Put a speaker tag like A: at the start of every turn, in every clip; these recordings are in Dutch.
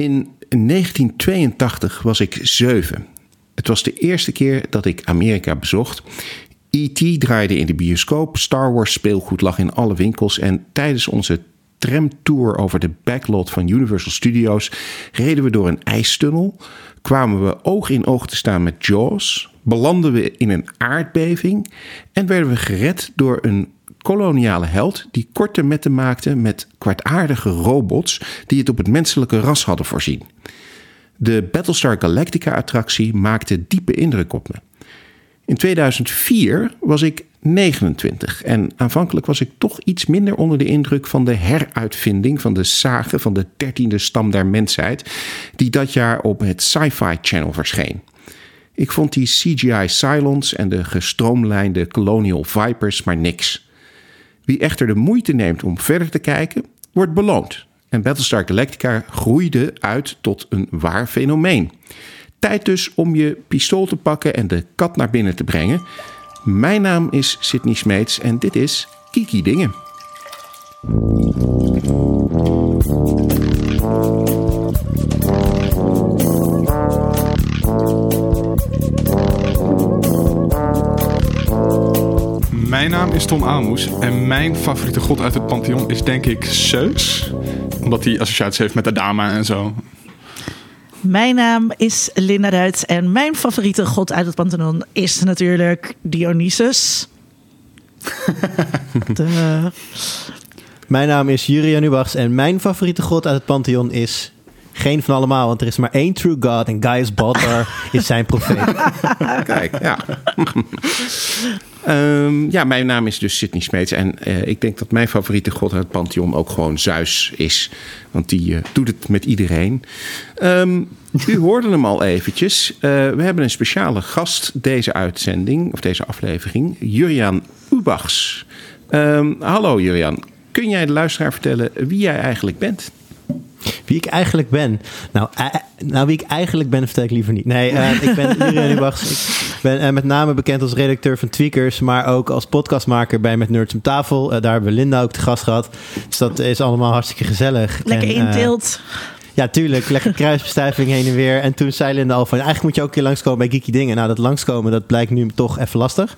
A: In 1982 was ik zeven. Het was de eerste keer dat ik Amerika bezocht. E.T. draaide in de bioscoop, Star Wars speelgoed lag in alle winkels en tijdens onze tramtour over de backlot van Universal Studios reden we door een ijstunnel, kwamen we oog in oog te staan met Jaws, belanden we in een aardbeving en werden we gered door een koloniale held die korte metten maakte met kwartaardige robots die het op het menselijke ras hadden voorzien. De Battlestar Galactica attractie maakte diepe indruk op me. In 2004 was ik 29 en aanvankelijk was ik toch iets minder onder de indruk van de heruitvinding van de zagen van de dertiende stam der mensheid, die dat jaar op het Sci-Fi Channel verscheen. Ik vond die CGI Cylons en de gestroomlijnde Colonial Vipers maar niks. Wie echter de moeite neemt om verder te kijken, wordt beloond. En Battlestar Galactica groeide uit tot een waar fenomeen. Tijd dus om je pistool te pakken en de kat naar binnen te brengen. Mijn naam is Sydney Smeets en dit is Kiki Dingen.
B: Mijn naam is Tom Aalmoes en mijn favoriete god uit het Pantheon is denk ik Zeus. Omdat hij associaties heeft met Adama en zo.
C: Mijn naam is Linda Duits en mijn favoriete god uit het Pantheon is natuurlijk Dionysus. De-
D: Mijn naam is Jurian Ubachs en mijn favoriete god uit het Pantheon is geen van allemaal, want er is maar één true god en Gaius Baltar is zijn profeet.
A: Kijk, ja. Ehm, ja, mijn naam is dus Sydney Smeets. En eh, ik denk dat mijn favoriete god uit het Pantheon ook gewoon Zeus is. Want die eh, doet het met iedereen. Ehm, u hoorde hem al eventjes. Eh, we hebben een speciale gast deze uitzending, of deze aflevering. Juriaan Ubachs. Ehm, hallo Juriaan. Kun jij de luisteraar vertellen wie jij eigenlijk bent?
D: Wie ik eigenlijk ben. Nou, eh, nou wie ik eigenlijk ben, vertel ik liever niet. Nee, eh, ik ben Ubachs. Ik ben eh, met name bekend als redacteur van Tweakers, maar ook als podcastmaker bij Met Nerds om Tafel. Eh, daar hebben we Linda ook te gast gehad. Dus dat is allemaal hartstikke gezellig.
C: lekker
D: En, eh,
C: inteelt.
D: Ja, tuurlijk. Lekker kruisbestuiving heen en weer. En toen zei Linda al van... Eigenlijk moet je ook een keer langskomen bij Geeky Dingen. Nou, dat langskomen, dat blijkt nu toch even lastig.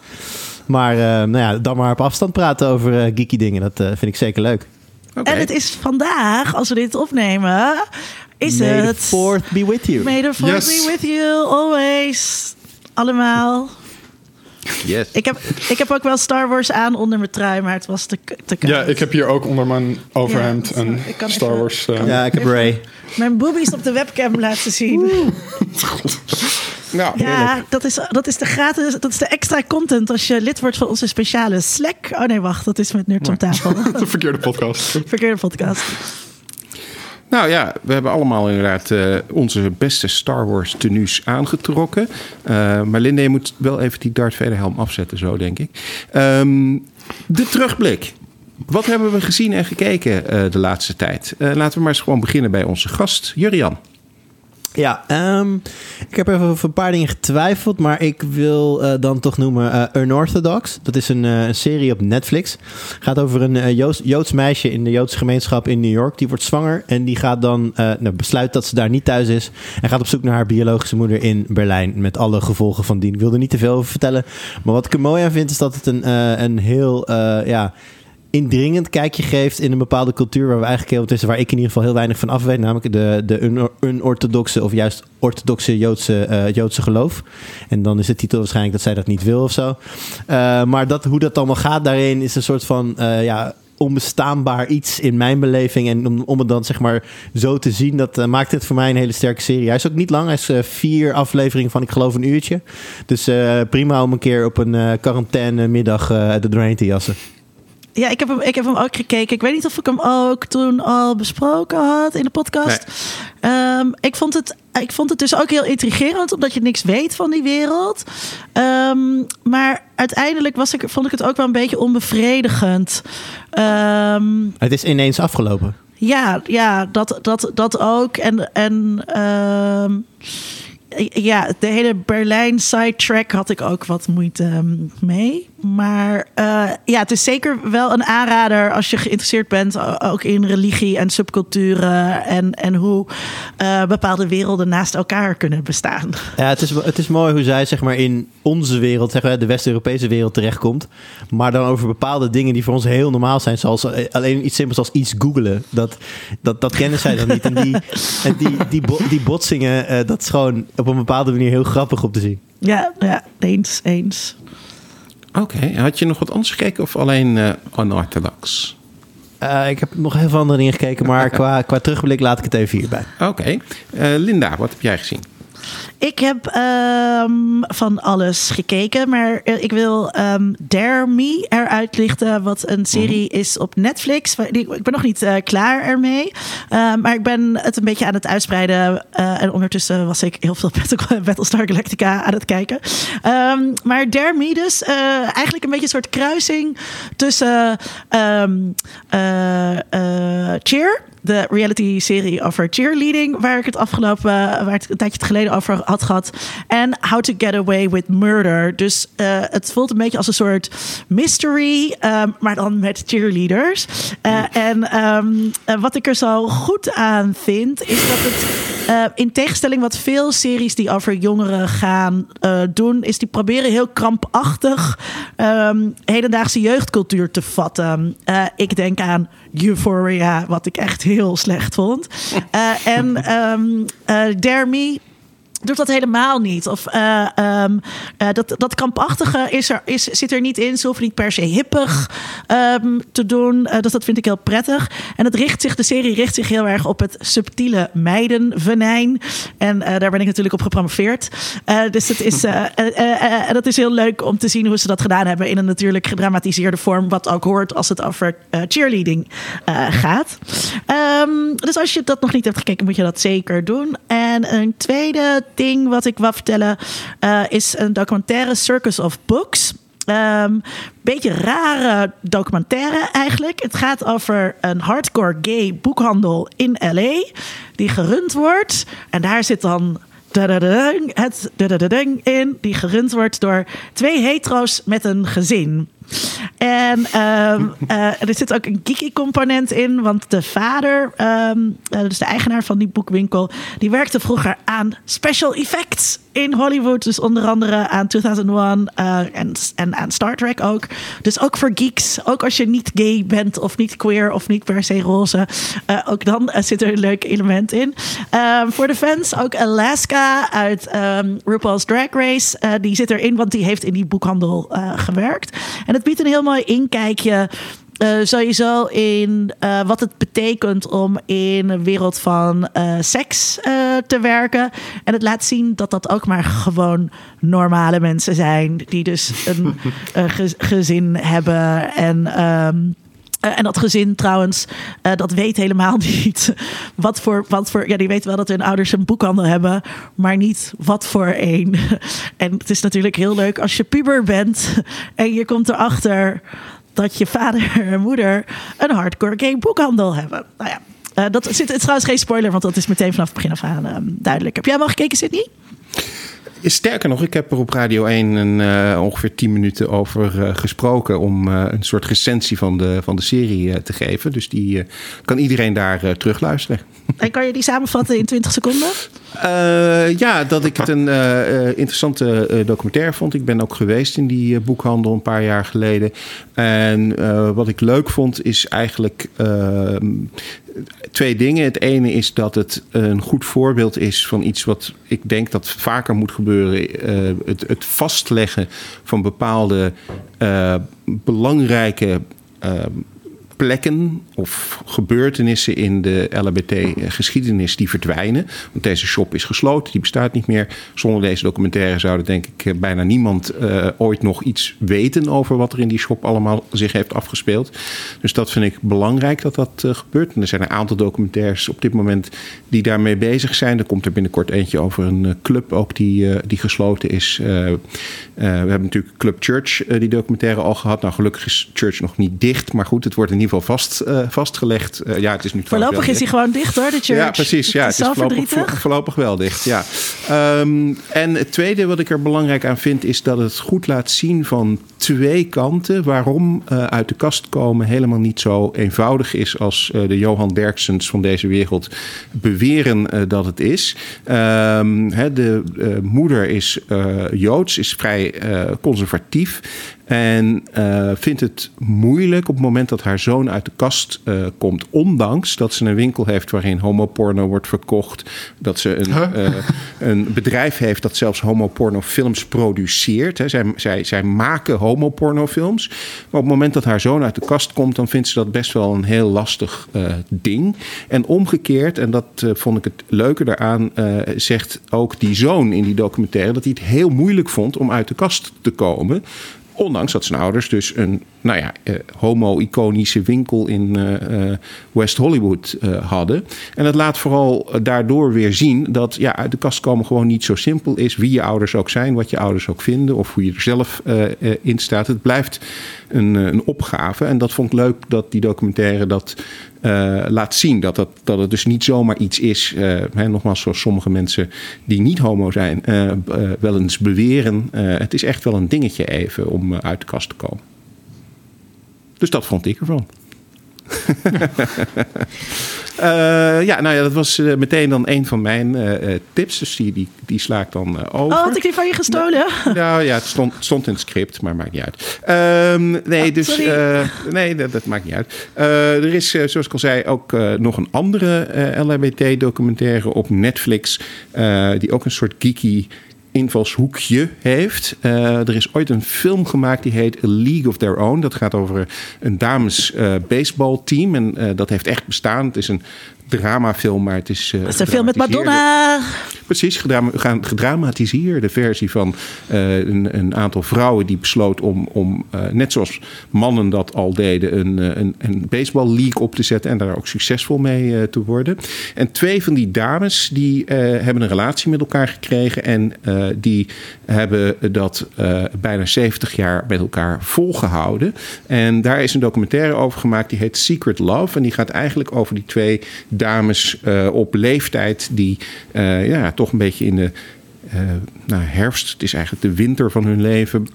D: Maar eh, nou ja, dan maar op afstand praten over eh, Geeky Dingen. Dat eh, vind ik zeker leuk.
C: En het is vandaag, als we dit opnemen, is
D: May the
C: het...
D: fourth be with you.
C: May the fourth
B: Yes.
C: be with you, always. Allemaal.
A: Yes.
C: Ik heb, ik heb ook wel Star Wars aan onder mijn trui, maar het was te, te koud.
B: Ja, ik heb hier ook onder mijn overhemd
C: Ja,
B: een Star
C: even-
B: Wars. eh,
D: Ja, ik heb Ray.
C: Mijn boobies op de webcam laten zien. Ja, dat is, dat is de gratis, dat is de extra content als je lid wordt van onze speciale Slack. Oh nee, wacht, dat is met Nerds om tafel.
B: de verkeerde podcast.
C: Verkeerde podcast.
A: Nou ja, we hebben allemaal inderdaad eh, onze beste Star Wars tenues aangetrokken. Eh, maar Linde, je moet wel even die Darth Vader helm afzetten, zo denk ik. Ehm, de terugblik. Wat hebben we gezien en gekeken eh, de laatste tijd? Eh, laten we maar eens gewoon beginnen bij onze gast, Jurian.
D: Ja, ehm, ik heb even over een paar dingen getwijfeld, maar ik wil eh, dan toch noemen eh, Unorthodox. Dat is een, eh, een serie op Netflix. Gaat over een Joods, Joods meisje in de Joodse gemeenschap in New York. Die wordt zwanger en die gaat dan nou, besluit dat ze daar niet thuis is. En gaat op zoek naar haar biologische moeder in Berlijn. Met alle gevolgen van dien. Ik wil er niet te veel over vertellen. Maar wat ik er mooi aan vind is dat het een, een heel... ja, indringend kijkje geeft in een bepaalde cultuur waar we eigenlijk heel tussen waar ik in ieder geval heel weinig van af weet, namelijk de, de un- unorthodoxe of juist orthodoxe Joodse, eh, Joodse geloof. En dan is de titel waarschijnlijk dat zij dat niet wil of zo. Eh, maar dat, hoe dat allemaal gaat daarin is een soort van eh, ja, onbestaanbaar iets in mijn beleving. En om, om het dan zeg maar zo te zien, dat maakt het voor mij een hele sterke serie. Hij is ook niet lang, hij is vier afleveringen van ik geloof een uurtje. Dus prima om een keer op een quarantaine middag er doorheen te jassen.
C: Ja, ik heb, hem, ik heb hem ook gekeken. Ik weet niet of ik hem ook toen al besproken had in de podcast. Ehm, ik, vond het, ik vond het dus ook heel intrigerend, omdat je niks weet van die wereld. Ehm, maar uiteindelijk was ik, vond ik het ook wel een beetje onbevredigend. Ehm,
D: Het is ineens afgelopen.
C: ja, ja dat, dat, dat ook. En, en ehm, ja, de hele Berlijn sidetrack had ik ook wat moeite ehm, mee. Maar uh, ja, het is zeker wel een aanrader als je geïnteresseerd bent, ook in religie en subculturen en, en hoe uh, bepaalde werelden naast elkaar kunnen bestaan.
D: Ja, het is, het is mooi hoe zij zeg maar in onze wereld, zeg maar, de West-Europese wereld terechtkomt. Maar dan over bepaalde dingen die voor ons heel normaal zijn, zoals alleen iets simpels als iets googelen. Dat, dat, dat kennen zij dan niet. En die, en die, die, die botsingen, uh, dat is gewoon op een bepaalde manier heel grappig om te zien.
C: Ja, ja eens, eens.
A: Oké, had je nog wat anders gekeken of alleen uh, Unorthodox?
D: Uh, ik heb nog heel veel andere dingen gekeken, maar qua, qua terugblik laat ik het even hierbij.
A: Oké. Uh, Linda, wat heb jij gezien?
C: Ik heb um, van alles gekeken, maar ik wil um, Dare Me eruit lichten, wat een serie mm. is op Netflix. Ik ben nog niet uh, klaar ermee, uh, maar ik ben het een beetje aan het uitspreiden. Uh, en ondertussen was ik heel veel Battlestar Galactica aan het kijken. Um, maar Dare Me dus, eigenlijk een beetje een soort kruising tussen Cheer de reality-serie over cheerleading, waar ik het afgelopen, waar het een tijdje geleden over had gehad, en How to Get Away with Murder. Dus uh, het voelt een beetje als een soort mystery, um, maar dan met cheerleaders. Uh, en um, uh, wat ik er zo goed aan vind, is dat het in tegenstelling wat veel series die over jongeren gaan doen, is die proberen heel krampachtig um, hedendaagse jeugdcultuur te vatten. ik denk aan Euphoria, wat ik echt heel slecht vond. En um, doet dat helemaal niet. Of uh, um, uh, dat, dat kampachtige is er, is, zit er niet in. Ze hoeven niet per se hippig um, te doen. Uh, dus dat vind ik heel prettig. En het richt zich, de serie richt zich heel erg op het subtiele meidenvenijn. En daar ben ik natuurlijk op gepromoveerd. dus het is, dat is heel leuk om te zien hoe ze dat gedaan hebben. In een natuurlijk gedramatiseerde vorm. Wat ook hoort als het over cheerleading gaat. Um, dus als je dat nog niet hebt gekeken, moet je dat zeker doen. En een tweede ding wat ik wil vertellen uh, is een documentaire Circus of Books. Um, beetje rare documentaire eigenlijk. Het gaat over een hardcore gay boekhandel in LA die gerund wordt. En daar zit dan het in die gerund wordt door twee hetero's met een gezin. En um, uh, er zit ook een geeky component in, want de vader, um, dus de eigenaar van die boekwinkel, die werkte vroeger aan special effects in Hollywood. Dus onder andere aan 2001 uh, en, en aan Star Trek ook. Dus ook voor geeks, ook als je niet gay bent of niet queer of niet per se roze, ook dan zit er een leuk element in. Um, voor de fans ook Alaska uit RuPaul's Drag Race, die zit erin, want die heeft in die boekhandel gewerkt. Het biedt een heel mooi inkijkje. Uh, sowieso in uh, wat het betekent om in een wereld van uh, seks te werken. En het laat zien dat dat ook maar gewoon normale mensen zijn. Die dus een ge gezin hebben en. Um, uh, en dat gezin trouwens, uh, dat weet helemaal niet wat voor, wat voor. Ja, die weten wel dat hun ouders een boekhandel hebben, maar niet wat voor een. en het is natuurlijk heel leuk als je puber bent en je komt erachter dat je vader en moeder een hardcore game boekhandel hebben. Nou ja, uh, dat zit, is trouwens geen spoiler, want dat is meteen vanaf het begin af aan um, duidelijk. Heb jij wel gekeken, Sydney?
A: Sterker nog, ik heb er op Radio 1 een, uh, ongeveer 10 minuten over uh, gesproken om uh, een soort recensie van de, van de serie te geven. Dus die kan iedereen daar terugluisteren.
C: En kan je die samenvatten in 20 seconden?
A: ja, dat ik het een interessante documentaire vond. Ik ben ook geweest in die boekhandel een paar jaar geleden. En wat ik leuk vond is eigenlijk twee dingen. Het ene is dat het een goed voorbeeld is van iets wat ik denk dat vaker moet gebeuren. Uh, het, het, vastleggen van bepaalde uh, belangrijke uh, plekken of gebeurtenissen in de LHBT-geschiedenis die verdwijnen. Want deze shop is gesloten, die bestaat niet meer. Zonder deze documentaire zouden denk ik eh, bijna niemand uh, ooit nog iets weten over wat er in die shop allemaal zich heeft afgespeeld. Dus dat vind ik belangrijk dat dat uh, gebeurt. En er zijn een aantal documentaires op dit moment die daarmee bezig zijn. Er komt er binnenkort eentje over een club ook die, die gesloten is. we hebben natuurlijk Club Church, die documentaire al gehad. Nou, gelukkig is Church nog niet dicht, maar goed, het wordt in ieder geval vast, vastgelegd. ja, het is nu
C: Voorlopig is hij gewoon dicht hoor, de church.
A: Ja, precies. Ja, het is, voorlopig, voorlopig, wel dicht. Ja. Ehm, en het tweede wat ik er belangrijk aan vind, is dat het goed laat zien van twee kanten waarom uit de kast komen helemaal niet zo eenvoudig is als de Johan Derksens van deze wereld beweren dat het is. Ehm, de moeder is Joods, is vrij conservatief. En uh, vindt het moeilijk op het moment dat haar zoon uit de kast uh, komt. Ondanks dat ze een winkel heeft waarin homoporno wordt verkocht. Dat ze een, huh? uh, een bedrijf heeft dat zelfs homopornofilms produceert. Hè. Zij, zij, zij maken homopornofilms. Maar op het moment dat haar zoon uit de kast komt, dan vindt ze dat best wel een heel lastig ding. En omgekeerd, en dat vond ik het leuke daaraan, zegt ook die zoon in die documentaire dat hij het heel moeilijk vond om uit de kast te komen. Ondanks dat zijn ouders dus een nou ja, uh, homo-iconische winkel in uh, uh, West Hollywood hadden. En het laat vooral daardoor weer zien dat ja, uit de kast komen gewoon niet zo simpel is. Wie je ouders ook zijn, wat je ouders ook vinden of hoe je er zelf in staat. Het blijft een, een opgave. En dat vond ik leuk dat die documentaire dat uh, laat zien. Dat, dat, dat het dus niet zomaar iets is, uh, hè, nogmaals zoals sommige mensen die niet homo zijn, uh, wel eens beweren. het is echt wel een dingetje even om uit de kast te komen. Dus dat vond ik ervan. Uh, ja, nou ja, dat was uh, meteen dan een van mijn uh, tips. Dus die, die, die sla ik dan over.
C: Oh, had ik die van je gestolen?
A: Nou ja, het stond, stond in het script, maar maakt niet uit. Um, nee, oh, dus nee, dat, dat, maakt niet uit. er is, zoals ik al zei, ook nog een andere LHBT-documentaire op Netflix. die ook een soort geeky invalshoekje heeft. Uh, er is ooit een film gemaakt die heet A League of Their Own. Dat gaat over een dames uh, baseballteam. En uh, dat heeft echt bestaan. Het is een dramafilm, maar het is...
C: Uh, het is een film met Madonna.
A: Precies, gedram gedramatiseerde versie van uh, een, een, aantal vrouwen die besloot om, om uh, net zoals mannen dat al deden, een, een, een baseball league op te zetten en daar ook succesvol mee te worden. En twee van die dames die hebben een relatie met elkaar gekregen en die hebben dat bijna 70 jaar met elkaar volgehouden. En daar is een documentaire over gemaakt die heet Secret Love en die gaat eigenlijk over die twee dames uh, op leeftijd die uh, ja, toch een beetje in de uh, nou, herfst, het is eigenlijk de winter van hun leven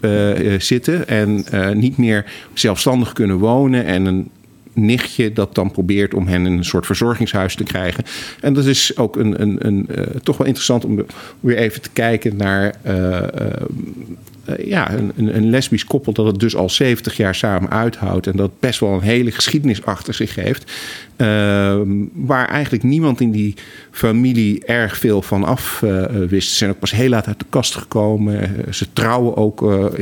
A: zitten en niet meer zelfstandig kunnen wonen en een nichtje dat dan probeert om hen een soort verzorgingshuis te krijgen. En dat is ook een, een, een toch wel interessant om weer even te kijken naar ja, een, een, lesbisch koppel dat het dus al 70 jaar samen uithoudt. En dat best wel een hele geschiedenis achter zich heeft. Uh, waar eigenlijk niemand in die familie erg veel van af uh, wist. Ze zijn ook pas heel laat uit de kast gekomen. ze trouwen ook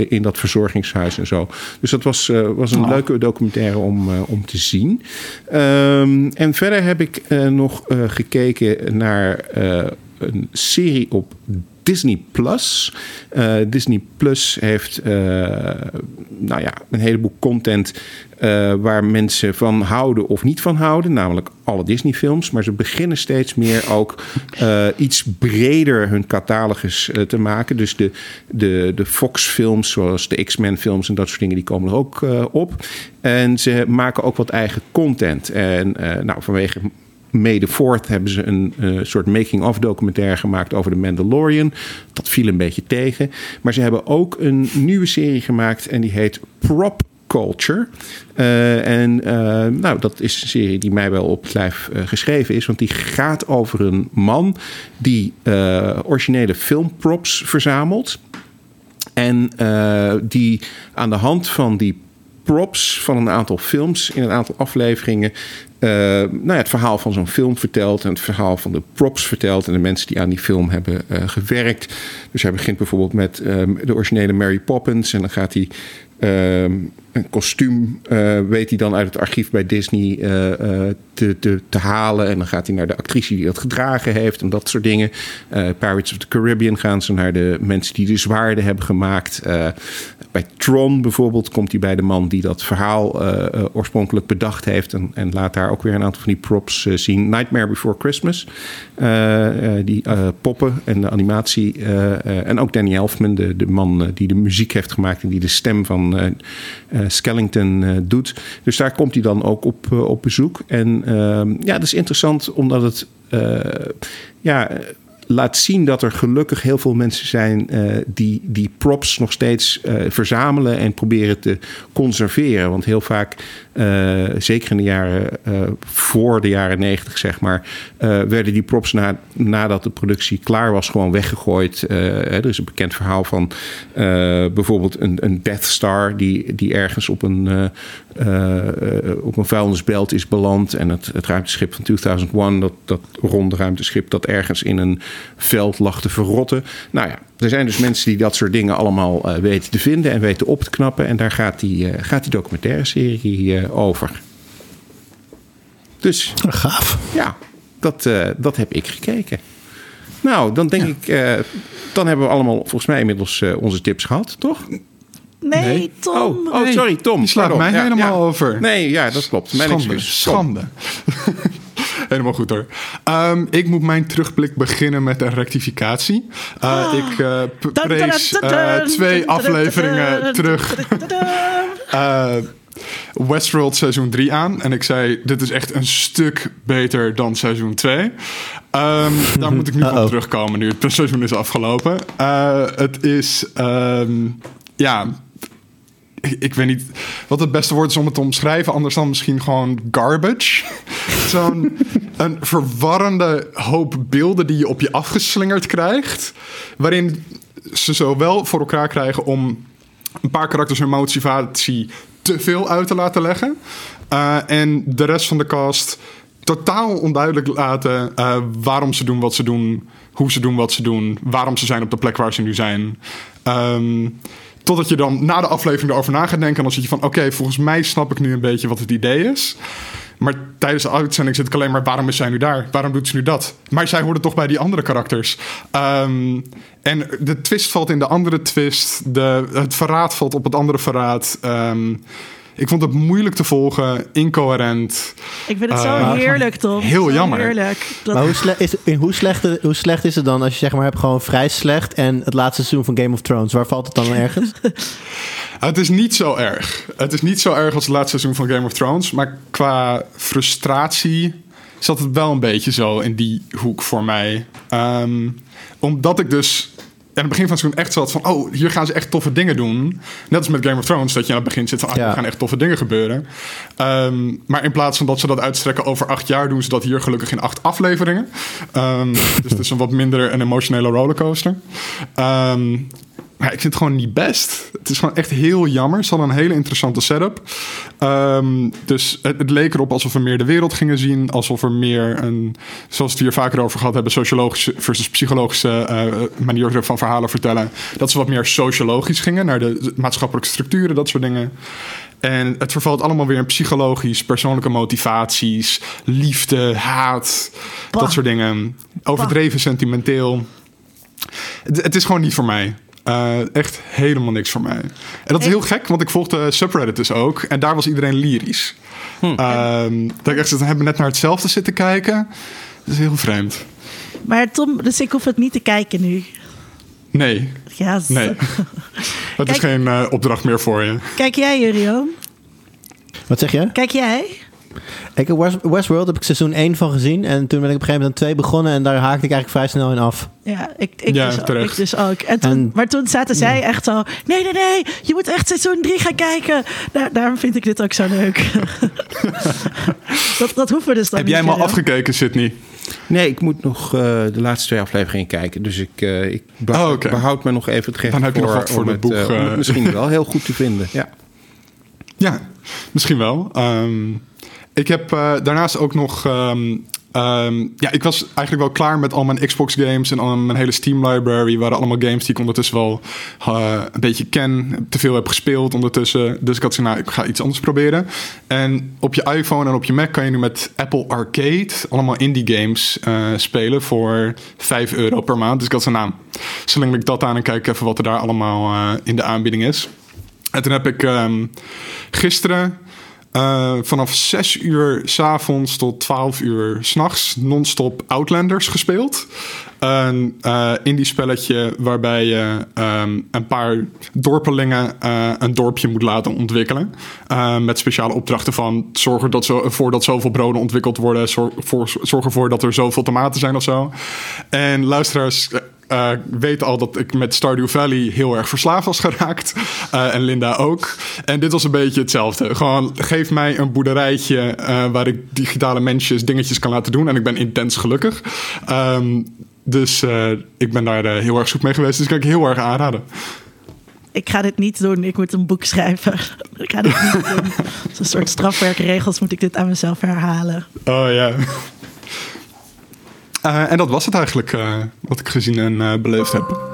A: in dat verzorgingshuis en zo. Dus dat was, was een oh. leuke documentaire om, om te zien. Um, en verder heb ik nog gekeken naar een serie op Disney Plus. Uh, Disney Plus heeft uh, nou ja, een heleboel content uh, waar mensen van houden of niet van houden, namelijk alle Disney-films. Maar ze beginnen steeds meer ook iets breder hun catalogus te maken. Dus de, de, de Fox-films, zoals de X-Men-films en dat soort dingen, die komen er ook op. En ze maken ook wat eigen content. En nou, vanwege Mede Fourth hebben ze een uh, soort making-of documentaire gemaakt over de Mandalorian. Dat viel een beetje tegen. Maar ze hebben ook een nieuwe serie gemaakt en die heet Prop Culture. Uh, en uh, nou, dat is een serie die mij wel op het lijf geschreven is. Want die gaat over een man die originele filmprops verzamelt. En die aan de hand van die props van een aantal films in een aantal afleveringen uh, nou ja, het verhaal van zo'n film vertelt en het verhaal van de props vertelt en de mensen die aan die film hebben uh, gewerkt. Dus hij begint bijvoorbeeld met um, de originele Mary Poppins en dan gaat hij um, een kostuum uh, weet hij dan uit het archief bij Disney uh, uh, te, te, te, halen. En dan gaat hij naar de actrice die dat gedragen heeft en dat soort dingen. Pirates of the Caribbean gaan ze naar de mensen die de zwaarden hebben gemaakt. bij Tron bijvoorbeeld komt hij bij de man die dat verhaal oorspronkelijk bedacht heeft. En, en, laat daar ook weer een aantal van die props zien. Nightmare Before Christmas. die poppen en de animatie. en ook Danny Elfman, de, de man die de muziek heeft gemaakt en die de stem van Skellington doet. Dus daar komt hij dan ook op, op bezoek. En ehm, ja, dat is interessant omdat het ja, laat zien dat er gelukkig heel veel mensen zijn die, die props nog steeds verzamelen en proberen te conserveren. Want heel vaak, uh, zeker in de jaren voor de jaren negentig, zeg maar, werden die props na, nadat de productie klaar was gewoon weggegooid. er is een bekend verhaal van bijvoorbeeld een, een Death Star die, die ergens op een, op een vuilnisbelt is beland. En het, het ruimteschip van 2001, dat, dat ronde ruimteschip dat ergens in een veld lag te verrotten. Nou ja, er zijn dus mensen die dat soort dingen allemaal uh, weten te vinden en weten op te knappen. En daar gaat die, uh, gaat die documentaire serie uh, over. Dus.
D: Gaaf.
A: Ja, dat, dat heb ik gekeken. Nou, dan denk ik, dan hebben we allemaal volgens mij inmiddels onze tips gehad, toch?
C: Nee, nee. Tom.
A: Oh, oh, sorry, Tom.
B: Die slaat mij
A: ja,
B: helemaal
A: ja.
B: over.
A: Nee, ja, dat klopt. Mijn
B: Schande.
A: excuus.
B: Schande. Helemaal goed hoor. Um, ik moet mijn terugblik beginnen met een rectificatie. Uh. Ik uh, prees uh, twee afleveringen terug. Westworld seizoen 3 aan. En ik zei, dit is echt een stuk beter dan seizoen 2. Um, daar moet ik nu van terugkomen nu het seizoen is afgelopen. het is, um, ja, ik, weet niet wat het beste woord is om het te omschrijven. Anders dan misschien gewoon garbage. Zo'n een verwarrende hoop beelden die je op je afgeslingerd krijgt. Waarin ze zowel voor elkaar krijgen om een paar karakters hun motivatie te veel uit te laten leggen. Uh, en de rest van de cast totaal onduidelijk laten uh, waarom ze doen wat ze doen, hoe ze doen wat ze doen, waarom ze zijn op de plek waar ze nu zijn. Um, Totdat je dan na de aflevering erover na gaat denken. En dan zit je van: oké, volgens mij snap ik nu een beetje wat het idee is. Maar tijdens de uitzending zit ik alleen maar: waarom is zij nu daar? Waarom doet ze nu dat? Maar zij hoorde toch bij die andere karakters. Um, en de twist valt in de andere twist. De, het verraad valt op het andere verraad. Um, ik vond het moeilijk te volgen, incoherent.
C: Ik vind het zo uh, heerlijk, Tom.
B: Heel
C: zo
B: jammer.
C: Heerlijk.
D: Dat... Maar hoe, sle is, hoe, slecht, hoe slecht is het dan als je zeg maar hebt gewoon vrij slecht en het laatste seizoen van Game of Thrones? Waar valt het dan ergens?
B: het is niet zo erg. Het is niet zo erg als het laatste seizoen van Game of Thrones. Maar qua frustratie zat het wel een beetje zo in die hoek voor mij. Um, omdat ik dus aan het begin van het seizoen echt zat van... oh, hier gaan ze echt toffe dingen doen. Net als met Game of Thrones, dat je aan het begin zit van... ah, ja. er gaan echt toffe dingen gebeuren. Um, maar in plaats van dat ze dat uitstrekken over acht jaar... doen ze dat hier gelukkig in acht afleveringen. Um, dus het is een wat minder een emotionele rollercoaster. Um, maar ik vind het gewoon niet best. Het is gewoon echt heel jammer. Ze hadden een hele interessante setup. Um, dus het, het, leek erop alsof we meer de wereld gingen zien. Alsof er meer een, zoals we het hier vaker over gehad hebben, sociologische versus psychologische uh, manier van verhalen vertellen. Dat ze wat meer sociologisch gingen naar de maatschappelijke structuren, dat soort dingen. En het vervalt allemaal weer in psychologisch, persoonlijke motivaties, liefde, haat, bah. dat soort dingen. Overdreven bah. sentimenteel. Het, het is gewoon niet voor mij. Uh, echt helemaal niks voor mij. En dat is heel gek, want ik volgde subreddit dus ook. En daar was iedereen lyrisch. Hm. Um, dat ik echt zit, hebben net naar hetzelfde zitten kijken. Dat is heel vreemd.
C: Maar Tom, dus ik hoef het niet te kijken nu.
B: Nee.
C: Ja,
B: nee. Dat is geen uh, opdracht meer voor je.
C: Kijk jij, Jurion?
D: Wat zeg je?
C: Kijk jij?
D: Ik heb West, Westworld heb ik seizoen 1 van gezien. En toen ben ik op een gegeven moment aan 2 begonnen. En daar haakte ik eigenlijk vrij snel in af.
C: Ja, ik, ik, ja, dus, ook, ik dus ook. En toen, en, maar toen zaten zij echt zo... Nee, nee, nee, je moet echt seizoen 3 gaan kijken. Daar, daarom vind ik dit ook zo leuk. dat, dat hoeven we dus dan
B: Heb jij hem al afgekeken, Sydney?
A: Nee, ik moet nog uh, de laatste twee afleveringen kijken. Dus ik, uh, ik behoud, oh, okay. behoud me nog even het recht
B: Dan heb je
A: voor,
B: nog wat voor het boek.
A: Uh, om het misschien wel heel goed te vinden. Ja,
B: ja misschien wel. Um, ik heb uh, daarnaast ook nog. Um, um, ja, ik was eigenlijk wel klaar met al mijn Xbox games en al mijn hele Steam library. waren allemaal games die ik ondertussen wel uh, een beetje ken. Te veel heb gespeeld ondertussen. Dus ik had gezegd, nou, ik ga iets anders proberen. En op je iPhone en op je Mac kan je nu met Apple Arcade allemaal indie games uh, spelen voor 5 euro per maand. Dus ik had gezegd, nou, zolang ik dat aan en kijk even wat er daar allemaal in de aanbieding is. En toen heb ik um, gisteren uh, vanaf 6 uur s'avonds tot 12 uur s'nachts non-stop Outlanders gespeeld. Een uh, indie spelletje waarbij je um, een paar dorpelingen uh, een dorpje moet laten ontwikkelen. Met speciale opdrachten van zorgen dat zo, ervoor dat zoveel broden ontwikkeld worden. Zorg, voor, zorg ervoor dat er zoveel tomaten zijn of zo. En luisteraars uh, weet al dat ik met Stardew Valley heel erg verslaafd was geraakt. Uh, en Linda ook. En dit was een beetje hetzelfde. Gewoon geef mij een boerderijtje uh, waar ik digitale mensjes dingetjes kan laten doen. En ik ben intens gelukkig. Um, dus ik ben daar heel erg zoek mee geweest. Dus kan ik heel erg aanraden.
C: Ik ga dit niet doen. Ik moet een boek schrijven. ik ga dit niet doen. Als een soort strafwerkregels moet ik dit aan mezelf herhalen.
B: Oh ja. Uh, en dat was het eigenlijk uh, wat ik gezien en uh, beleefd heb.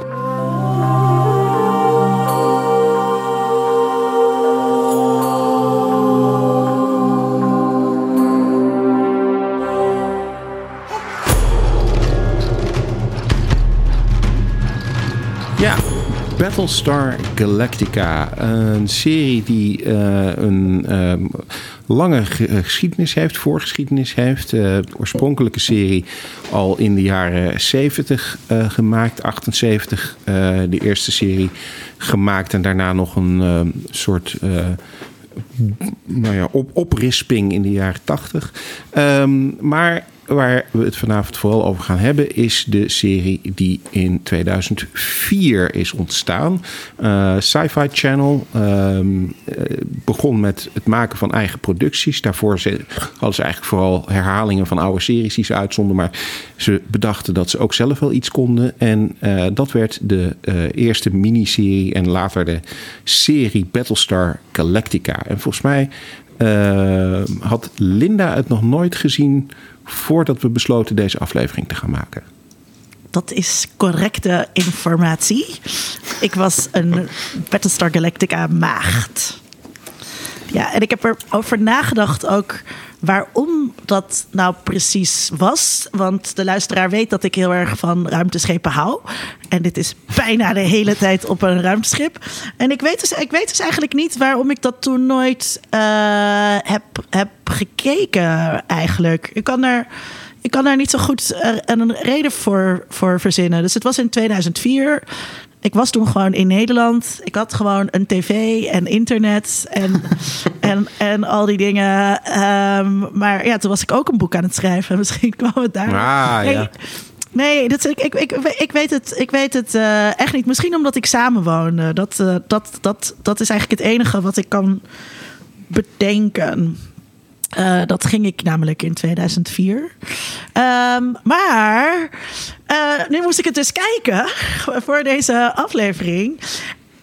A: Ja, Battlestar Galactica. Een serie die een lange geschiedenis heeft, voorgeschiedenis heeft. Uh, oorspronkelijke serie al in de jaren 70 uh, gemaakt, 78 uh, de eerste serie gemaakt en daarna nog een soort nou ja, op, oprisping in de jaren 80. Um, maar waar we het vanavond vooral over gaan hebben, is de serie die in 2004 is ontstaan. Uh, Sci-Fi Channel um, begon met het maken van eigen producties. Daarvoor hadden ze eigenlijk vooral herhalingen van oude series die ze uitzonden. Maar ze bedachten dat ze ook zelf wel iets konden. En uh, dat werd de uh, eerste miniserie en later de serie Battlestar Galactica. En volgens mij uh, had Linda het nog nooit gezien voordat we besloten deze aflevering te gaan maken.
C: Dat is correcte informatie. Ik was een Battlestar Galactica maagd. Ja, en ik heb erover nagedacht ook waarom dat nou precies was. Want de luisteraar weet dat ik heel erg van ruimteschepen hou. En dit is bijna de hele tijd op een ruimteschip. En ik weet dus, ik weet dus eigenlijk niet waarom ik dat toen nooit uh, heb, heb gekeken eigenlijk. Ik kan er... Ik kan daar niet zo goed een reden voor, voor verzinnen. Dus het was in 2004 ik was toen gewoon in Nederland. Ik had gewoon een tv en internet en, en, en al die dingen. Um, maar ja, toen was ik ook een boek aan het schrijven. Misschien kwam het daar.
A: Ah,
C: nee,
A: ja.
C: nee, dat, ik, ik, ik, ik weet het, ik weet het uh, echt niet. Misschien omdat ik samenwoon. Dat, uh, dat, dat, dat is eigenlijk het enige wat ik kan bedenken. Uh, dat ging ik namelijk in 2004. Um, maar uh, nu moest ik het dus kijken voor deze aflevering.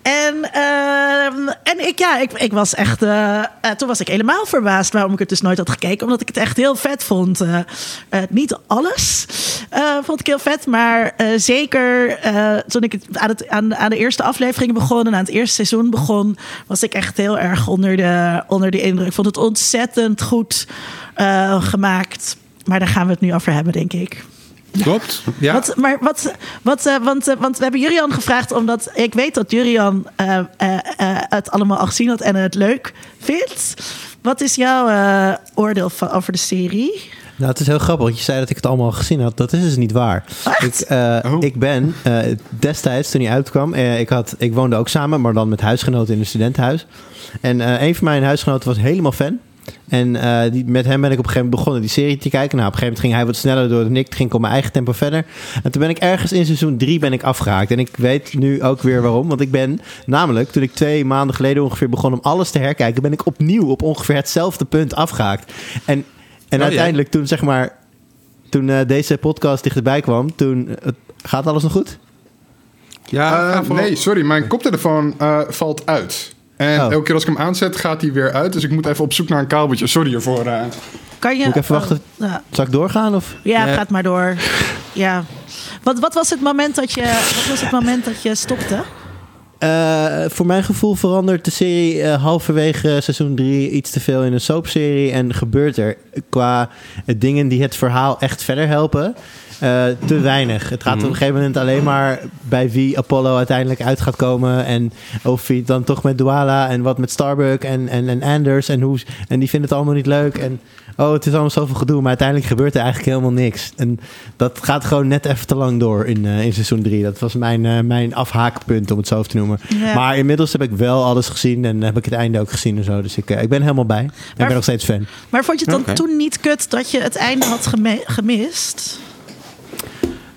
C: En, uh, en ik, ja, ik, ik was echt. Uh, uh, toen was ik helemaal verbaasd waarom ik het dus nooit had gekeken. Omdat ik het echt heel vet vond. niet alles vond ik heel vet. Maar zeker toen ik het aan, het aan, aan de eerste aflevering begon. En aan het eerste seizoen begon. Was ik echt heel erg onder de, onder de indruk. Ik vond het ontzettend goed gemaakt. Maar daar gaan we het nu over hebben, denk ik.
A: Klopt. Ja.
C: Wat, maar wat, wat, uh, want, uh, want we hebben Jurian gevraagd, omdat ik weet dat Jurian uh, het allemaal al gezien had en het leuk vindt. Wat is jouw oordeel van, over de serie?
D: Nou, het is heel grappig, want je zei dat ik het allemaal gezien had. Dat is dus niet waar. Ik, oh. ik, ben destijds, toen hij uitkwam, ik, had, ik woonde ook samen, maar dan met huisgenoten in een studentenhuis. En een van mijn huisgenoten was helemaal fan. En uh, die, met hem ben ik op een gegeven moment begonnen die serie te kijken. Nou, op een gegeven moment ging hij wat sneller door dan ik. ging ik op mijn eigen tempo verder. En toen ben ik ergens in seizoen 3 ben ik afgehaakt. En ik weet nu ook weer waarom. Want ik ben namelijk, toen ik twee maanden geleden ongeveer begon om alles te herkijken... ben ik opnieuw op ongeveer hetzelfde punt afgehaakt. En, en oh, uiteindelijk ja. toen, zeg maar... Toen uh, deze podcast dichterbij kwam, toen... Uh, gaat alles nog goed?
B: Ja, uh, nee, sorry. Mijn koptelefoon valt uit. En oh. elke keer als ik hem aanzet, gaat hij weer uit. Dus ik moet even op zoek naar een kabeltje. Sorry ervoor. Uh.
C: Kan je...
D: Moet ik even wachten? Uh, Zal ik doorgaan? Of?
C: Ja, ja, gaat maar door. Ja. Wat, wat, was het moment dat je, wat was het moment dat je stopte?
D: Uh, voor mijn gevoel verandert de serie uh, halverwege seizoen 3 iets te veel in een soapserie. En gebeurt er qua dingen die het verhaal echt verder helpen. Eh, te weinig. Het gaat op een gegeven moment alleen maar bij wie Apollo uiteindelijk uit gaat komen. En of hij dan toch met Douala en wat met Starbuck en, en, en Anders. En, hoe, en die vinden het allemaal niet leuk. En oh, het is allemaal zoveel gedoe. Maar uiteindelijk gebeurt er eigenlijk helemaal niks. En dat gaat gewoon net even te lang door in, eh, in seizoen 3. Dat was mijn, eh, mijn afhaakpunt, om het zo te noemen.
C: Ja.
D: Maar inmiddels heb ik wel alles gezien. En heb ik het einde ook gezien en zo. Dus ik, ik ben helemaal bij. En ik ben nog steeds fan.
C: Maar vond je het dan toen niet kut dat je het einde had gemist?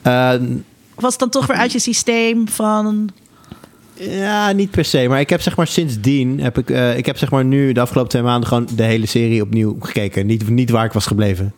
D: Eh,
C: Of was het dan toch weer uit je systeem van...
D: Ja, niet per se. Maar ik heb zeg maar sindsdien, heb ik, eh, ik heb zeg maar nu de afgelopen twee maanden gewoon de hele serie opnieuw gekeken. Niet, niet waar ik was gebleven.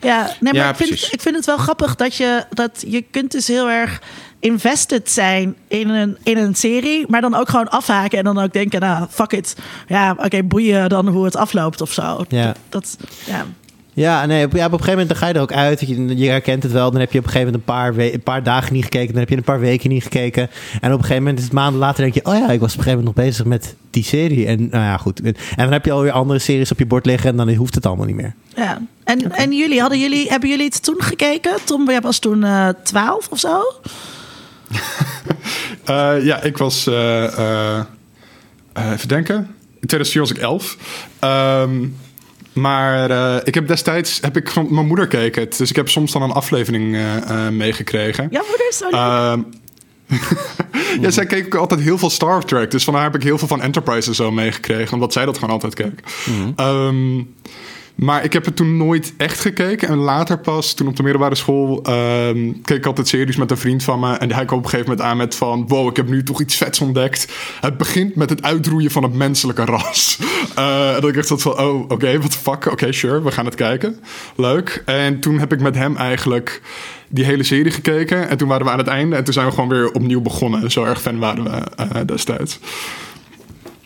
C: Ja, nee, maar
A: Ja,
C: ik, vind,
A: precies.
C: ik vind het wel grappig dat je, dat je kunt dus heel erg invested zijn in een, in een serie, maar dan ook gewoon afhaken en dan ook denken, nou, fuck it. Ja, oké, boeien dan hoe het afloopt of zo.
D: Ja.
C: Dat, ja.
D: Ja, nee, op, ja, op een gegeven moment dan ga je er ook uit. Je, je herkent het wel. Dan heb je op een gegeven moment een paar, we- een paar dagen niet gekeken. Dan heb je een paar weken niet gekeken. En op een gegeven moment is het maanden later denk je... oh ja, ik was op een gegeven moment nog bezig met die serie. En nou ja, goed. En dan heb je alweer andere series op je bord liggen... en dan hoeft het allemaal niet meer.
C: ja. En, en jullie, hadden jullie, hebben jullie het toen gekeken? Tom, jij was toen eh 12 of zo?
B: Eh, ja, ik was... eh, eh, eh, even denken. In 2004 was ik 11. Ehm, maar eh, ik heb destijds... Heb ik van mijn moeder keek het. Dus ik heb soms dan een aflevering eh, eh, meegekregen.
C: Ja, moeder is zo leuk.
B: Ehm, ja, zij keek ook altijd heel veel Star Trek. Dus vandaar heb ik heel veel van Enterprise en zo meegekregen. Omdat zij dat gewoon altijd keek. Ehm, maar ik heb het toen nooit echt gekeken. En later pas, toen op de middelbare school... ehm, keek ik altijd series met een vriend van me. En hij kwam op een gegeven moment aan met van... Wow, ik heb nu toch iets vets ontdekt. Het begint met het uitroeien van het menselijke ras. En dat ik echt zat van... Oh, oké, what the fuck? Oké, sure, we gaan het kijken. Leuk. En toen heb ik met hem eigenlijk die hele serie gekeken. En toen waren we aan het einde. En toen zijn we gewoon weer opnieuw begonnen. Zo erg fan waren we eh, destijds.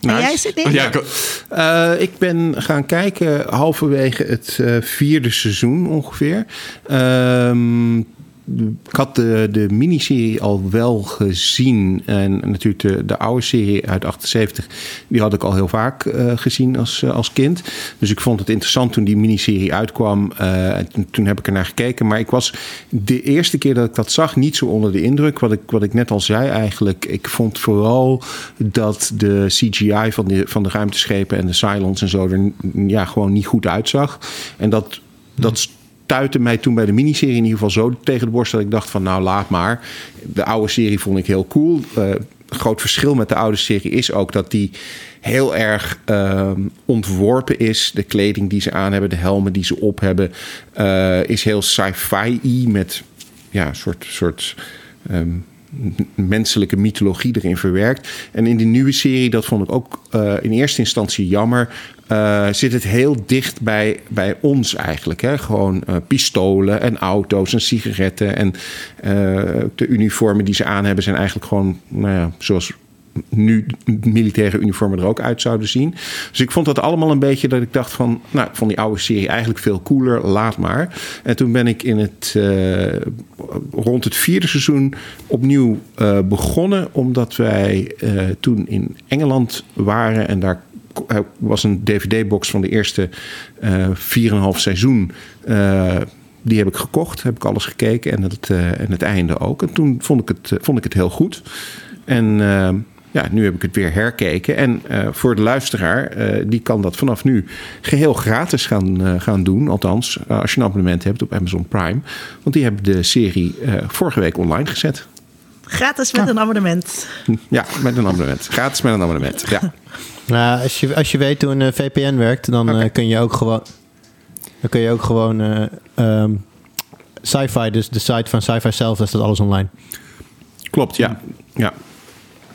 A: Nice.
C: jij zit in?
B: Ja, ik,
A: Eh, ik ben gaan kijken halverwege het eh, vierde seizoen ongeveer. Ehm, ik had de, miniserie al wel gezien. En natuurlijk de, de oude serie uit 78, die had ik al heel vaak eh, gezien als, eh, als kind. Dus ik vond het interessant toen die miniserie uitkwam. En toen, heb ik er naar gekeken. Maar ik was de eerste keer dat ik dat zag niet zo onder de indruk. Wat ik, wat ik net al zei eigenlijk. Ik vond vooral dat de CGI van de, van de ruimteschepen en de Cylons en zo er ja, gewoon niet goed uitzag. En dat, dat stuitte mij toen bij de miniserie in ieder geval zo tegen de borst dat ik dacht van nou laat maar. De oude serie vond ik heel cool. Eh, groot verschil met de oude serie is ook dat die heel erg ehm, ontworpen is. De kleding die ze aan hebben, de helmen die ze op hebben, eh, is heel sci-fi met ja, soort, soort ehm, menselijke mythologie erin verwerkt. En in die nieuwe serie, dat vond ik ook eh, in eerste instantie jammer. eh, zit het heel dicht bij, bij ons eigenlijk. Hè? Gewoon eh, pistolen en auto's en sigaretten. En de uniformen die ze aan hebben zijn eigenlijk gewoon nou ja, zoals nu militaire uniformen er ook uit zouden zien. Dus ik vond dat allemaal een beetje dat ik dacht van... nou, ik vond die oude serie eigenlijk veel cooler, laat maar. En toen ben ik in het, eh, rond het vierde seizoen opnieuw eh, begonnen... omdat wij eh, toen in Engeland waren en daar was een dvd-box van de eerste eh 4,5 seizoen... die heb ik gekocht, heb ik alles gekeken en het, en het einde ook. En toen vond ik het, vond ik het heel goed. En ja, nu heb ik het weer herkeken. En eh, voor de luisteraar, eh, die kan dat vanaf nu geheel gratis gaan, eh, gaan doen. Althans, als je een abonnement hebt op Amazon Prime. Want die hebben de serie eh, vorige week online gezet.
C: Gratis met een abonnement.
A: Ja, met een abonnement. Gratis met een abonnement. Ja.
D: Nou, als, je, als je weet hoe een VPN werkt, dan kun je ook gewoon. Dan kun je ook gewoon. eh ehm, sci-fi, dus de site van sci-fi zelf, daar staat alles online.
A: Klopt, ja. ja.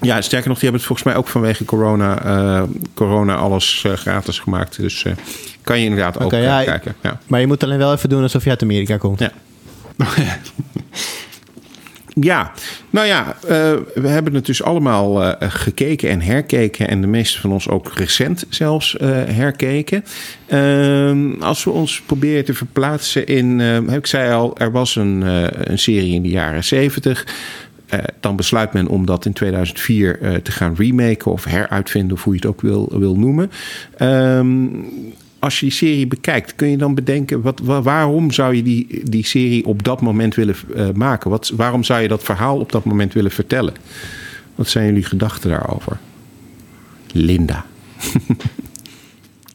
A: Ja, sterker nog, die hebben het volgens mij ook vanwege corona, eh, corona alles eh, gratis gemaakt. Dus eh, kan je inderdaad ook
D: ja,
A: kijken. Ja.
D: Maar je moet alleen wel even doen alsof je uit Amerika komt.
A: Ja. Ja, nou ja, we hebben het dus allemaal gekeken en herkeken. En de meeste van ons ook recent zelfs herkeken. Ehm, als we ons proberen te verplaatsen in... ik zei al, er was een, een serie in de jaren zeventig. Eh, dan besluit men om dat in 2004 eh, te gaan remaken of heruitvinden... of hoe je het ook wil, wil noemen. Ehm, als je die serie bekijkt, kun je dan bedenken... Wat, waarom zou je die, die serie op dat moment willen uh, maken? Wat, waarom zou je dat verhaal op dat moment willen vertellen? Wat zijn jullie gedachten daarover? Linda.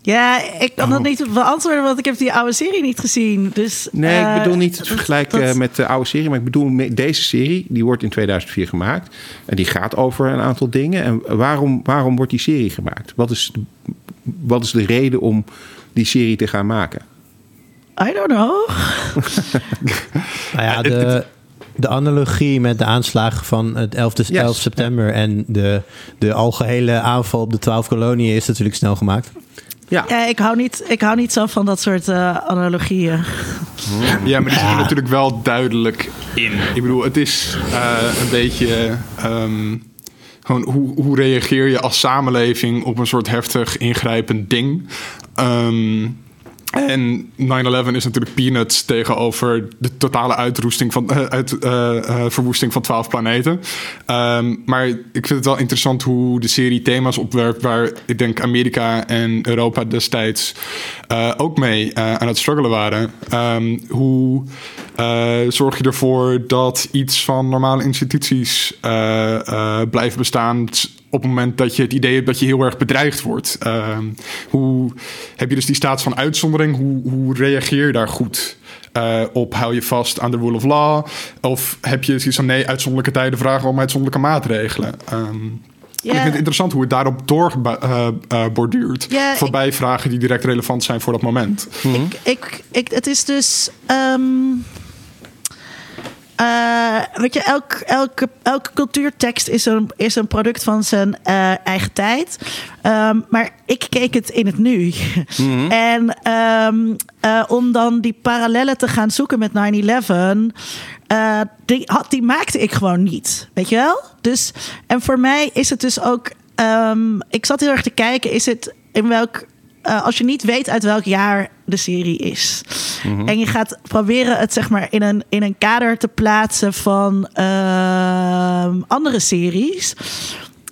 C: Ja, ik kan dat oh. niet beantwoorden, want ik heb die oude serie niet gezien. Dus,
A: nee, ik bedoel niet het vergelijken met de oude serie, maar ik bedoel deze serie, die wordt in 2004 gemaakt. En die gaat over een aantal dingen. En waarom, waarom wordt die serie gemaakt? Wat is, wat is de reden om die serie te gaan maken?
C: I don't know.
D: nou ja, de, de analogie met de aanslagen van het 11, 11 september en de, de algehele aanval op de 12 koloniën is natuurlijk snel gemaakt.
C: Ja. ja, ik, hou niet, ik hou niet zo van dat soort uh, analogieën.
B: Ja, maar die zitten natuurlijk wel duidelijk in. Ik bedoel, het is uh, een beetje. Um, gewoon hoe, hoe reageer je als samenleving op een soort heftig ingrijpend ding? Um, en 9-11 is natuurlijk peanuts tegenover de totale uitroesting van, uh, uit, uh, verwoesting van 12 planeten. Um, maar ik vind het wel interessant hoe de serie thema's opwerpt waar ik denk Amerika en Europa destijds ook mee aan het struggelen waren. Um, hoe zorg je ervoor dat iets van normale instituties blijven bestaan op het moment dat je het idee hebt dat je heel erg bedreigd wordt. Ehm, hoe heb je dus die staat van uitzondering? Hoe, hoe reageer je daar goed uh, op? Hou je vast aan de rule of law? Of heb je zoiets van nee, uitzonderlijke tijden vragen om uitzonderlijke maatregelen? Um, Ik vind het interessant hoe het daarop doorborduurt. Uh, uh, voorbij vragen die direct relevant zijn voor dat moment.
C: Ik, ik, ik, het is dus. Um uh, weet je, elk, elke, elke cultuurtekst is een, is een product van zijn uh, eigen tijd. Um, maar ik keek het in het nu. Mm-hmm. en um, uh, om dan die parallellen te gaan zoeken met 9-11. die, had, die maakte ik gewoon niet. Weet je wel? Dus, en voor mij is het dus ook. Um, ik zat heel erg te kijken, is het in welk uh, als je niet weet uit welk jaar de serie is. Mhm. En je gaat proberen het zeg maar in een, in een kader te plaatsen van uh, andere series.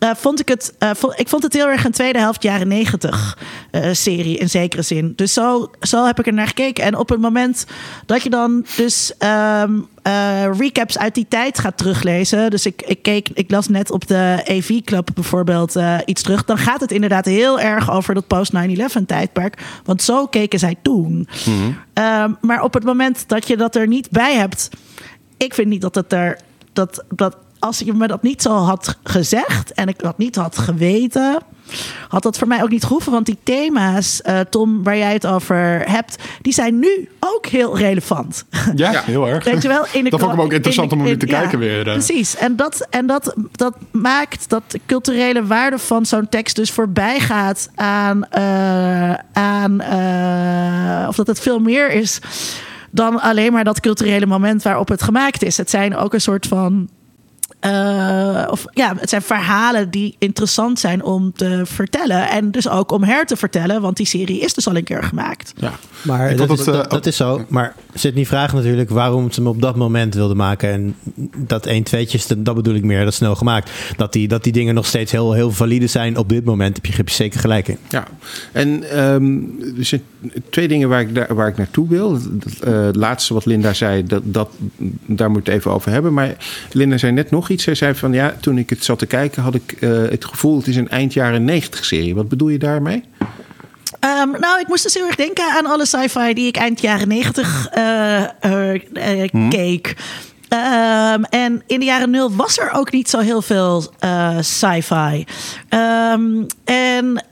C: Uh, vond ik het. Uh, vond, ik vond het heel erg een tweede helft jaren negentig uh, serie in zekere zin. Dus zo, zo heb ik er naar gekeken. En op het moment dat je dan dus um, recaps uit die tijd gaat teruglezen. Dus ik, ik keek, ik las net op de AV Club bijvoorbeeld iets terug. Dan gaat het inderdaad heel erg over dat post 9-11 tijdperk. Want zo keken zij toen. Mm -hmm. maar op het moment dat je dat er niet bij hebt. Ik vind niet dat het er. Dat, dat als je me dat niet zo had gezegd en ik dat niet had geweten, had dat voor mij ook niet gehoeven. Want die thema's, uh, Tom, waar jij het over hebt, die zijn nu ook heel relevant.
B: Ja, heel erg.
C: Weet je wel, in de
B: dat vond ik ook interessant om nu te kijken weer.
C: Uh. Precies. En, dat, en dat, dat maakt dat de culturele waarde van zo'n tekst dus voorbij gaat aan, uh, aan of dat het veel meer is dan alleen maar dat culturele moment waarop het gemaakt is. Het zijn ook een soort van uh, of ja, het zijn verhalen die interessant zijn om te vertellen. En dus ook om her te vertellen, want die serie is dus al een keer gemaakt.
D: Ja, maar dat, is, dat, dat, is zo. Maar Sydney vraagt natuurlijk waarom ze hem op dat moment wilde maken. En dat 1 tweetjes, dat bedoel ik meer, dat snel gemaakt. Dat die, dat die dingen nog steeds heel, heel valide zijn op dit moment. Heb je, heb je zeker gelijk in.
A: Ja, en um, er zijn twee dingen waar ik, daar, waar ik naartoe wil. Het uh, laatste wat Linda zei, dat, dat, daar moet ik het even over hebben. Maar Linda zei net nog iets. Zij zei van ja, toen ik het zat te kijken, had ik uh, het gevoel, het is een eind jaren 90 serie. Wat bedoel je daarmee?
C: Um, nou, ik moest dus heel erg denken aan alle sci-fi die ik eind jaren 90 uh, uh, hmm. keek. Um, en in de jaren nul was er ook niet zo heel veel sci-fi. Um, en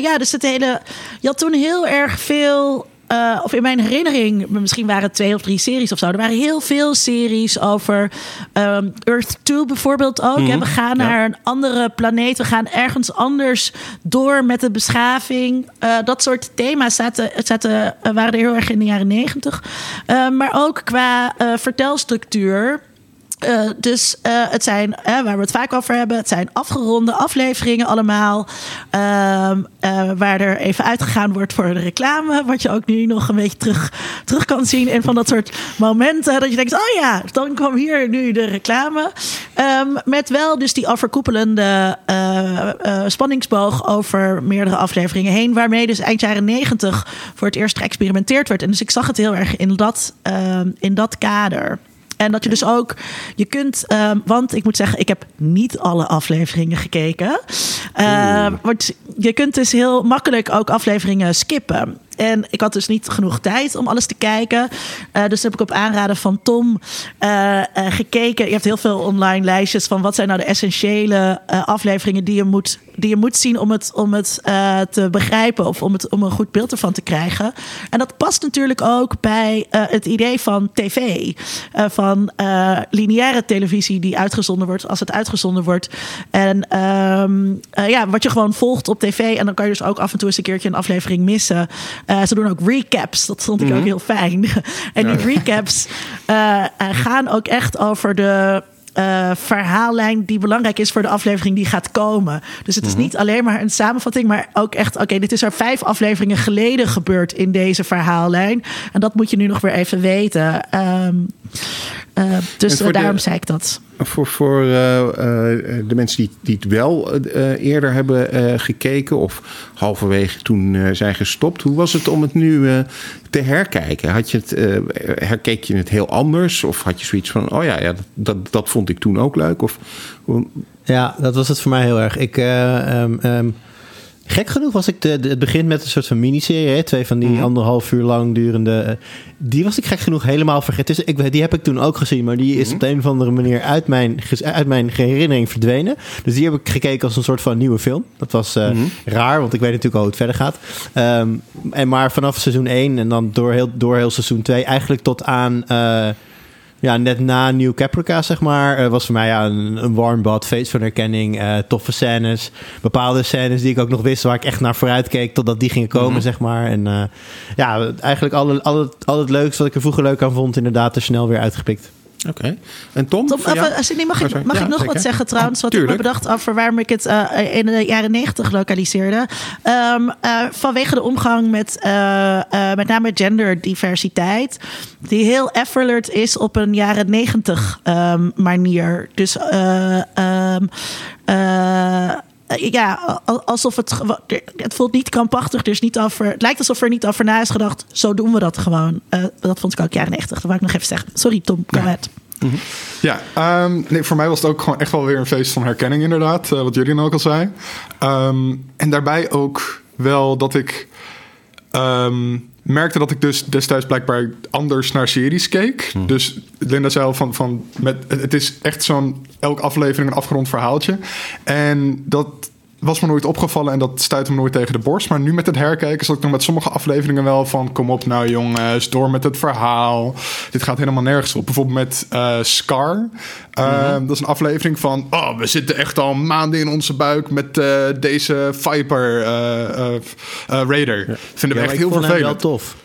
C: ja, dus het hele. Je had toen heel erg veel uh, of in mijn herinnering, misschien waren het twee of drie series of zo. Er waren heel veel series over um, Earth 2 bijvoorbeeld ook. Mm we gaan naar een andere planeet. We gaan ergens anders door met de beschaving. Uh, dat soort thema's zaten, zaten, waren er heel erg in de jaren negentig. Uh, maar ook qua vertelstructuur. Uh, dus uh, het zijn, uh, waar we het vaak over hebben, het zijn afgeronde afleveringen allemaal. Ehm, waar er even uitgegaan wordt voor de reclame. Wat je ook nu nog een beetje terug, terug kan zien. En van dat soort momenten dat je denkt, oh ja, dan kwam hier nu de reclame. Ehm, met wel dus die overkoepelende spanningsboog over meerdere afleveringen heen. Waarmee dus eind jaren negentig voor het eerst geëxperimenteerd werd. En dus ik zag het heel erg in dat, uh, in dat kader. En dat je dus ook, je kunt, um, want ik moet zeggen, ik heb niet alle afleveringen gekeken. Uh, want je kunt dus heel makkelijk ook afleveringen skippen. En ik had dus niet genoeg tijd om alles te kijken. Uh, dus heb ik op aanraden van Tom uh, uh, gekeken. Je hebt heel veel online lijstjes van wat zijn nou de essentiële afleveringen die je moet, die je moet zien om het, om het te begrijpen of om, het, om een goed beeld ervan te krijgen. En dat past natuurlijk ook bij het idee van tv. van lineaire televisie die uitgezonden wordt als het uitgezonden wordt. En um, ja, wat je gewoon volgt op tv. En dan kan je dus ook af en toe eens een keertje een aflevering missen. Uh, ze doen ook recaps. Dat vond ik mm -hmm. ook heel fijn. en die recaps uh, gaan ook echt over de. Uh, verhaallijn die belangrijk is voor de aflevering die gaat komen. Dus het is mm -hmm. niet alleen maar een samenvatting, maar ook echt: oké, okay, dit is er vijf afleveringen geleden gebeurd in deze verhaallijn. En dat moet je nu nog weer even weten. Um, uh, dus daarom de, zei ik dat.
A: Voor, voor uh, de mensen die, die het wel eerder hebben gekeken of halverwege toen zijn gestopt, hoe was het om het nu te herkijken? Had je het, herkeek je het heel anders? Of had je zoiets van: oh ja, ja dat, dat, dat vond ik toen ook leuk? Of,
D: ja, dat was het voor mij heel erg. Ik. Um, um, Gek genoeg was ik de, de, het begin met een soort van miniserie. Hè? Twee van die mm. anderhalf uur lang durende. Die was ik gek genoeg helemaal vergeten. Dus ik, die heb ik toen ook gezien. Maar die is mm. op de een of andere manier uit mijn, uit mijn herinnering verdwenen. Dus die heb ik gekeken als een soort van nieuwe film. Dat was uh, mm. raar, want ik weet natuurlijk al hoe het verder gaat. Um, en maar vanaf seizoen 1 en dan door heel, door heel seizoen 2, eigenlijk tot aan. Ja, net na New Caprica, zeg maar, uh, was voor mij ja, een, een warm bad, feest van herkenning, uh, toffe scènes. Bepaalde scènes die ik ook nog wist waar ik echt naar vooruit keek totdat die gingen komen, mm -hmm. zeg maar. En uh, ja, eigenlijk al, al, al, het, al het leuks wat ik er vroeger leuk aan vond, inderdaad er snel weer uitgepikt.
A: Oké. Okay. En Tom?
C: Tom ja? als, mag ik, mag ja, ik nog zeker. wat zeggen trouwens? Wat Tuurlijk. ik me bedacht over waarom ik het uh, in de jaren negentig lokaliseerde. Um, uh, vanwege de omgang met uh, met name genderdiversiteit. Die heel effortless is op een jaren negentig um, manier. Dus... Um, ja, alsof het. Het voelt niet krampachtig. Er is niet over, het lijkt alsof er niet over na is gedacht. Zo doen we dat gewoon. Uh, dat vond ik ook jaren 90. Dat wou ik nog even zeggen. Sorry, Tom. Go ahead.
B: Mm -hmm. Ja, um, nee, voor mij was het ook gewoon echt wel weer een feest van herkenning, inderdaad. Uh, wat jullie ook al zei. Um, en daarbij ook wel dat ik. Um, merkte dat ik dus destijds blijkbaar anders naar series keek. Hmm. Dus Linda zei al van, van met, het is echt zo'n elke aflevering een afgerond verhaaltje. En dat was me nooit opgevallen en dat stuitte me nooit tegen de borst. Maar nu met het herkijken zat ik nog met sommige afleveringen wel van... kom op nou jongens, door met het verhaal. Dit gaat helemaal nergens op. Bijvoorbeeld met uh, Scar. Uh, mm-hmm. Dat is een aflevering van... oh, we zitten echt al maanden in onze buik met uh, deze Viper Raider. Ja. Vinden we
D: ja,
B: echt heel vervelend.
D: wel tof.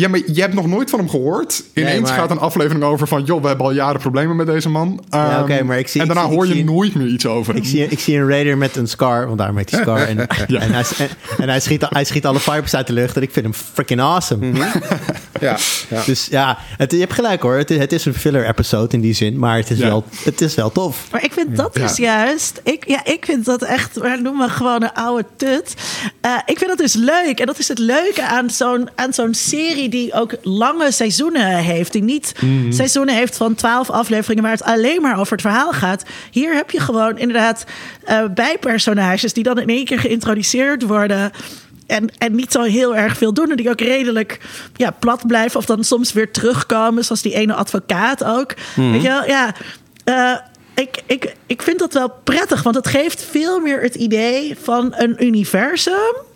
B: Ja, maar je hebt nog nooit van hem gehoord. Ineens nee, maar... gaat een aflevering over van... joh, we hebben al jaren problemen met deze man. Um,
D: ja, okay, maar ik zie,
B: en daarna
D: ik zie,
B: hoor je nooit meer iets over
D: ik
B: hem.
D: Zie, ik zie een raider met een scar, want daarom heet hij scar. En, ja. en, hij, en, en, hij, schiet, hij schiet alle fibers uit de lucht en ik vind hem freaking awesome.
A: Mm -hmm. ja,
D: ja, Dus ja, het, je hebt gelijk hoor. Het is, het is een filler episode in die zin, maar het is, ja. wel, het is wel tof.
C: Maar ik vind dat dus juist... Ik, ja, ik vind dat echt... Noem maar gewoon een oude tut. Uh, ik vind dat dus leuk. En dat is het leuke aan zo'n zo'n serie die ook lange seizoenen heeft. Die niet mm. seizoenen heeft van twaalf afleveringen waar het alleen maar over het verhaal gaat. Hier heb je gewoon inderdaad uh, bijpersonages die dan in één keer geïntroduceerd worden. En, en niet zo heel erg veel doen. En die ook redelijk ja, plat blijven. Of dan soms weer terugkomen. Zoals die ene advocaat ook. Mm. Weet je wel? Ja. Uh, ik, ik, ik vind dat wel prettig. Want het geeft veel meer het idee van een universum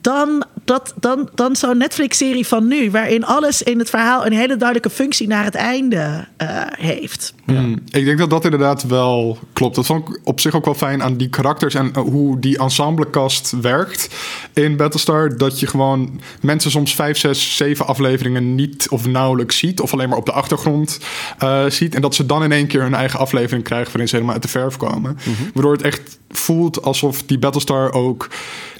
C: dan, dat, dan, dan zo'n Netflix-serie van nu, waarin alles in het verhaal een hele duidelijke functie naar het einde uh, heeft.
B: Ja. Mm, ik denk dat dat inderdaad wel klopt. Dat vond ik op zich ook wel fijn aan die karakters en uh, hoe die ensemblecast werkt in Battlestar. Dat je gewoon mensen soms vijf, zes, zeven afleveringen niet of nauwelijks ziet, of alleen maar op de achtergrond uh, ziet. En dat ze dan in één keer hun eigen aflevering krijgen waarin ze helemaal uit de verf komen. Mm -hmm. Waardoor het echt voelt alsof die Battlestar ook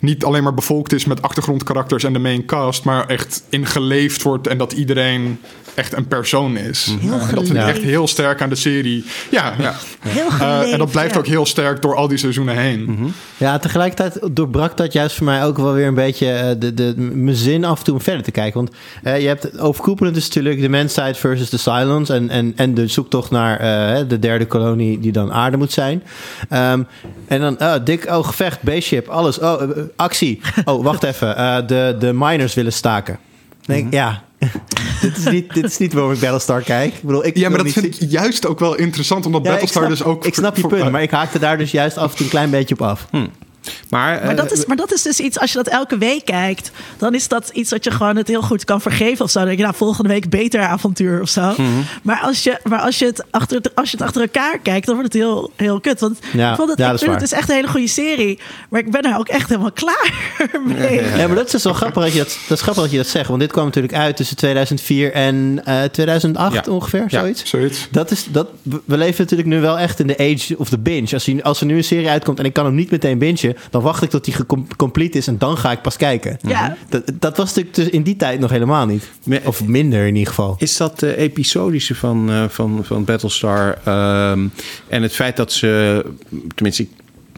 B: niet alleen maar bevolkt is met achtergrondkarakters en de main cast, maar echt ingeleefd wordt en dat iedereen echt een persoon is.
C: Heel
B: en dat vind ik echt heel sterk aan de serie. Ja, ja.
C: Heel
B: Eh, en dat blijft
C: ja.
B: ook heel sterk door al die seizoenen heen.
D: Ja, tegelijkertijd doorbrak dat juist voor mij ook wel weer een beetje eh, de, de, mijn zin af en toe om verder te kijken. Want eh, je hebt overkoepelend is natuurlijk de Manside versus de Silence en, en, en de zoektocht naar eh, de derde kolonie die dan aarde moet zijn. Ehm, en dan, oh, dik, oh, gevecht, B-ship, alles. Oh, eh, actie. Oh, wacht even. eh, de, de miners willen staken. Nee,
B: Mhm.
D: ja. dit, is niet, dit is niet waarom ik Battlestar kijk. Ik bedoel, ik
B: Ja, maar dat
D: niet
B: vind ik juist ook wel interessant, omdat
D: Ja,
B: Battlestar
D: snap,
B: dus ook...
D: ik snap je punt, maar ik haakte daar dus juist af en toe een klein beetje op af.
A: Maar,
C: Maar dat,
A: eh,
C: is, maar dat is dus iets, als je dat elke week kijkt, dan is dat iets dat je gewoon het heel goed kan vergeven of zo. Dan denk je, nou, volgende week beter avontuur of zo.
D: Mhm.
C: Maar, als je, maar als, je het achter, als je het achter elkaar kijkt, dan wordt het heel, heel kut. Want
D: Ja,
C: ik, vond het,
D: ja,
C: ik
D: dat is
C: vind
D: waar.
C: het is echt een hele goede serie. Maar ik ben er ook echt helemaal klaar mee.
D: Ja, maar dat is dus wel grappig dat je dat, dat, is grappig dat, je dat zegt. Want dit kwam natuurlijk uit tussen 2004 en eh 2008
A: Ja.
D: ongeveer,
A: Ja.
D: zoiets.
B: Zoiets.
D: Dat is, dat, we leven natuurlijk nu wel echt in de age of the binge. Als, hij, als er nu een serie uitkomt en ik kan hem niet meteen bingen... dan wacht ik tot hij gecom- complete is en dan ga ik pas kijken.
C: Ja.
D: Dat, dat was natuurlijk dus in die tijd nog helemaal niet. Of minder in ieder geval.
A: Is dat de episodische van, eh, van, van Battlestar? ehm, en het feit dat ze, tenminste,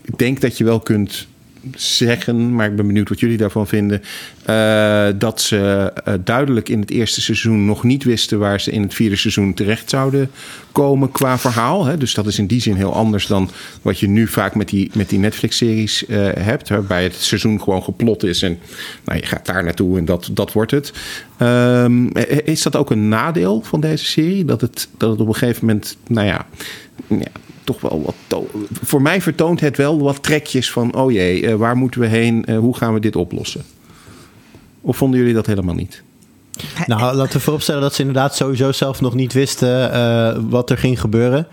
A: ik denk dat je wel kunt zeggen, maar ik ben benieuwd wat jullie daarvan vinden. eh, dat ze eh, duidelijk in het eerste seizoen nog niet wisten waar ze in het vierde seizoen terecht zouden komen qua verhaal. Hè? Dus dat is in die zin heel anders dan wat je nu vaak met die, met die Netflix-series eh, hebt. Waarbij het seizoen gewoon geplot is en nou, je gaat daar naartoe en dat, dat wordt het. Ehm, is dat ook een nadeel van deze serie? Dat het, dat het op een gegeven moment, nou ja, ja toch wel wat. Voor mij vertoont het wel wat trekjes van: oh jee, eh, waar moeten we heen? Eh, hoe gaan we dit oplossen? Of vonden jullie dat helemaal niet?
D: Nou, laten we vooropstellen dat ze inderdaad sowieso zelf nog niet wisten eh, wat er ging gebeuren.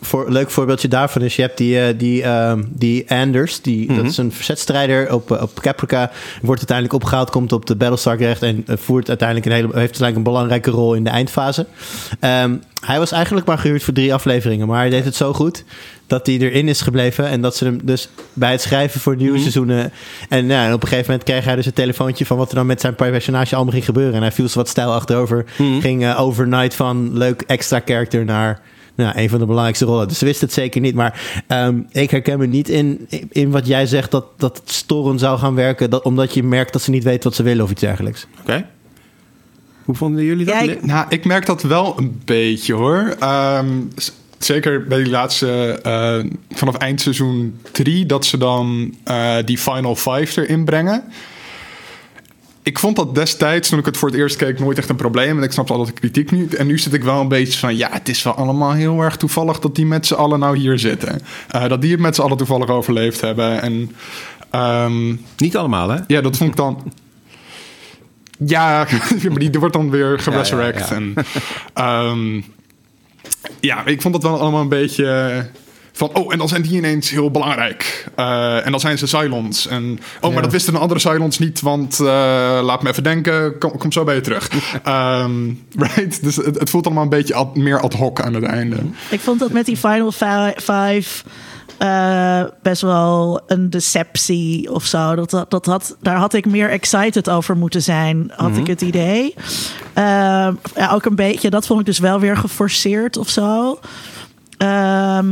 D: Voor, een leuk voorbeeldje daarvan is, je hebt die, eh, die, ehm, die Anders, die, dat is een verzetstrijder op, eh, op Caprica. Wordt uiteindelijk opgehaald, komt op de Battlestar terecht en voert uiteindelijk een hele, heeft uiteindelijk een belangrijke rol in de eindfase. Ehm, hij was eigenlijk maar gehuurd voor drie afleveringen, maar hij deed het zo goed dat hij erin is gebleven. En dat ze hem dus bij het schrijven voor nieuwe seizoenen. En, ja, en op een gegeven moment kreeg hij dus een telefoontje van wat er dan met zijn personage allemaal ging gebeuren. En hij viel ze wat stijl achterover. Ging eh, overnight van leuk extra character naar. Nou, een van de belangrijkste rollen. Dus ze wisten het zeker niet. Maar ehm, ik herken me niet in, in wat jij zegt dat, dat het storend zou gaan werken. Dat, omdat je merkt dat ze niet weten wat ze willen of iets dergelijks.
A: Oké. Hoe vonden jullie dat?
C: Ja, ik-
B: Nou, ik merk dat wel een beetje hoor. Ehm, zeker bij die laatste, eh, vanaf eindseizoen 3, dat ze dan eh, die Final Five erin brengen. Ik vond dat destijds, toen ik het voor het eerst keek, nooit echt een probleem. En ik snapte altijd de kritiek niet. En nu zit ik wel een beetje van, ja, het is wel allemaal heel erg toevallig dat die met z'n allen nou hier zitten. Eh, dat die het met z'n allen toevallig overleefd hebben. En ehm,
A: Niet allemaal, hè?
B: ja, dat vond ik dan. Ja, maar die wordt dan weer geresurrect.
A: Ja, ja,
B: En, ehm, ja, ik vond dat wel allemaal een beetje van... Oh, en dan zijn die ineens heel belangrijk. Eh, en dan zijn ze Cylons. En, oh,
D: Ja.
B: maar dat wisten de andere Cylons niet, want eh, laat me even denken. Kom, kom zo bij je terug. Ehm, right? Dus het, het voelt allemaal een beetje ad- meer ad hoc aan het einde.
C: Ik vond dat met die Final Fi- Five eh, best wel een deceptie of zo. Dat, dat, dat had, daar had ik meer excited over moeten zijn, had ik het idee. Ehm, ja, ook een beetje, dat vond ik dus wel weer geforceerd of zo. Ehm,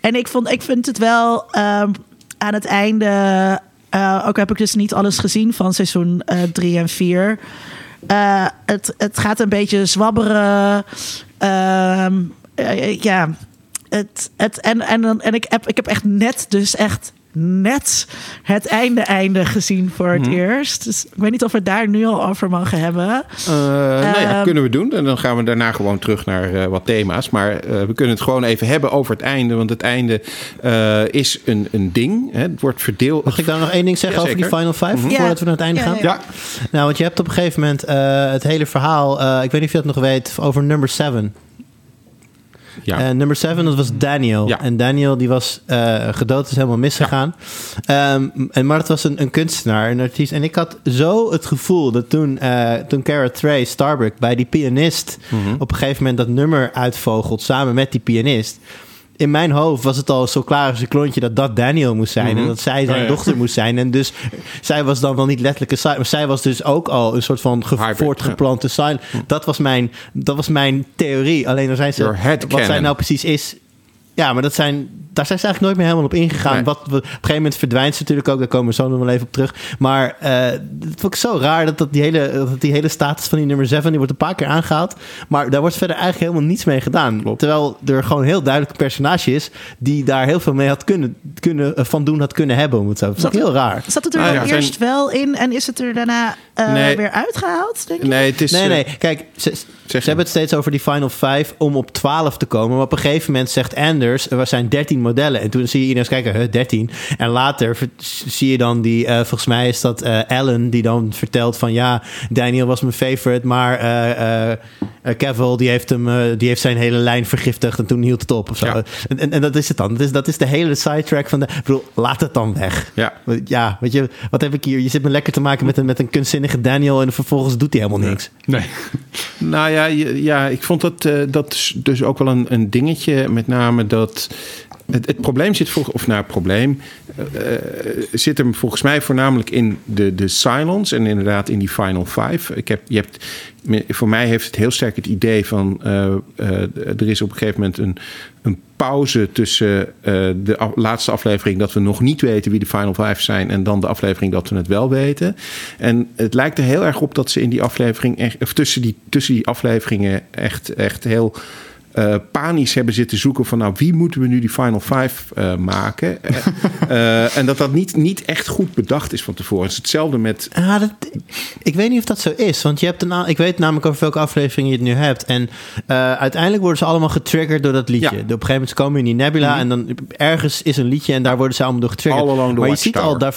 C: en ik, vond, ik vind het wel ehm, aan het einde. eh, ook heb ik dus niet alles gezien van seizoen 3 en 4. Eh, het, het gaat een beetje zwabberen. Ehm, eh, ja, het, het, en, en, en ik, heb, ik heb echt net, dus echt net het einde-einde gezien voor het eerst. Dus ik weet niet of we het daar nu al over mogen hebben.
A: Eh, nou ja,
C: Ehm.
A: kunnen we doen. En dan gaan we daarna gewoon terug naar eh, wat thema's. Maar eh, we kunnen het gewoon even hebben over het einde. Want het einde eh, is een, een ding. Hè. Het wordt verdeeld.
D: Mag ik daar nog één ding zeggen
A: Ja,
D: over die. Final Five?
C: Ja.
D: Voordat we naar het einde
C: Ja,
D: gaan?
C: ja.
B: Ja,
D: Nou, want je hebt op een gegeven moment eh, het hele verhaal, eh, ik weet niet of je dat nog weet, over number 7.
A: Ja.
D: En number 7, dat was Daniel.
A: Ja.
D: En Daniel die was eh, gedood, is helemaal misgegaan. Ehm, en, maar het was een, een kunstenaar, een artiest. En ik had zo het gevoel dat toen, eh toen Cara Trey Starbuck bij die pianist
A: Mhm.
D: op een gegeven moment dat nummer uitvogelt samen met die pianist. In mijn hoofd was het al zo klaar als een klontje dat dat Daniel moest zijn. En dat zij zijn
B: Ja, ja.
D: dochter moest zijn. En dus zij was dan wel niet letterlijk een silent. Maar zij was dus ook al een soort van
A: Hybrid,
D: voortgeplante silent. Dat was, mijn, dat was mijn theorie. Alleen dan zijn ze. Wat zij nou precies is. Ja, maar dat zijn, daar zijn ze eigenlijk nooit meer helemaal op ingegaan.
A: Nee.
D: Wat, op een gegeven moment verdwijnt ze natuurlijk ook. Daar komen we zo nog wel even op terug. Maar eh, het vond ik zo raar dat, dat, die hele, dat die hele status van die nummer 7... die wordt een paar keer aangehaald. Maar daar wordt verder eigenlijk helemaal niets mee gedaan.
A: Klopt.
D: Terwijl er gewoon een heel duidelijk een personage is... die daar heel veel mee had kunnen, kunnen, eh, van doen had kunnen hebben. Om het zo. Dat is
C: Zat-
D: heel raar.
C: Zat het er
A: Ah,
C: dan
A: ja, zijn-
C: eerst wel in en is het er daarna eh,
A: Nee.
C: weer uitgehaald, denk je?
A: Nee, het is...
D: Nee,
A: eh,
D: nee. Kijk, ze, ze hebben het steeds over die Final 5 om op 12 te komen. Maar op een gegeven moment zegt Anders, er zijn 13 modellen. En toen zie je ineens kijken, huh, 13. En later zie je dan die, eh, volgens mij is dat eh Ellen, die dan vertelt van ja, Daniel was mijn favorite, maar eh eh, eh, Cavill die heeft, hem, eh, die heeft zijn hele lijn vergiftigd en toen hield het op of zo.
A: Ja.
D: En, en, en dat is het dan. Dat is, dat is de hele sidetrack van de. Ik bedoel, laat het dan weg.
A: Ja.
D: Ja, weet je, wat heb ik hier? Je zit me lekker te maken met een, met een kunstzinnige Daniel en vervolgens doet hij helemaal niks.
B: Nee.
A: Nou ja, ja ik vond dat, eh, dat dus ook wel een, een dingetje. Met name dat. Het, probleem zit volgens. Of nou, het probleem. eh, zit hem volgens mij voornamelijk in de, de silence. En inderdaad in die Final Five. Ik heb, je hebt, voor mij heeft het heel sterk het idee van. eh, eh, er is op een gegeven moment een, een pauze tussen de laatste aflevering. dat we nog niet weten wie de Final Five zijn. en dan de aflevering dat we het wel weten. En het lijkt er heel erg op dat ze in die aflevering. Of tussen die, tussen die afleveringen echt, echt heel. Eh, panisch hebben zitten zoeken van nou wie moeten we nu die Final Five eh, maken. Eh, en dat dat niet, niet echt goed bedacht is van tevoren. Het is hetzelfde met
D: Ah, dat, ik weet niet of dat zo is. Want je hebt een, ik weet namelijk over welke aflevering je het nu hebt. En uiteindelijk worden ze allemaal getriggerd door dat liedje.
A: Ja.
D: Op een gegeven moment komen in die nebula. En dan ergens is een liedje en daar worden ze allemaal door getriggerd. Maar je ziet al daar.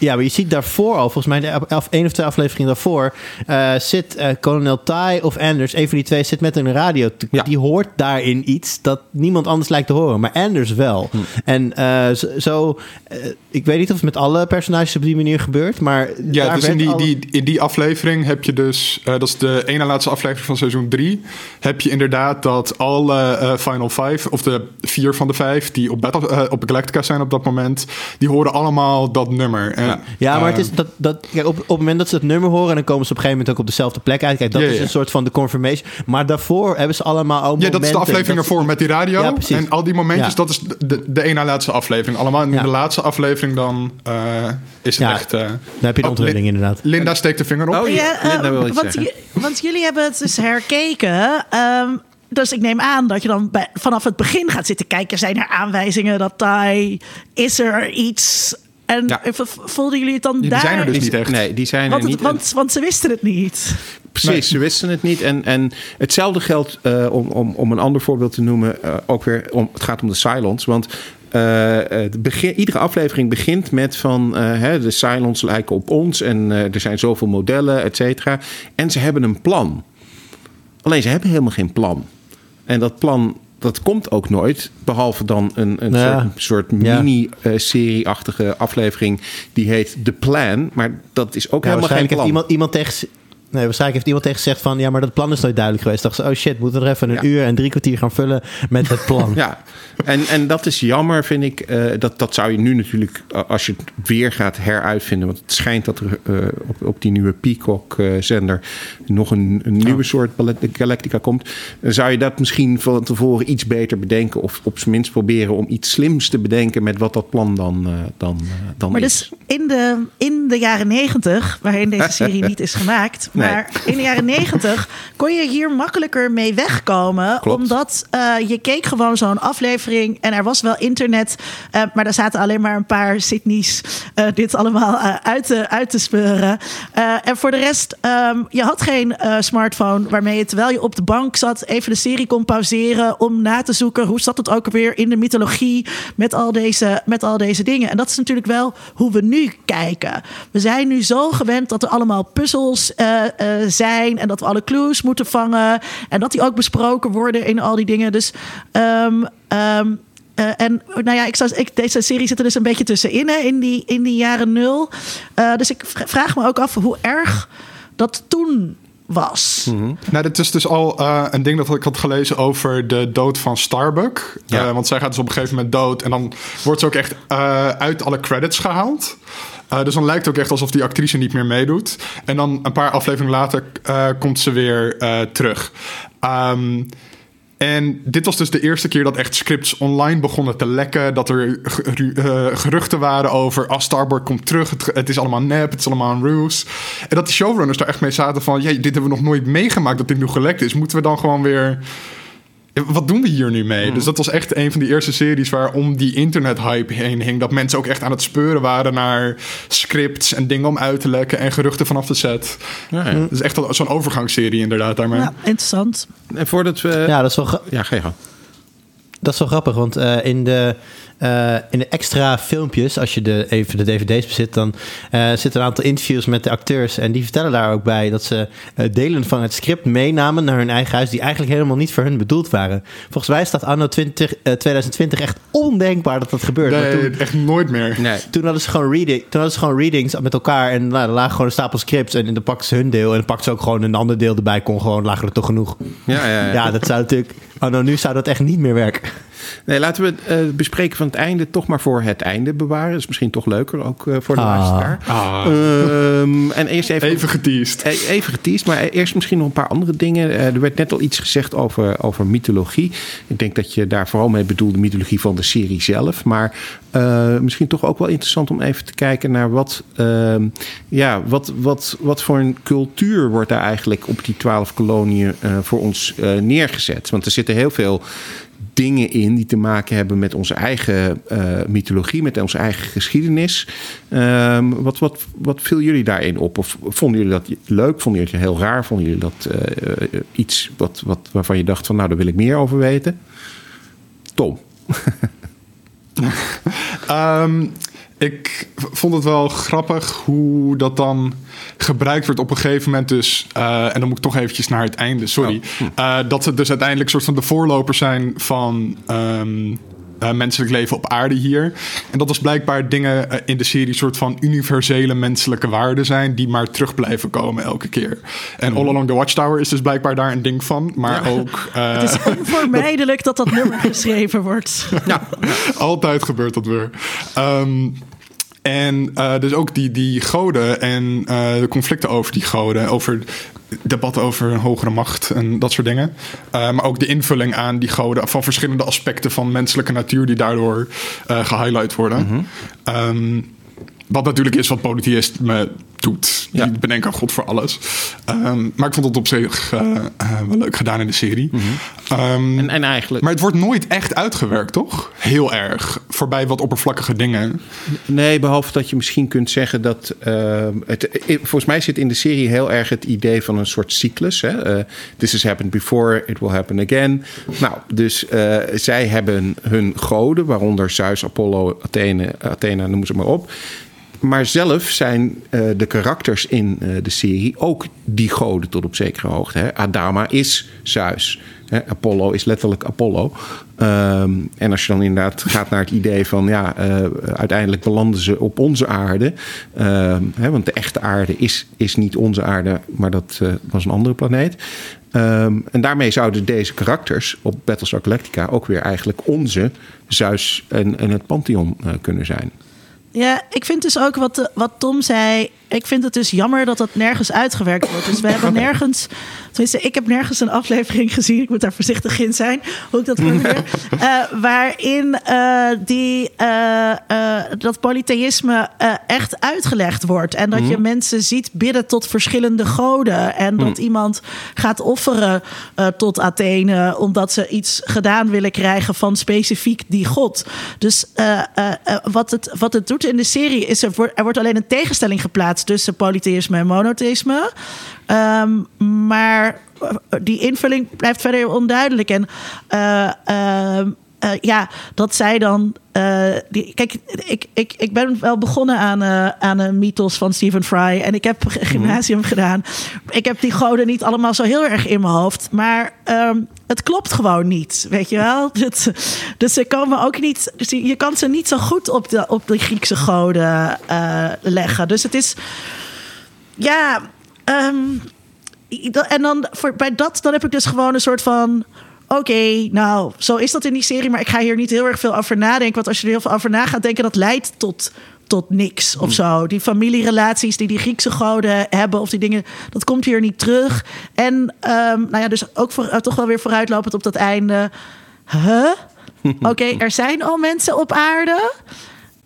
D: Ja, maar je ziet daarvoor al, volgens mij de één of twee afleveringen daarvoor, eh, zit eh kolonel Ty of Anders, een van die twee, zit met een radio.
A: Ja.
D: Die hoort daarin iets dat niemand anders lijkt te horen, maar Anders wel.
A: Hm.
D: En eh, zo, ik weet niet of het met alle personages op die manier gebeurt, maar
B: Ja, dus in die, in die aflevering heb je dus... dat is de ene laatste aflevering van seizoen 3... heb je inderdaad dat alle Final Five... of de vier van de vijf die op, Battle, op Galactica zijn op dat moment... die horen allemaal dat nummer. En,
D: Ja, maar het is dat, dat kijk, op, op het moment dat ze het nummer horen, dan komen ze op een gegeven moment ook op dezelfde plek uit. Kijk, dat is een soort van de confirmation. Maar daarvoor hebben ze allemaal al
B: Ja, dat is de aflevering ervoor met die radio.
D: Ja, precies.
B: en al die momentjes,
D: Ja.
B: dat is de, de, de ene laatste aflevering. Allemaal in
D: Ja.
B: de laatste aflevering dan eh, is het
D: Ja,
B: echt... eh,
D: Dan heb je de
B: oh,
D: onthulling
B: Lin-
D: inderdaad.
B: Linda steekt de vinger op.
A: Oh, ja.
C: eh,
A: Linda wil iets
C: want, jullie hebben het dus herkeken. ehm, dus ik neem aan dat je dan bij, vanaf het begin gaat zitten kijken. Zijn er aanwijzingen dat hij... Is er iets... En
A: Ja.
C: voelden jullie het dan
B: Die
C: daar?
B: zijn er dus
A: Die-
B: niet echt.
A: Nee, die zijn er
C: want, het-
A: niet.
C: want, want ze wisten het niet.
A: Precies,
B: Nee.
A: ze wisten het niet. En, en hetzelfde geldt, eh, om, om, om een ander voorbeeld te noemen, eh, ook weer om, het gaat om de Silence. Want eh, begin, iedere aflevering begint met van eh, hè, de Silence lijken op ons en eh, er zijn zoveel modellen, et cetera. En ze hebben een plan. Alleen ze hebben helemaal geen plan. En dat plan. Dat komt ook nooit, behalve dan een, een
D: Ja.
A: soort, mini-serie-achtige aflevering. Die heet The Plan. Maar dat is ook
D: Ja,
A: helemaal geen plan.
D: heeft iemand, iemand tegen... Nee, waarschijnlijk heeft iemand tegen gezegd van... ja, maar dat plan is nooit duidelijk geweest. Dacht ze, oh shit, moeten we er even een
A: Ja.
D: uur en drie kwartier gaan vullen met het plan.
A: Ja, en, en dat is jammer, vind ik. Eh, dat, dat zou je nu natuurlijk, als je het weer gaat heruitvinden... want het schijnt dat er eh, op, op die nieuwe Peacock-zender... nog een, een nieuwe soort Bal- Galactica komt... dan zou je dat misschien van tevoren iets beter bedenken... of op zijn minst proberen om iets slims te bedenken... met wat dat plan dan, eh, dan, dan
C: Maar
A: is.
C: dus in de, in de jaren negentig, waarin deze serie niet is gemaakt. Maar in de jaren negentig kon je hier makkelijker mee wegkomen.
A: Klopt.
C: Omdat eh, je keek gewoon zo'n aflevering en er was wel internet, eh, maar daar zaten alleen maar een paar Sydney's eh, dit allemaal uit, te, uit te speuren. En voor de rest, ehm, je had geen smartphone waarmee je terwijl je op de bank zat even de serie kon pauzeren om na te zoeken hoe zat het ook alweer in de mythologie met al deze, met al deze dingen. En dat is natuurlijk wel hoe we nu kijken. We zijn nu zo gewend dat er allemaal puzzels eh, eh, zijn en dat we alle clues moeten vangen en dat die ook besproken worden in al die dingen. Dus ehm, ehm, eh, en nou ja, ik zou, ik, deze serie zit er dus een beetje tussenin hè, in, die, in die jaren nul. Eh, dus ik vraag me ook af hoe erg dat toen was.
B: Nou, dit is dus al eh, een ding dat ik had gelezen over de dood van Starbuck.
A: Ja.
B: Eh, want zij gaat dus op een gegeven moment dood. En dan wordt ze ook echt eh, uit alle credits gehaald. Eh, dus dan lijkt het ook echt alsof die actrice niet meer meedoet. En dan een paar afleveringen later eh, komt ze weer eh, terug. Ehm, en dit was dus de eerste keer dat echt scripts online begonnen te lekken. Dat er ge- geruchten waren over... Ah, Starbuck komt terug, het, is allemaal nep, het is allemaal een ruse. En dat die showrunners daar echt mee zaten van... Dit hebben we nog nooit meegemaakt dat dit nu gelekt is. Moeten we dan gewoon weer... Wat doen we hier nu mee? Dus dat was echt een van die eerste series waar om die internet-hype heen hing. Dat mensen ook echt aan het speuren waren naar scripts en dingen om uit te lekken en geruchten vanaf de set.
A: Ja, ja.
B: Dat is echt al- zo'n overgangsserie inderdaad daarmee.
C: Ja, interessant.
A: En voordat we...
D: Ja, dat is wel,
A: Ja, ga je gang.
D: Dat is wel grappig, want eh, in, de, eh, in de extra filmpjes, als je de, even de dvd's bezit, dan eh, zitten een aantal interviews met de acteurs. En die vertellen daar ook bij dat ze delen van het script meenamen naar hun eigen huis, die eigenlijk helemaal niet voor hun bedoeld waren. Volgens mij staat anno 20, eh, 2020 echt ondenkbaar dat dat gebeurt. Maar
B: Nee,
D: toen,
B: echt nooit meer.
A: Nee.
D: toen hadden ze gewoon, reading, toen hadden ze gewoon readings met elkaar. En nou, er lagen gewoon een stapel scripts. En dan pakten ze hun deel. En dan pakten ze ook gewoon een ander deel erbij. Kon gewoon, lagen er toch genoeg.
A: Ja, ja, ja.
D: Ja, dat zou natuurlijk... Anno nu zou dat echt niet meer werken.
A: Nee, laten we het eh, bespreken van het einde toch maar voor het einde bewaren. Dat is misschien toch leuker, ook eh, voor de
D: Ah.
A: luisteraar.
B: Ah,
A: Ehm, en eerst even...
B: even geteased.
A: Eh, Even geteased, maar eerst misschien nog een paar andere dingen. Eh, er werd net al iets gezegd over, over mythologie. Ik denk dat je daar vooral mee bedoelde mythologie van de serie zelf. Maar eh, misschien toch ook wel interessant om even te kijken naar wat, ehm, ja, wat, wat, wat voor een cultuur wordt daar eigenlijk op die twaalf koloniën eh, voor ons eh, neergezet. Want er zitten heel veel dingen in die te maken hebben met onze eigen eh, mythologie, met onze eigen geschiedenis. Ehm, wat, wat, wat viel jullie daarin op? Of vonden jullie dat leuk? Vonden jullie het heel raar? Vonden jullie dat eh, iets wat, wat, waarvan je dacht van nou, daar wil ik meer over weten? Tom.
B: Ehm, ik vond het wel grappig hoe dat dan gebruikt wordt op een gegeven moment dus... eh, en dan moet ik toch eventjes naar het einde, sorry. Eh, dat ze dus uiteindelijk soort van de voorlopers zijn van... ehm, eh, menselijk leven op aarde hier. En dat is blijkbaar dingen in de serie soort van universele menselijke waarden zijn die maar terug blijven komen elke keer. En All Along the Watchtower is dus blijkbaar daar een ding van, maar ook eh,
C: Het is onvermijdelijk dat dat nummer geschreven wordt.
B: Altijd gebeurt dat weer. Ehm, en eh, dus ook die, die goden en eh, de conflicten over die goden. Over debatten over een hogere macht en dat soort dingen. Eh, maar ook de invulling aan die goden van verschillende aspecten van menselijke natuur die daardoor eh gehighlight worden. Ehm, wat natuurlijk is wat polytheïsme doet.
A: Ja.
B: Die bedenken God voor alles. Ehm, maar ik vond het op zich eh, eh, wel leuk gedaan in de serie. Ehm,
A: En, en eigenlijk.
B: maar het wordt nooit echt uitgewerkt, toch? Heel erg. Voorbij wat oppervlakkige dingen.
A: Nee, behalve dat je misschien kunt zeggen dat. eh, het, eh, volgens mij zit in de serie heel erg het idee van een soort cyclus. Hè? This has happened before, it will happen again. Nou, dus zij hebben hun goden, waaronder Zeus, Apollo, Athene, Athena, noem ze maar op. Maar zelf zijn eh, de karakters in eh, de serie ook die goden tot op zekere hoogte. Hè? Adama is Zeus. Hè? Apollo is letterlijk Apollo. Ehm, en als je dan inderdaad gaat naar het idee van... ja, eh, uiteindelijk belanden ze op onze aarde. Ehm, hè, want de echte aarde is, is niet onze aarde... maar dat was een andere planeet. Ehm, en daarmee zouden deze karakters op Battlestar Galactica... ook weer eigenlijk onze Zeus en, en het Pantheon kunnen zijn.
C: Ja, ik vind dus ook wat, eh, wat Tom zei. Ik vind het dus jammer dat dat nergens uitgewerkt wordt. Dus we hebben nergens. Tenminste, ik heb nergens een aflevering gezien. Ik moet daar voorzichtig in zijn. Hoe ik dat formuleer. eh waarin eh, die, eh, dat polytheïsme echt uitgelegd wordt. En dat je mensen ziet bidden tot verschillende goden. En dat iemand gaat offeren tot Athene. omdat ze iets gedaan willen krijgen van specifiek die god. Dus wat, het, wat het doet in de serie is er, wordt- er wordt alleen een tegenstelling geplaatst tussen polytheïsme en monotheïsme. Ehm, maar eh, die invulling blijft verder onduidelijk. En ehm, eh, ja, dat zij dan. eh, die, kijk, ik, ik, ik ben wel begonnen aan, eh, aan een mythos van Stephen Fry. En ik heb g- gymnasium gedaan. Ik heb die goden niet allemaal zo heel erg in mijn hoofd. Maar ehm, het klopt gewoon niet. Weet je wel? Het, dus ze komen ook niet. Dus je kan ze niet zo goed op de, op de Griekse goden leggen. Dus het is. Ja. ehm, en dan voor, bij dat, dan heb ik dus gewoon een soort van. Oké, nou, zo is dat in die serie, maar ik ga hier niet heel erg veel over nadenken. Want als je er heel veel over na gaat denken, dat leidt tot, tot niks of zo. Die familierelaties die die Griekse goden hebben, of die dingen, dat komt hier niet terug. En, ehm, nou ja, dus ook voor, uh, toch wel weer vooruitlopend op dat einde. Huh? Oké, er zijn al mensen op aarde.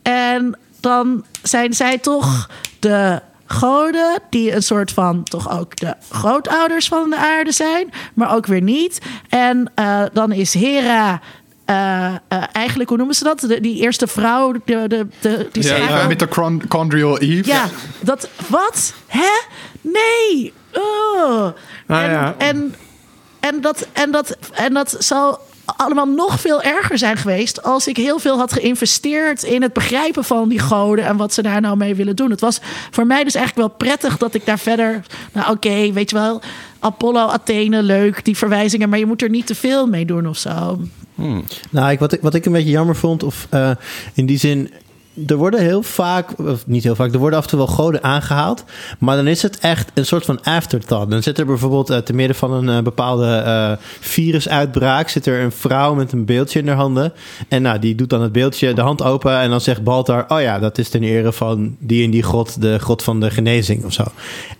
C: En dan zijn zij toch de goden, die een soort van toch ook de grootouders van de aarde zijn, maar ook weer niet. En uh, dan is Hera. Uh, uh, eigenlijk, hoe noemen ze dat? De, die eerste vrouw, de, de, de, die
B: ja, ja, met de chondrial Eve.
C: Ja, dat. Wat? Hè? Nee! Oh.
A: Ah,
C: en,
A: ja.
C: en, en, dat, en, dat, en dat zal allemaal nog veel erger zijn geweest als ik heel veel had geïnvesteerd in het begrijpen van die goden en wat ze daar nou mee willen doen. Het was voor mij dus eigenlijk wel prettig dat ik daar verder, nou oké, weet je wel, Apollo, Athene, leuk, die verwijzingen, maar je moet er niet te veel mee doen of zo.
A: Hmm.
D: Nou, ik, wat, ik, wat ik een beetje jammer vond, of uh, in die zin, er worden heel vaak, of niet heel vaak, er worden af en toe wel goden aangehaald. Maar dan is het echt een soort van afterthought. Dan zit er bijvoorbeeld uh, te midden van een uh, bepaalde uh, virusuitbraak... zit er een vrouw met een beeldje in haar handen. En nou, die doet dan het beeldje, de hand open... en dan zegt Baltar, oh ja, dat is ten ere van die en die god... de god van de genezing of zo.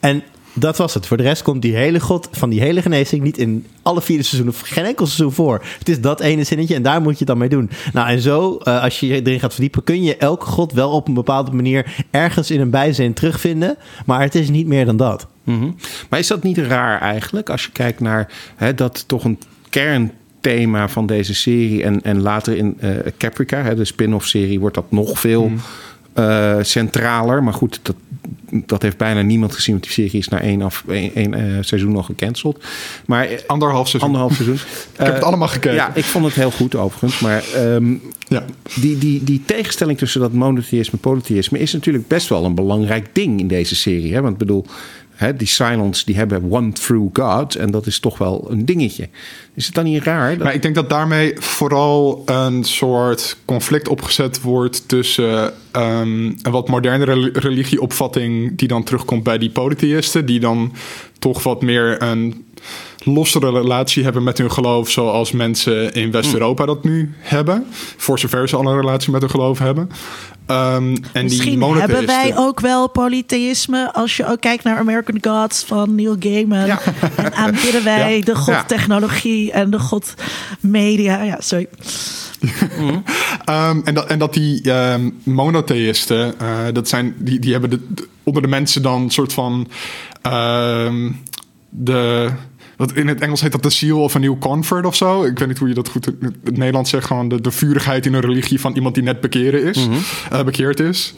D: En dat was het. Voor de rest komt die hele god van die hele genezing niet in alle vierde seizoenen, geen enkel seizoen voor. Het is dat ene zinnetje en daar moet je het dan mee doen. Nou, en zo, uh, als je erin gaat verdiepen, kun je elke god wel op een bepaalde manier ergens in een bijzin terugvinden. Maar het is niet meer dan dat.
A: Mm -hmm. Maar is dat niet raar eigenlijk, als je kijkt naar hè, dat toch een kern thema van deze serie. En, en later in uh, Caprica, hè, de spin-off serie, wordt dat nog veel mm. uh, centraler. Maar goed, dat, dat heeft bijna niemand gezien. Want die serie is na één, af, één, één uh, seizoen nog gecanceld. Maar,
B: anderhalf seizoen.
A: Anderhalf seizoen.
B: ik heb het allemaal gekeken.
A: Ja, ik vond het heel goed overigens. Maar um,
B: ja.
A: die, die, die tegenstelling tussen dat monotheïsme en polytheïsme... is natuurlijk best wel een belangrijk ding in deze serie. Hè? Want ik bedoel... Die Silence, die hebben one true God. En dat is toch wel een dingetje. Is het dan niet raar? Dat...
B: Maar ik denk dat daarmee vooral een soort conflict opgezet wordt tussen um, een wat modernere religieopvatting die dan terugkomt bij die polytheïsten, die dan toch wat meer een lossere relatie hebben met hun geloof, zoals mensen in West-Europa dat nu hebben. Voor zover ze al een relatie met hun geloof hebben. Um, en
C: Misschien
B: die
C: hebben wij ook wel polytheïsme als je ook kijkt naar American Gods van Neil Gaiman. Ja. En aanbidden wij ja. de god technologie en de god media. Ja, sorry.
B: Um, en, dat, en dat die um, monotheïsten, uh, dat zijn, die, die hebben de, de, onder de mensen dan een soort van de wat in het Engels heet dat de seal of a new convert of zo. Ik weet niet hoe je dat goed in het Nederlands zegt. Gewoon de, de vurigheid in een religie van iemand die net bekeren is, mm-hmm. uh, bekeerd is.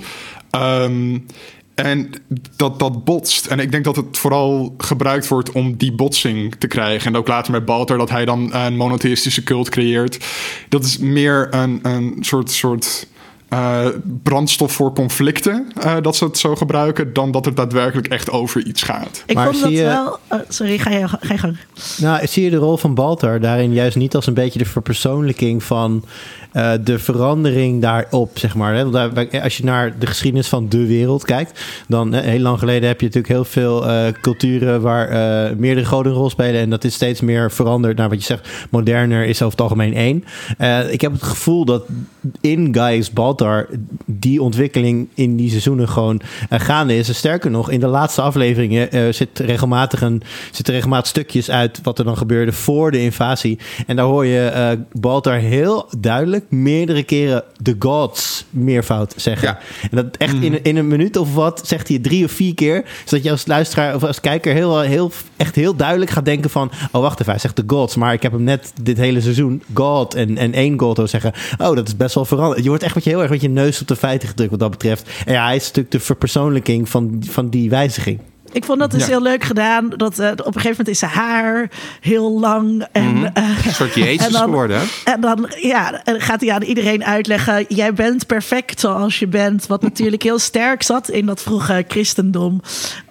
B: Um, en dat, dat botst. En ik denk dat het vooral gebruikt wordt om die botsing te krijgen. En ook later met Balter, dat hij dan een monotheïstische cult creëert. Dat is meer een, een soort. soort uh, brandstof voor conflicten, uh, dat ze het zo gebruiken, dan dat het daadwerkelijk echt over iets gaat.
C: Ik maar vond dat je... wel. Oh, sorry, ga je, ga je gang.
D: Nou, zie je de rol van Baltar daarin juist niet als een beetje de verpersoonlijking van uh, de verandering daarop, zeg maar. Hè? Als je naar de geschiedenis van de wereld kijkt, dan heel lang geleden heb je natuurlijk heel veel uh, culturen waar uh, meerdere goden rol spelen. En dat is steeds meer veranderd naar wat je zegt. Moderner is over het algemeen één. ik heb het gevoel dat in Gaius Baltar die ontwikkeling in die seizoenen gewoon gaande is. Sterker nog, in de laatste afleveringen zit regelmatig een, zitten regelmatig stukjes uit wat er dan gebeurde voor de invasie. En daar hoor je Baltar heel duidelijk meerdere keren de gods meervoud zeggen.
A: Ja.
D: En dat echt in, in een minuut of wat zegt hij drie of vier keer. Zodat je als luisteraar of als kijker heel, heel, echt heel duidelijk gaat denken van... oh, wacht even, hij zegt de gods. Maar ik heb hem net dit hele seizoen God en, en één god hoor zeggen. Oh, dat is best wel veranderd. Je wordt echt met je heel erg met je neus op de feiten gedrukt wat dat betreft. En ja, hij is natuurlijk de verpersoonlijking van, van die wijziging.
C: Ik vond dat dus ja. heel leuk gedaan. Dat, uh, op een gegeven moment is zijn haar heel lang. En,
A: mm -hmm. uh, een soort Jezus geworden.
C: En dan ja, gaat hij aan iedereen uitleggen... jij bent perfect zoals je bent. Wat natuurlijk heel sterk zat in dat vroege christendom.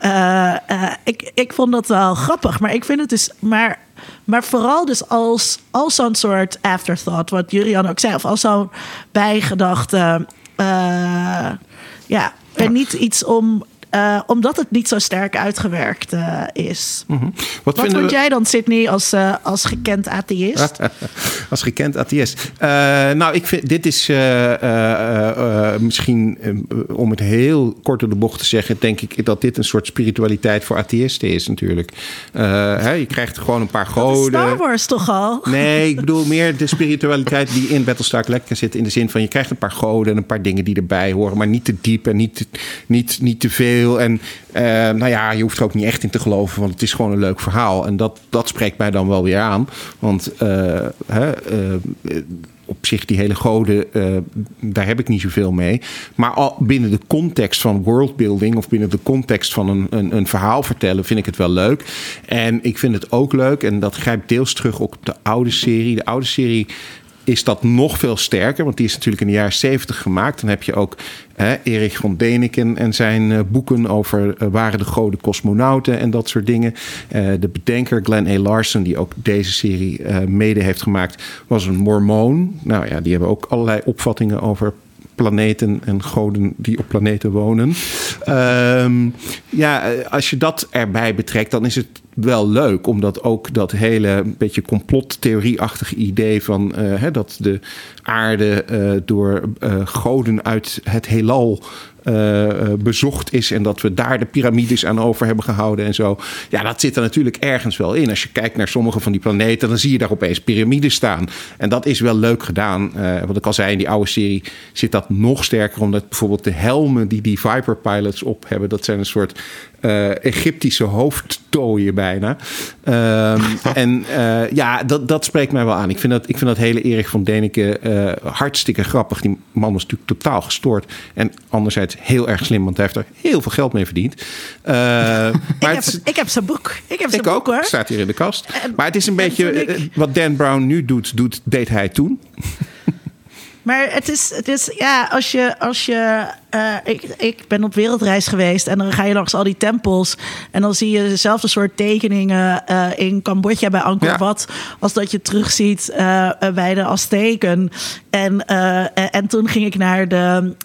C: Uh, ik, ik vond dat wel grappig. Maar ik vind het dus... Maar, maar vooral dus als, als zo'n soort afterthought... wat Julian ook zei. Of als zo'n bijgedachte... ja, en niet iets om eh, omdat het niet zo sterk uitgewerkt uh, is.
A: Mhm.
C: Wat, Wat vond jij dan, Sydney, als, uh, als gekend atheïst?
A: als gekend atheïst. nou, ik vind dit is misschien, om het heel kort door de bocht te zeggen, denk ik dat dit een soort spiritualiteit voor atheïsten is natuurlijk. Hè, je krijgt gewoon een paar goden.
C: Star Wars toch al?
A: Nee, ik bedoel meer de spiritualiteit die in Battlestar Galactica zit. In de zin van je krijgt een paar goden en een paar dingen die erbij horen, maar niet te diep en niet, niet, niet te veel. En uh, nou ja, je hoeft er ook niet echt in te geloven, want het is gewoon een leuk verhaal. En dat, dat spreekt mij dan wel weer aan. Want uh, hè, uh, op zich die hele goden, daar heb ik niet zoveel mee. Maar al binnen de context van worldbuilding of binnen de context van een, een, een, verhaal vertellen, vind ik het wel leuk. En ik vind het ook leuk, en dat grijpt deels terug op de oude serie. De oude serie is dat nog veel sterker. Want die is natuurlijk in de jaren 70 gemaakt. Dan heb je ook Erich von Däniken en zijn uh, boeken over uh, waren de goden cosmonauten en dat soort dingen. Uh, de bedenker Glenn A. Larson, die ook deze serie mede heeft gemaakt, was een mormoon. Nou ja, die hebben ook allerlei opvattingen over planeten en goden die op planeten wonen. Um, ja, als je dat erbij betrekt, dan is het wel leuk, omdat ook dat hele beetje complottheorieachtige idee van uh, hè, dat de aarde uh, door uh, goden uit het heelal bezocht is en dat we daar de piramides aan over hebben gehouden en zo. Ja, dat zit er natuurlijk ergens wel in. Als je kijkt naar sommige van die planeten, dan zie je daar opeens piramides staan. En dat is wel leuk gedaan. Uh, wat ik al zei, in die oude serie zit dat nog sterker, omdat bijvoorbeeld de helmen die die Viper pilots op hebben, dat zijn een soort uh, Egyptische hoofdtooien bijna. Um, en uh, ja, dat, dat spreekt mij wel aan. Ik vind dat, ik vind dat hele Erik van Deneke uh, hartstikke grappig. Die man was natuurlijk totaal gestoord. En anderzijds heel erg slim, want hij heeft er heel veel geld mee verdiend.
C: maar ik, heb, het, ik heb zijn boek. Ik heb zijn
A: ik
C: boek
A: ook. hoor. Staat hier in de kast. Maar het is een beetje wat Dan Brown nu doet, doet, deed hij toen.
C: Maar het is, het is ja, als je, als je uh, ik, ik ben op wereldreis geweest en dan ga je langs al die tempels en dan zie je dezelfde soort tekeningen uh, in Cambodja bij Angkor ja. Wat als dat je terugziet uh, bij de Azteken. En, en toen ging ik naar de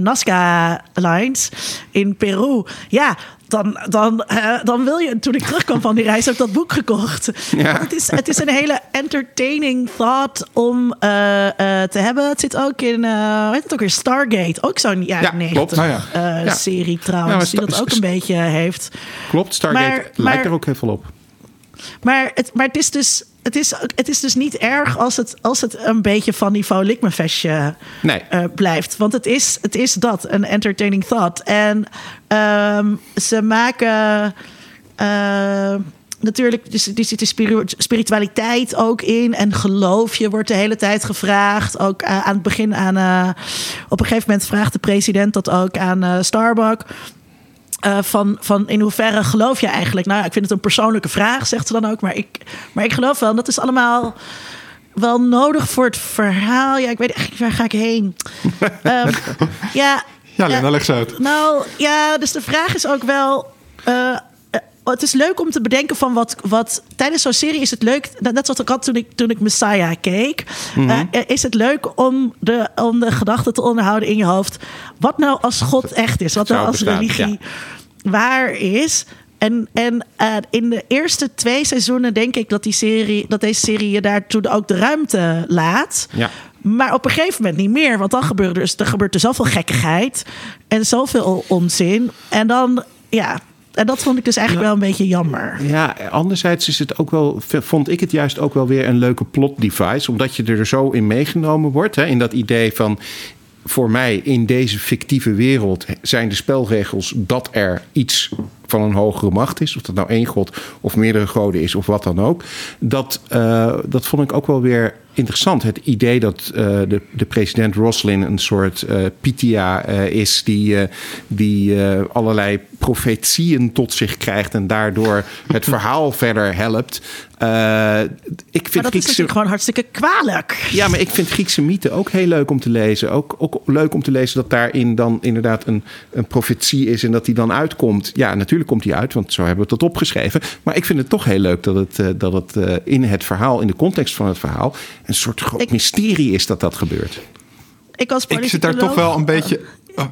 C: Nazca Lines in Peru. Ja, dan, dan, uh, dan wil je, toen ik terugkwam van die reis, heb ik dat boek gekocht. Ja. Het, is, het is een hele entertaining thought om uh, uh, te hebben. Het zit ook in, uh, weet het ook weer, Stargate. Ook zo'n jaren ja, 90 nou ja. serie trouwens, die dat ook een beetje heeft.
A: Klopt, Stargate maar, lijkt maar, er ook heel veel op.
C: Maar het, maar het is dus het is, het is dus niet erg als het, als het een beetje van niveau Likmefestje nee. uh, blijft. Want het is, het is dat, een entertaining thought. En um, ze maken... Uh, natuurlijk, dus, er zit de spiritualiteit ook in. En geloof je wordt de hele tijd gevraagd. Ook uh, aan het begin aan... Uh, op een gegeven moment vraagt de president dat ook aan Starbucks. Uh, van, van in hoeverre geloof je eigenlijk? Nou ja, ik vind het een persoonlijke vraag, zegt ze dan ook. Maar ik, maar ik geloof wel, en dat is allemaal wel nodig voor het verhaal. Ja, ik weet echt waar ga ik heen? um, ja,
B: ja, Lena, leg ze uit.
C: Nou ja, dus de vraag is ook wel... Uh, het is leuk om te bedenken van wat, wat tijdens zo'n serie is het leuk. Net zoals ik had toen ik, toen ik Messiah keek. Mm -hmm. uh, is het leuk om de, om de gedachten te onderhouden in je hoofd. Wat nou als God echt is? Wat nou als religie ja. waar is? En, en uh, in de eerste twee seizoenen denk ik dat, die serie, dat deze serie je daartoe ook de ruimte laat.
A: Ja.
C: Maar op een gegeven moment niet meer. Want dan gebeurt er, er gebeurt er zoveel gekkigheid. En zoveel onzin. En dan, ja, en dat vond ik dus eigenlijk wel een beetje jammer.
A: Ja, anderzijds is het ook wel, vond ik het juist ook wel weer een leuke plot device. Omdat je er zo in meegenomen wordt. Hè, in dat idee van. Voor mij in deze fictieve wereld zijn de spelregels dat er iets van een hogere macht is. Of dat nou één god of meerdere goden is of wat dan ook. Dat, uh, dat vond ik ook wel weer interessant. Het idee dat uh, de, de president Roslin een soort uh, Pythia is... die, die allerlei profetieën tot zich krijgt... en daardoor het verhaal verder helpt. ik vind
C: maar dat Griekse... is gewoon hartstikke kwalijk.
A: Ja, maar ik vind Griekse mythen ook heel leuk om te lezen. Ook, ook leuk om te lezen dat daarin dan inderdaad een, een profetie is... en dat die dan uitkomt. Ja, natuurlijk komt die uit, want zo hebben we het opgeschreven. Maar ik vind het toch heel leuk dat het, dat het in het verhaal... in de context van het verhaal een soort groot ik, mysterie is dat dat gebeurt.
C: Ik, als
B: ik zit daar toch wel een beetje. Oh.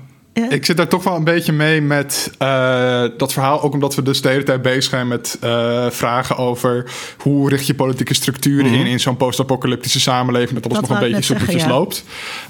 B: Ik zit daar toch wel een beetje mee met eh, dat verhaal. Ook omdat we dus de hele tijd bezig zijn met eh, vragen over hoe richt je politieke structuren in in zo'n post-apocalyptische samenleving. Dat alles
C: Dat
B: nog een beetje soepeltjes
C: ja.
B: loopt.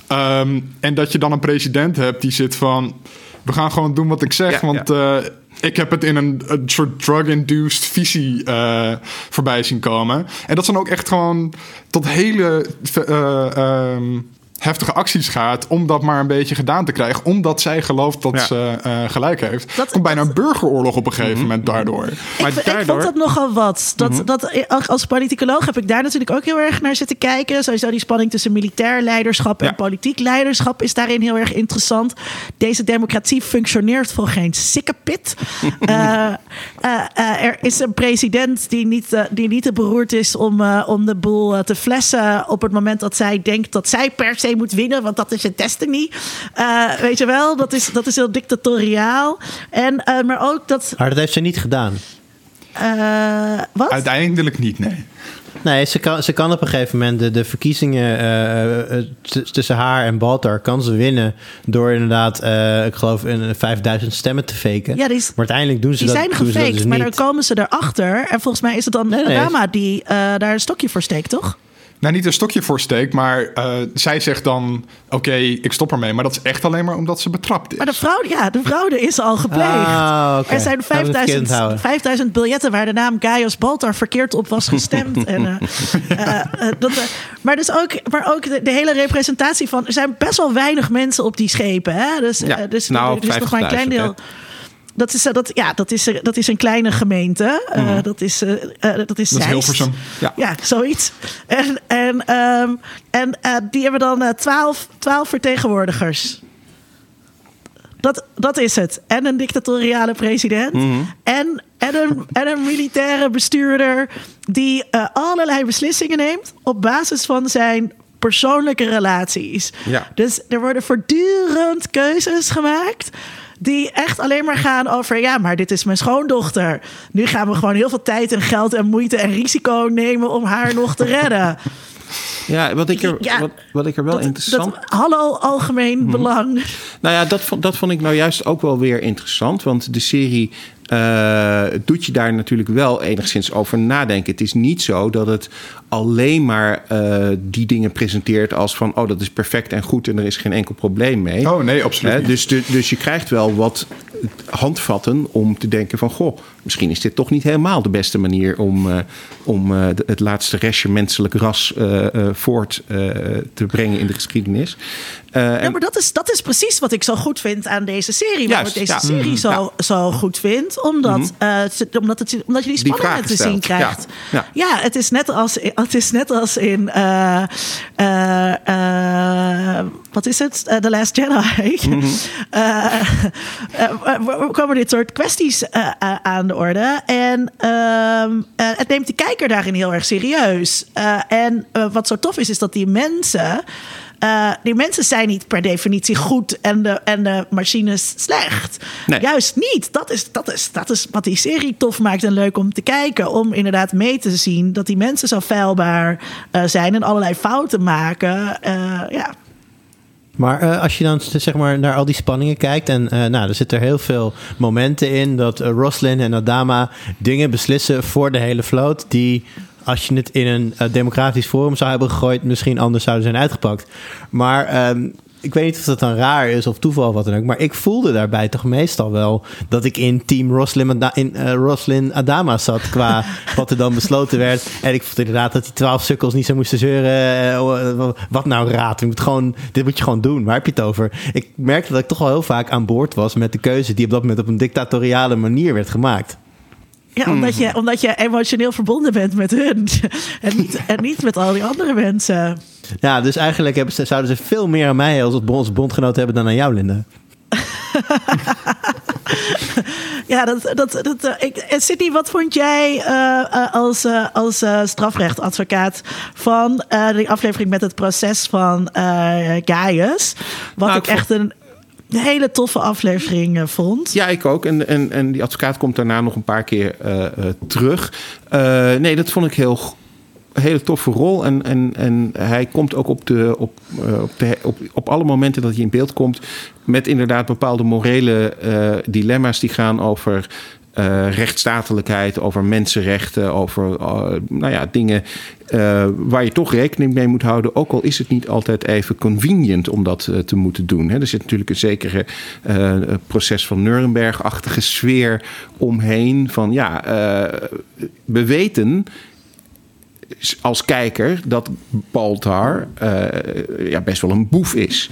B: Ehm, en dat je dan een president hebt die zit van. We gaan gewoon doen wat ik zeg.
A: Ja,
B: want eh, ik heb het in een, een soort drug-induced visie eh, voorbij zien komen. En dat is dan ook echt gewoon tot hele eh, ehm, heftige acties gaat. om dat maar een beetje gedaan te krijgen. Omdat zij gelooft dat
A: Ja.
B: ze eh, gelijk heeft.
C: Dat-
B: Komt bijna een burgeroorlog op een gegeven moment daardoor.
A: Maar
C: ik, ik
A: daardoor...
C: vond dat nogal wat. Dat,
B: Mhm.
C: dat, als politicoloog heb ik daar natuurlijk ook heel erg naar zitten kijken. Sowieso die spanning tussen militair leiderschap en
A: Ja.
C: politiek leiderschap is daarin heel erg interessant. Deze democratie functioneert voor geen sikkepit. Eh, eh, eh, er is een president die niet, eh, die niet te beroerd is om, eh, om de boel eh, te flessen op het moment dat zij denkt dat zij per se moet winnen, want dat is een destiny. Eh, weet je wel, dat is, dat is heel dictatoriaal. En, eh, maar ook dat.
D: Maar dat heeft ze niet gedaan.
C: eh, wat?
B: Uiteindelijk niet, nee.
D: Nee, ze kan, ze kan op een gegeven moment de, de verkiezingen t- tussen haar en Baltar kan ze winnen door inderdaad, eh, ik geloof, een 5000 stemmen te faken.
C: Ja, die is-
D: maar uiteindelijk doen ze
C: Die
D: dat,
C: zijn
D: ze dat
C: gefaked,
D: dus
C: maar
D: niet.
C: dan komen ze erachter. En volgens mij is het dan
D: Nee, nee.
C: Adama die eh, daar een stokje voor steekt, toch?
B: Nou, niet een stokje voor steek, maar eh, zij zegt dan: Oké, ik stop ermee. Maar dat is echt alleen maar omdat ze betrapt is.
C: Maar de fraude, ja, de fraude is al gepleegd.
D: Ah, oké.
C: Er zijn
D: Dat moet ik
C: 5000,
D: kind houden.
C: 5000 biljetten waar de naam Gaius Baltar verkeerd op was gestemd. en, eh, eh, dat, maar, dus ook, maar ook de, de hele representatie van... Er zijn best wel weinig mensen op die schepen. Hè? Dus,
A: Ja,
C: dus
A: nou,
C: er is nog maar een klein
A: 50.000,
C: deel... Dat is, eh, dat, ja, dat, is, dat is een kleine gemeente. Eh, Dat is, eh, dat is
B: Dat is.
A: Ja.
C: Ja, zoiets. En, en, ehm, en die hebben dan twaalf 12 vertegenwoordigers. Dat, dat is het. En een dictatoriale president. en, en, een, en een militaire bestuurder die allerlei beslissingen neemt op basis van zijn persoonlijke relaties.
A: Ja.
C: Dus er worden voortdurend keuzes gemaakt. Die echt alleen maar gaan over, ja, maar dit is mijn schoondochter. Nu gaan we gewoon heel veel tijd en geld en moeite en risico nemen om haar nog te redden.
A: Ja, wat ik er,
C: Ja,
A: wat, wat ik er wel
C: Dat-
A: interessant...
C: dat- hallo, algemeen belang.
A: Nou ja, dat vond, dat vond ik nou juist ook wel weer interessant. Want de serie eh, doet je daar natuurlijk wel enigszins over nadenken. Het is niet zo dat het alleen maar eh, die dingen presenteert als van... oh, dat is perfect en goed en er is geen enkel probleem mee.
B: Oh nee, absoluut.
A: Dus, de- dus je krijgt wel wat handvatten om te denken van... goh, misschien is dit toch niet helemaal de beste manier... om, eh, om eh, het laatste restje menselijk ras eh, eh, voort eh, te brengen in de geschiedenis. Eh,
C: Ja,
A: en-
C: maar dat is, dat is precies wat ik zo goed vind aan deze serie. Waarom
A: Juist,
C: ik deze
A: ja.
C: serie
A: Mhm,
C: zo, zo goed vind. Omdat, eh, ze- omdat, het, omdat je die spanningen
A: vragen
C: te zien krijgt.
A: ja.
C: Ja, het, is net als, het is net als in... eh, eh, eh, wat is het? The Last Jedi. Eh, er komen dit soort kwesties aan de orde. En ehm, eh, het neemt de kijker daarin heel erg serieus. En wat zo tof is, is dat die mensen... eh, die mensen zijn niet per definitie goed en de, en de machines slecht.
A: Nee.
C: Juist niet. Dat is, dat, is, dat is wat die serie tof maakt en leuk om te kijken. Om inderdaad mee te zien dat die mensen zo feilbaar eh, zijn en allerlei fouten maken. Eh, ja.
D: Maar eh, als je dan zeg maar naar al die spanningen kijkt en eh, nou, er zitten er heel veel momenten in dat eh, Roslin en Adama dingen beslissen voor de hele vloot die als je het in een eh, democratisch forum zou hebben gegooid, misschien anders zouden zijn uitgepakt. Maar ehm, ik weet niet of dat dan raar is of toeval of wat dan ook. Maar ik voelde daarbij toch meestal wel dat ik in team Roslin, in, Roslin Adama zat. Qua wat er dan besloten werd. En ik vond inderdaad dat die twaalf sukkels niet zo moesten zeuren. eh, wat nou raad? Je moet gewoon, dit moet je gewoon doen. Waar heb je het over? Ik merkte dat ik toch wel heel vaak aan boord was met de keuze die op dat moment op een dictatoriale manier werd gemaakt.
C: Ja, omdat, je, omdat je emotioneel verbonden bent met hun. En niet, en niet met al die andere mensen.
D: Ja, dus eigenlijk hebben ze, zouden ze veel meer aan mij als onze bondgenoot hebben dan aan jou, Linda.
C: Ja, dat, dat, dat, eh, ik, en Sydney, wat vond jij eh, eh, als, eh, als eh, strafrechtadvocaat van eh de aflevering met het proces van eh Gaius? Wat
A: Nou,
C: ik
A: ik vond-
C: echt een hele toffe aflevering eh, vond.
A: Ja, ik ook. En, en, en die advocaat komt daarna nog een paar keer eh, eh, terug. Nee, dat vond ik heel, hele toffe rol. En, en, en hij komt ook op, de, op, op, de, op, op alle momenten dat hij in beeld komt. met inderdaad bepaalde morele dilemma's die gaan over. Uh, rechtsstatelijkheid, over mensenrechten, over nou ja, dingen waar je toch rekening mee moet houden. Ook al is het niet altijd even convenient om dat te moeten doen. Hè. Er zit natuurlijk een zekere proces van Nuremberg-achtige sfeer omheen. Van ja, we weten als kijker dat Baltar ja, best wel een boef is.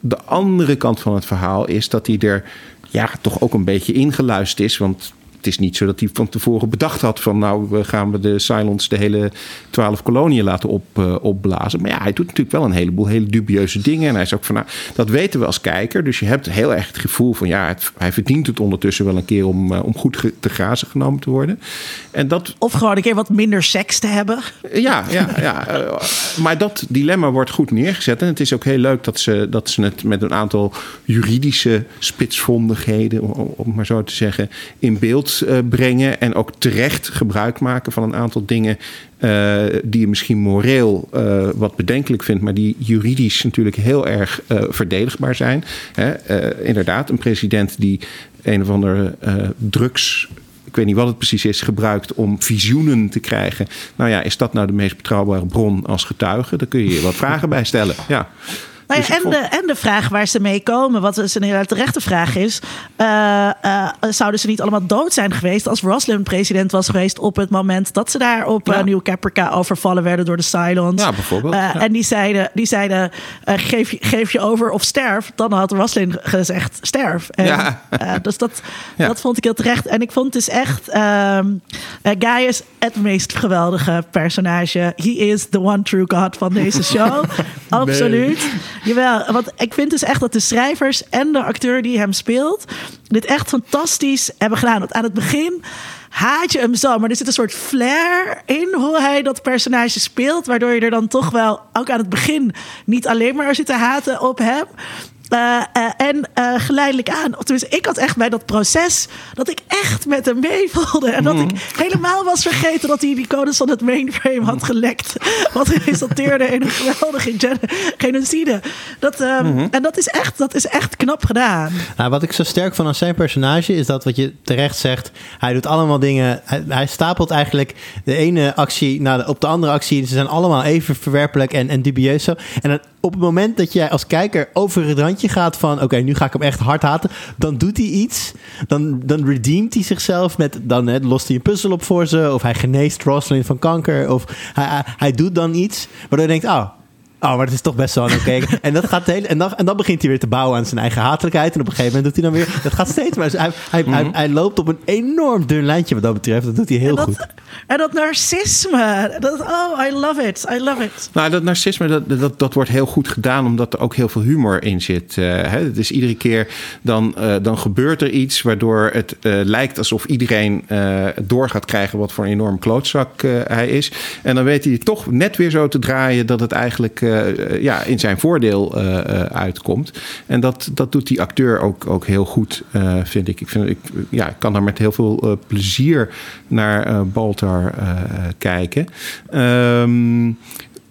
A: De andere kant van het verhaal is dat hij er ja, toch ook een beetje ingeluisterd is. Want het is niet zo dat hij van tevoren bedacht had van nou we gaan we de Silence de hele twaalf koloniën laten op, uh, opblazen. Maar ja, hij doet natuurlijk wel een heleboel hele dubieuze dingen. En hij is ook van nou, dat weten we als kijker. Dus je hebt heel erg het gevoel van ja, het, hij verdient het ondertussen wel een keer om, uh, om goed te grazen genomen te worden. En dat,
C: of gewoon een keer wat minder seks te hebben.
A: Ja, ja, ja. Uh, maar dat dilemma wordt goed neergezet. En het is ook heel leuk dat ze, dat ze het met een aantal juridische spitsvondigheden, om, om maar zo te zeggen, in beeld uh, brengen en ook terecht gebruik maken van een aantal dingen uh, die je misschien moreel uh, wat bedenkelijk vindt, maar die juridisch natuurlijk heel erg verdedigbaar zijn. Hè? inderdaad, een president die een of andere drugs ik weet niet wat het precies is, gebruikt om visioenen te krijgen. Nou ja, is dat nou de meest betrouwbare bron als getuige? Daar kun je je wat vragen bij stellen. Ja.
C: Nou ja, en, de, en de vraag waar ze mee komen, wat dus een hele terechte vraag is: uh, uh, zouden ze niet allemaal dood zijn geweest als Roslin president was geweest op het moment dat ze daar op ja. Nieuw Caprica overvallen werden door de Cylons?
A: Ja, bijvoorbeeld.
C: Ja. En die zeiden, die zeiden geef, je, geef je over of sterf. Dan had Roslin gezegd sterf. En, ja. dus dat, dat vond ik heel terecht. En ik vond dus echt, um, Guy is het meest geweldige personage. He is the one true God van deze show. Absoluut. Jawel, want ik vind dus echt dat de schrijvers en de acteur die hem speelt... dit echt fantastisch hebben gedaan. Want aan het begin haat je hem zo. Maar er zit een soort flair in hoe hij dat personage speelt. Waardoor je er dan toch wel, ook aan het begin, niet alleen maar zit te haten op hem. Uh, uh, en uh, geleidelijk aan. Dus ik had echt bij dat proces dat ik echt met hem meevoelde. En dat mm. ik helemaal was vergeten dat hij die codes van het mainframe had gelekt. Wat resulteerde in een geweldige gen genocide. Dat, mm -hmm. En dat is, echt, dat is echt knap gedaan.
D: Nou, wat ik zo sterk van aan zijn personage is dat wat je terecht zegt. Hij doet allemaal dingen. Hij, hij stapelt eigenlijk de ene actie naar de, op de andere actie. Ze zijn allemaal even verwerpelijk en, en dubieus zo. En dan, op het moment dat jij als kijker over het randje gaat van... oké, nu ga ik hem echt hard haten. Dan doet hij iets. Dan, dan redeemt hij zichzelf met... dan hè, lost hij een puzzel op voor ze... of hij geneest Rosalind van kanker... of hij, hij, doet dan iets waardoor je denkt... oh, Oh, maar het is toch best wel oké. Okay. en, dat gaat heel, en, dan, en dan begint hij weer te bouwen aan zijn eigen hatelijkheid. En op een gegeven moment doet hij dan weer... Dat gaat steeds maar. Hij, hij, mm -hmm. hij, hij, loopt op een enorm dun lijntje wat dat betreft. Dat doet hij heel
C: en dat,
D: goed.
C: En dat narcisme. Dat, oh, I love it. I love it.
A: Nou, dat narcisme, dat, dat, dat wordt heel goed gedaan... omdat er ook heel veel humor in zit. Uh, hè? Het is iedere keer... Dan, uh, dan gebeurt er iets waardoor het uh, lijkt alsof iedereen door gaat krijgen... wat voor een enorm klootzak hij is. En dan weet hij toch net weer zo te draaien... dat het eigenlijk uh, ja, in zijn voordeel uh, uitkomt. En dat, dat doet die acteur ook, ook heel goed, vind ik. Ik, vind, ik, ja, kan daar met heel veel plezier naar Baltar kijken. Um,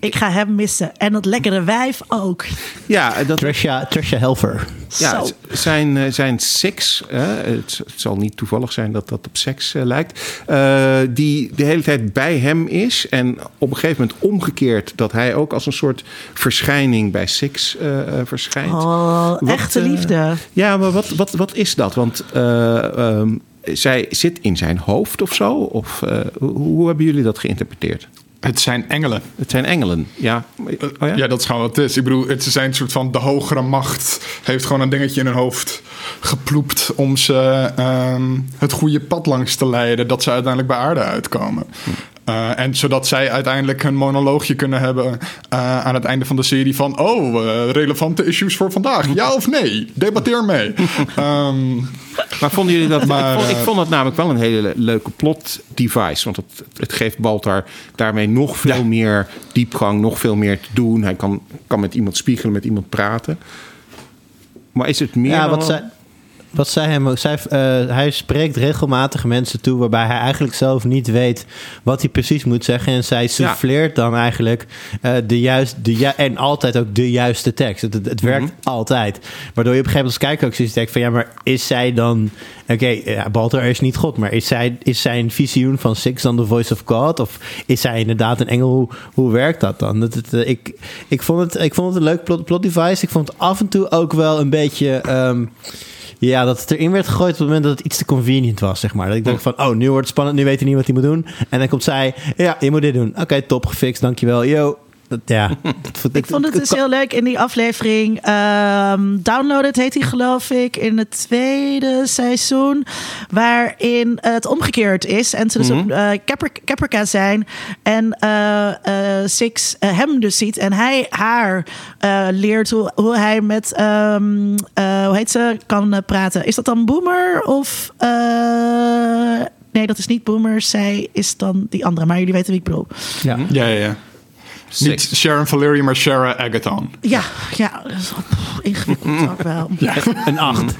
C: ik ga hem missen. En dat lekkere wijf ook.
A: Ja, dat...
D: Trisha, Trisha Helfer.
A: Ja, zijn, zijn seks, uh, het, het, zal niet toevallig zijn dat dat op seks uh, lijkt, uh, die de hele tijd bij hem is. En op een gegeven moment omgekeerd dat hij ook als een soort verschijning bij seks verschijnt.
C: Oh, wat, echte liefde.
A: ja, maar wat, wat, wat is dat? Want um, zij zit in zijn hoofd of zo? Of hoe, hoe hebben jullie dat geïnterpreteerd?
B: Het zijn engelen.
A: Het zijn engelen, ja.
B: Oh ja? ja? dat is gewoon wat het is. Ik bedoel, het zijn een soort van de hogere macht. Heeft gewoon een dingetje in hun hoofd geploept om ze um, het goede pad langs te leiden. Dat ze uiteindelijk bij aarde uitkomen. Hm. Uh, en zodat zij uiteindelijk een monoloogje kunnen hebben uh, aan het einde van de serie van... oh, uh, relevante issues voor vandaag. Ja of nee? Debatteer mee. um,
A: maar vonden jullie dat... Maar, ik, vond, ik vond het namelijk wel een hele leuke plot device. Want het, het geeft Baltar daarmee nog veel ja. meer diepgang, nog veel meer te doen. Hij kan, kan met iemand spiegelen, met iemand praten. Maar is het meer
D: ja,
A: dan...
D: Wat zij, wat zij hem ook. Zij, eh, hij spreekt regelmatig mensen toe waarbij hij eigenlijk zelf niet weet wat hij precies moet zeggen. En zij souffleert dan eigenlijk eh, de juiste. De ju en altijd ook de juiste tekst. Het, het, werkt
A: Mhm.
D: altijd. Waardoor je op een gegeven moment als kijker ook zoiets denkt van ja, maar is zij dan. Oké, ja, Baltar is niet God, maar is zij, is zij een visioen van Six dan the voice of God? Of is zij inderdaad een engel? Hoe, hoe werkt dat dan? Dat, het, eh, ik, ik, vond het, ik vond het een leuk plot, plot device. Ik vond het af en toe ook wel een beetje. ehm, ja, dat het erin werd gegooid op het moment dat het iets te convenient was, zeg maar. Dat ik dacht van, oh, nu wordt het spannend, nu weet hij niet wat hij moet doen. En dan komt zij, ja, je moet dit doen. Oké, top, gefixt, dankjewel. Yo. Dat, ja,
C: Ik vond het dus heel leuk in die aflevering. Ehm Downloaded heet die geloof ik in het tweede seizoen. Waarin het omgekeerd is. En ze dus op eh, Capri- Caprica zijn. En eh, eh, Six eh, hem dus ziet. En hij haar eh, leert hoe, hoe hij met, ehm, eh, hoe heet ze, kan eh, praten. Is dat dan Boomer of... eh, Nee, dat is niet Boomer. Zij is dan die andere. Maar jullie weten wie ik bedoel.
D: Ja.
B: Ja, ja, ja. Niet. Sharon Valerie, maar Shara Agathon.
C: Ja, ja. dat is, ingewikkeld ook wel.
D: Een acht.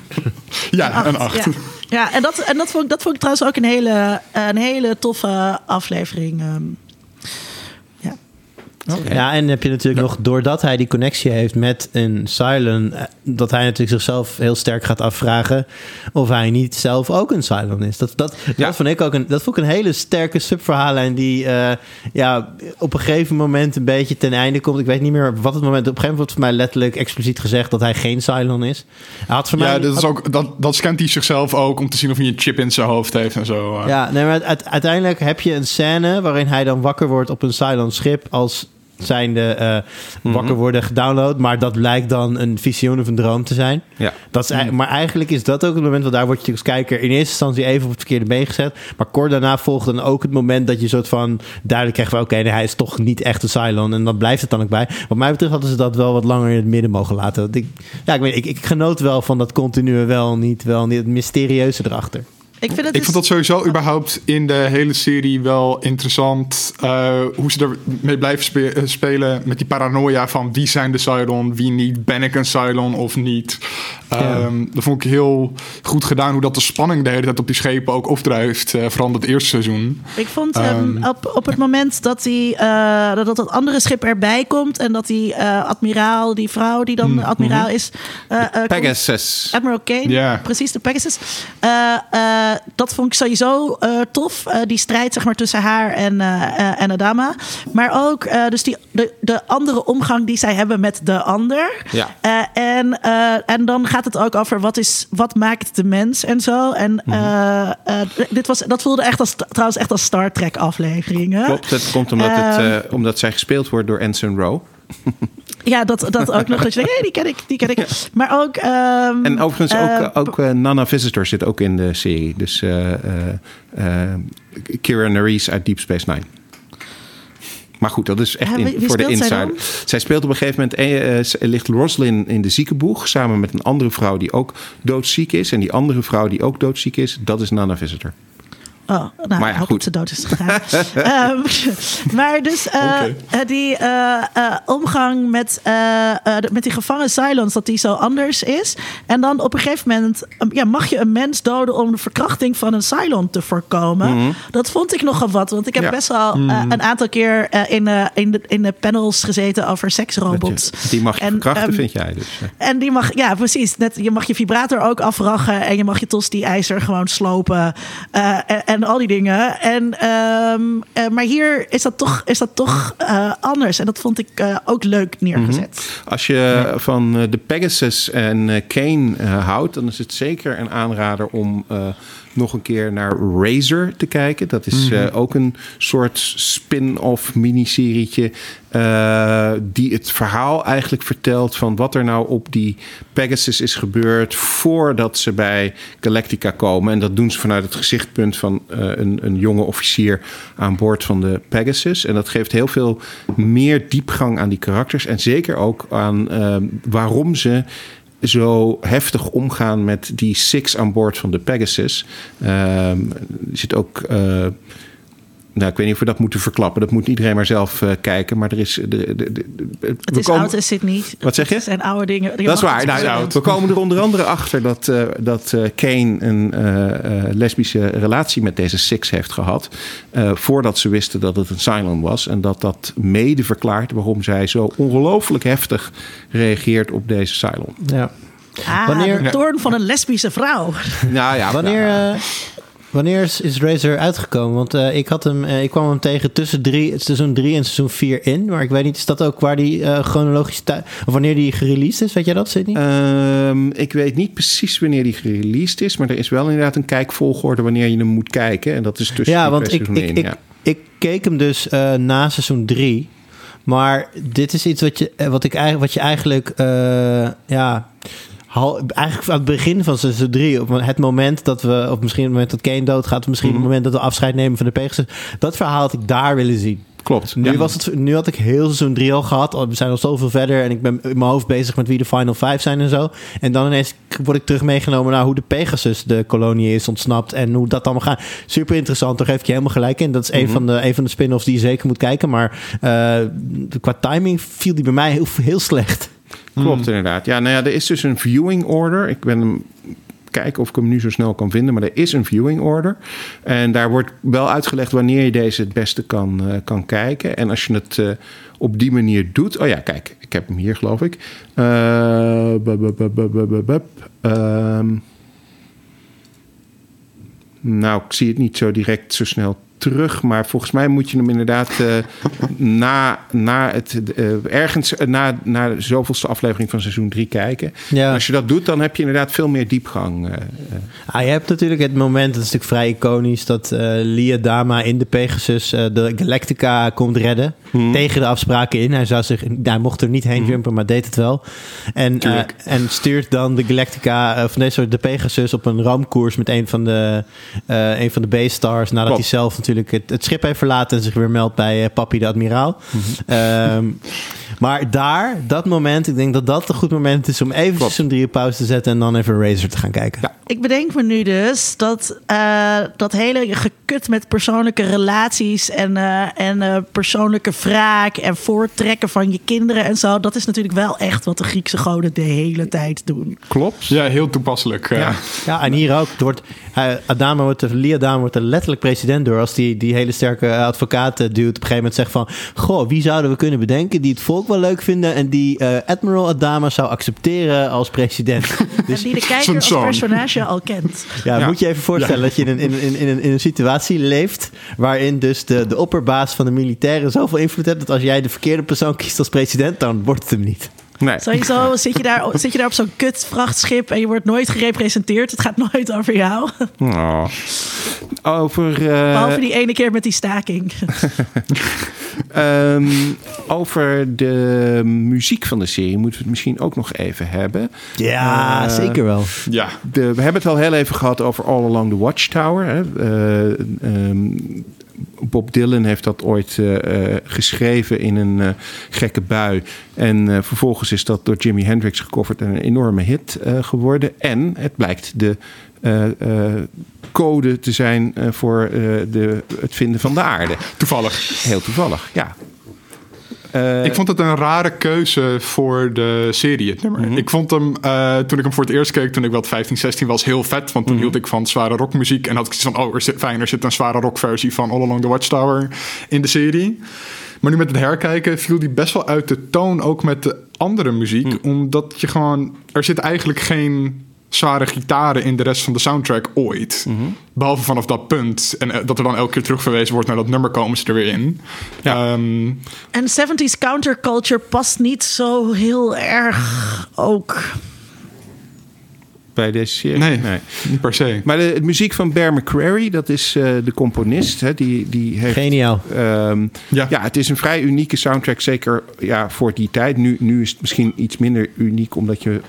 B: Ja, een acht.
C: Ja, ja en, dat, en dat, vond, ik- dat vond ik trouwens ook een hele, een hele toffe aflevering. ehm. Ja.
D: Ja, en heb je natuurlijk nog, doordat hij die connectie heeft met een Cylon, eh, dat hij natuurlijk zichzelf heel sterk gaat afvragen of hij niet zelf ook een Cylon is. Dat, dat,
A: Ja.
D: dat, vond ik ook een, dat vond ik een hele sterke subverhaallijn die eh, ja, op een gegeven moment een beetje ten einde komt. Ik weet niet meer wat het moment, op een gegeven moment wordt voor mij letterlijk expliciet gezegd dat hij geen Cylon is. Hij had voor mij,
B: Ja, dat, is ook, dat, dat scant hij zichzelf ook om te zien of hij een chip in zijn hoofd heeft en zo. eh.
D: Ja, nee, maar uite- uiteindelijk heb je een scène waarin hij dan wakker wordt op een Cylon schip als zijnde
A: Mhm.
D: wakker worden gedownload. Maar dat lijkt dan een visioen of een droom te zijn.
A: Ja.
D: Dat is, ei- Maar eigenlijk is dat ook het moment, want daar word je als kijker in eerste instantie even op het verkeerde been gezet. Maar kort daarna volgt dan ook het moment dat je soort van duidelijk krijgt van oké, nee, hij is toch niet echt een Cylon. En dan blijft het dan ook bij. Wat mij betreft hadden ze dat wel wat langer in het midden mogen laten. Want ik, ja, ik, weet, ik, ik genoot wel van dat continue wel niet, wel niet, het mysterieuze erachter.
C: Ik vind het
B: Ik
C: dus-
B: vond dat sowieso überhaupt in de hele serie wel interessant. eh, hoe ze ermee blijven spe- eh, spelen met die paranoia van wie zijn de Cylon, wie niet. Ben ik een Cylon of niet? Ehm, Dat vond ik heel goed gedaan. Hoe dat de spanning de hele tijd op die schepen ook opdrijft. eh, vooral het eerste seizoen.
C: Ik vond hem
B: Ehm.
C: op, op het moment dat, die, eh, dat dat andere schip erbij komt... en dat die eh, admiraal, die vrouw die dan admiraal is... komt-
A: Pegasus.
C: Admiral Kane,
B: Ja.
C: precies, de Pegasus. Eh, dat vond ik sowieso eh, tof. Eh, die strijd zeg maar, tussen haar en, en Adama. Maar ook dus die, de, de andere omgang die zij hebben met de ander.
A: Ja.
C: En, en dan gaat het ook over wat, is, wat maakt de mens en zo. En eh, dit was, dat voelde echt als, trouwens echt als Star Trek afleveringen.
A: Klopt, dat komt omdat, het,
C: Ehm.
A: eh, omdat zij gespeeld wordt door Anson Rowe.
C: Ja, dat, dat ook nog. Dat je denkt, hey, die ken ik, die ken ik. Maar ook... ehm,
A: En overigens
C: eh,
A: ook, ook eh, Nana Visitor zit ook in de serie. Dus eh eh eh, Kira Nerys uit Deep Space Nine. Maar goed, dat is echt
C: Ja,
A: in-
C: wie- wie
A: voor de
C: zij
A: insider. Zij speelt op een gegeven moment... eh, ligt Roslyn in de ziekenboeg... samen met een andere vrouw die ook doodziek is. En die andere vrouw die ook doodziek is... dat is Nana Visitor.
C: Oh, nou,
A: Maar ja, goed.
C: dat ze dood is gegaan. Ehm, maar dus eh, die eh, eh, omgang met, eh, eh, met die gevangen silence, dat die zo anders is. En dan op een gegeven moment um, ja, mag je een mens doden om de verkrachting van een Cylon te voorkomen. Dat vond ik nogal wat, want ik heb
A: Mhm. Ja.
C: best wel eh, een aantal keer eh, in, eh, in, de, in de panels gezeten over seksrobots.
A: Je- die mag je
C: En,
A: verkrachten,
C: ehm,
A: vind jij dus.
C: en die mag, ja, precies. Net, je mag je vibrator ook afrachen. En je mag je tosti-ijzer gewoon slopen. eh, en, en al die dingen. En, ehm, eh, maar hier is dat toch, is dat toch eh, anders. En dat vond ik eh, ook leuk neergezet.
A: Als je van de Pegasus en Kane houdt, dan is het zeker een aanrader om nog een keer naar Razor te kijken. Dat is eh, ook een soort spin-off miniserietje. eh, die het verhaal eigenlijk vertelt van wat er nou op die Pegasus is gebeurd voordat ze bij Galactica komen. En dat doen ze vanuit het gezichtspunt van eh, een, een jonge officier aan boord van de Pegasus. En dat geeft heel veel meer diepgang aan die karakters. En zeker ook aan waarom ze zo heftig omgaan met die Six aan boord van de Pegasus. Ehm, er zit ook. Eh, nou, ik weet niet of we dat moeten verklappen. Dat moet iedereen maar zelf uh, kijken. Maar er is. De, de, de,
C: het is komen, oud, is het niet.
A: Wat zeg je?
C: Het zijn oude dingen.
A: Dat is waar. Nou, we komen er onder andere achter dat, uh, dat uh, Kane een lesbische relatie met deze Six heeft gehad. voordat ze wisten dat het een Cylon was. En dat dat mede verklaart waarom zij zo ongelooflijk heftig reageert op deze Cylon.
D: Ja.
C: Ah, Wanneer... de toorn van een lesbische vrouw.
A: Nou ja,
D: wanneer, nou, Wanneer is, is Razer uitgekomen? Want uh, ik, had hem, uh, ik kwam hem tegen tussen drie, seizoen 3 en seizoen 4 in. Maar ik weet niet, is dat ook waar die uh, chronologisch... Of wanneer die gereleased is? Weet jij dat, Sidney?
A: Um, ik weet niet precies wanneer die gereleased is. Maar er is wel inderdaad een kijkvolgorde wanneer je hem moet kijken. En dat is tussen
D: ja, want ik, ik, ik, ik, keek hem dus na seizoen 3. Maar dit is iets wat, je, wat, ik, wat je eigenlijk... ja eigenlijk aan het begin van seizoen 3, op het moment dat we, of misschien het moment dat Kane doodgaat, of misschien mm het moment dat we afscheid nemen van de Pegasus, dat verhaal had ik daar willen zien.
A: Klopt.
D: Nu, was het, nu had ik heel seizoen 3 al gehad. We zijn al zoveel verder en ik ben in mijn hoofd bezig met wie de Final Five zijn en zo. En dan ineens word ik terug meegenomen naar hoe de Pegasus de kolonie is ontsnapt en hoe dat allemaal gaat. Super interessant, daar geef ik je helemaal gelijk in. Dat is een, mhm. van de, een van de spin-offs die je zeker moet kijken. Maar uh, qua timing viel die bij mij heel, heel slecht.
A: Klopt, hmm. inderdaad. Ja, nou ja, er is dus een viewing order. Ik ben hem kijken of ik hem nu zo snel kan vinden. Maar er is een viewing order. En daar wordt wel uitgelegd wanneer je deze het beste kan, uh, kan kijken. En als je het uh, op die manier doet. Oh ja, kijk, ik heb hem hier, geloof ik. Uh, nou, ik zie het niet zo direct zo snel terug. Maar volgens mij moet je hem inderdaad uh, na, na het, uh, ergens uh, na, na de zoveelste aflevering van seizoen 3 kijken. Ja. Als je dat doet, dan heb je inderdaad veel meer diepgang.
D: Ah, je hebt natuurlijk het moment, dat is natuurlijk vrij iconisch, dat Lia Dama in de Pegasus de Galactica komt redden. Hmm. Tegen de afspraken in. Hij, zou zich, hij mocht er niet heen hmm. jumpen, maar deed het wel. En, en stuurt dan de Galactica van deze soort de Pegasus op een ramkoers met een van de, een van de B-stars. Nadat hij zelf natuurlijk het, het, schip heeft verlaten en zich weer meldt bij uh, Papi de Admiraal. Mhm. um, maar daar, dat moment, ik denk dat dat een goed moment is om even een drie pauze te zetten en dan even Razer te gaan kijken. Ja.
C: Ik bedenk me nu dus dat uh, dat hele gekut met persoonlijke relaties en, uh, en uh, persoonlijke wraak en voortrekken van je kinderen en zo, dat is natuurlijk wel echt wat de Griekse goden de hele tijd doen.
B: Klopt. Ja, heel toepasselijk.
D: Ja, ja en hier ook. Wordt, Adama wordt, Liadama wordt er letterlijk president door als die, die hele sterke advocaat duwt op een gegeven moment zegt van, goh, wie zouden we kunnen bedenken die het volk wel leuk vinden en die uh, Admiral Adama zou accepteren als president.
C: Dus, en die de kijker als personage al kent.
D: Ja, moet je even voorstellen dat je in, in, in, in, een, in een situatie leeft waarin dus de, de opperbaas van de militairen zoveel invloed heeft dat als jij de verkeerde persoon kiest als president, dan wordt het hem niet.
A: Nee.
C: Sowieso zit je, daar, zit je daar op zo'n kut vrachtschip en je wordt nooit gerepresenteerd. Het gaat nooit over jou.
A: Oh. Over, uh...
C: Behalve die ene keer met die staking.
A: um, over de muziek van de serie moeten we het misschien ook nog even hebben.
D: Ja, uh, zeker wel.
A: Ja. De, we hebben het al heel even gehad over All Along the Watchtower. Hè. Uh, um, Bob Dylan heeft dat ooit uh, geschreven in een uh, gekke bui. En vervolgens is dat door Jimi Hendrix gecoverd en een enorme hit geworden. En het blijkt de code te zijn voor de, het vinden van de aarde.
B: Toevallig.
A: Heel toevallig, ja.
B: Uh, ik vond het een rare keuze voor de serie, het nummer. Mm -hmm. Ik vond hem, uh, toen ik hem voor het eerst keek, toen ik wat 15, 16 was, heel vet. Want toen mm -hmm. hield ik van zware rockmuziek. En had ik zoiets van, oh, er zit, fijn, er zit een zware rockversie van All Along the Watchtower in de serie. Maar nu met het herkijken viel die best wel uit de toon, ook met de andere muziek. Mm. Omdat je gewoon, er zit eigenlijk geen zware gitaren in de rest van de soundtrack ooit. Mhm. Behalve vanaf dat punt. En eh, dat er dan elke keer terugverwezen wordt naar dat nummer, komen ze er weer in. Ja. Um,
C: en 70s counterculture past niet zo heel erg ook.
A: Bij deze serie?
B: Nee, nee, niet per se.
A: Maar de, de muziek van Bear McCreary, dat is uh, de componist. Hè, die, die heeft,
D: Geniaal.
A: Um, ja. ja, het is een vrij unieke soundtrack, zeker ja, voor die tijd. Nu, nu is het misschien iets minder uniek, omdat je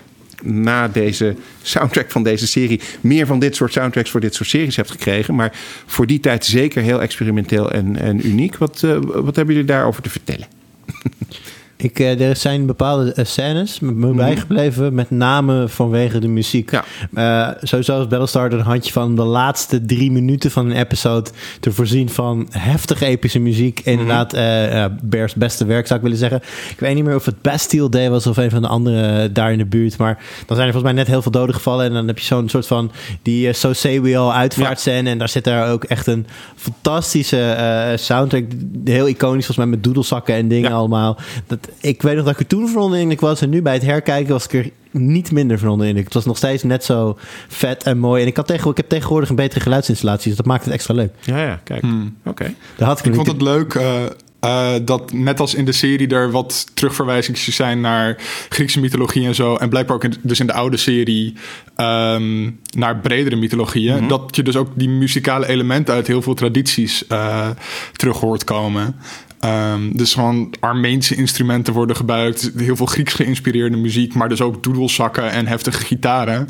A: na deze soundtrack van deze serie meer van dit soort soundtracks voor dit soort series hebt gekregen. Maar voor die tijd zeker heel experimenteel en, en uniek. Wat, uh, wat hebben jullie daarover te vertellen?
D: Ik, eh, er zijn bepaalde eh, scènes met me bijgebleven, met name vanwege de muziek.
A: Ja.
D: Eh, sowieso is Battlestar een handje van de laatste drie minuten van een episode te voorzien van heftige epische muziek. Inderdaad, eh, eh, Bears beste werk zou ik willen zeggen. Ik weet niet meer of het Bastille Day was of een van de andere daar in de buurt. Maar dan zijn er volgens mij net heel veel doden gevallen. En dan heb je zo'n soort van die uh, So Say We All uitvaartscène. En daar zit daar ook echt een fantastische soundtrack. Heel iconisch volgens mij met doedelzakken en dingen
A: Ja.
D: allemaal. Dat, ik weet nog dat ik er toen van onder de indruk was. En nu bij het herkijken was ik er niet minder van onder de indruk. Het was nog steeds net zo vet en mooi. En ik, had tegenwoordig, ik heb tegenwoordig een betere geluidsinstallatie. Dus dat maakt het extra leuk.
A: Ja, ja, kijk. Oké.
D: Daar had ik,
B: vond het leuk eh, eh, dat net als in de serie er wat terugverwijzingen zijn naar Griekse mythologie en zo. En blijkbaar ook in, dus in de oude serie ehm, naar bredere mythologieën. Dat je dus ook die muzikale elementen uit heel veel tradities eh, terug hoort komen. Ehm, dus gewoon Armeense instrumenten worden gebruikt. Heel veel Grieks geïnspireerde muziek. Maar dus ook doedelzakken en heftige gitaren.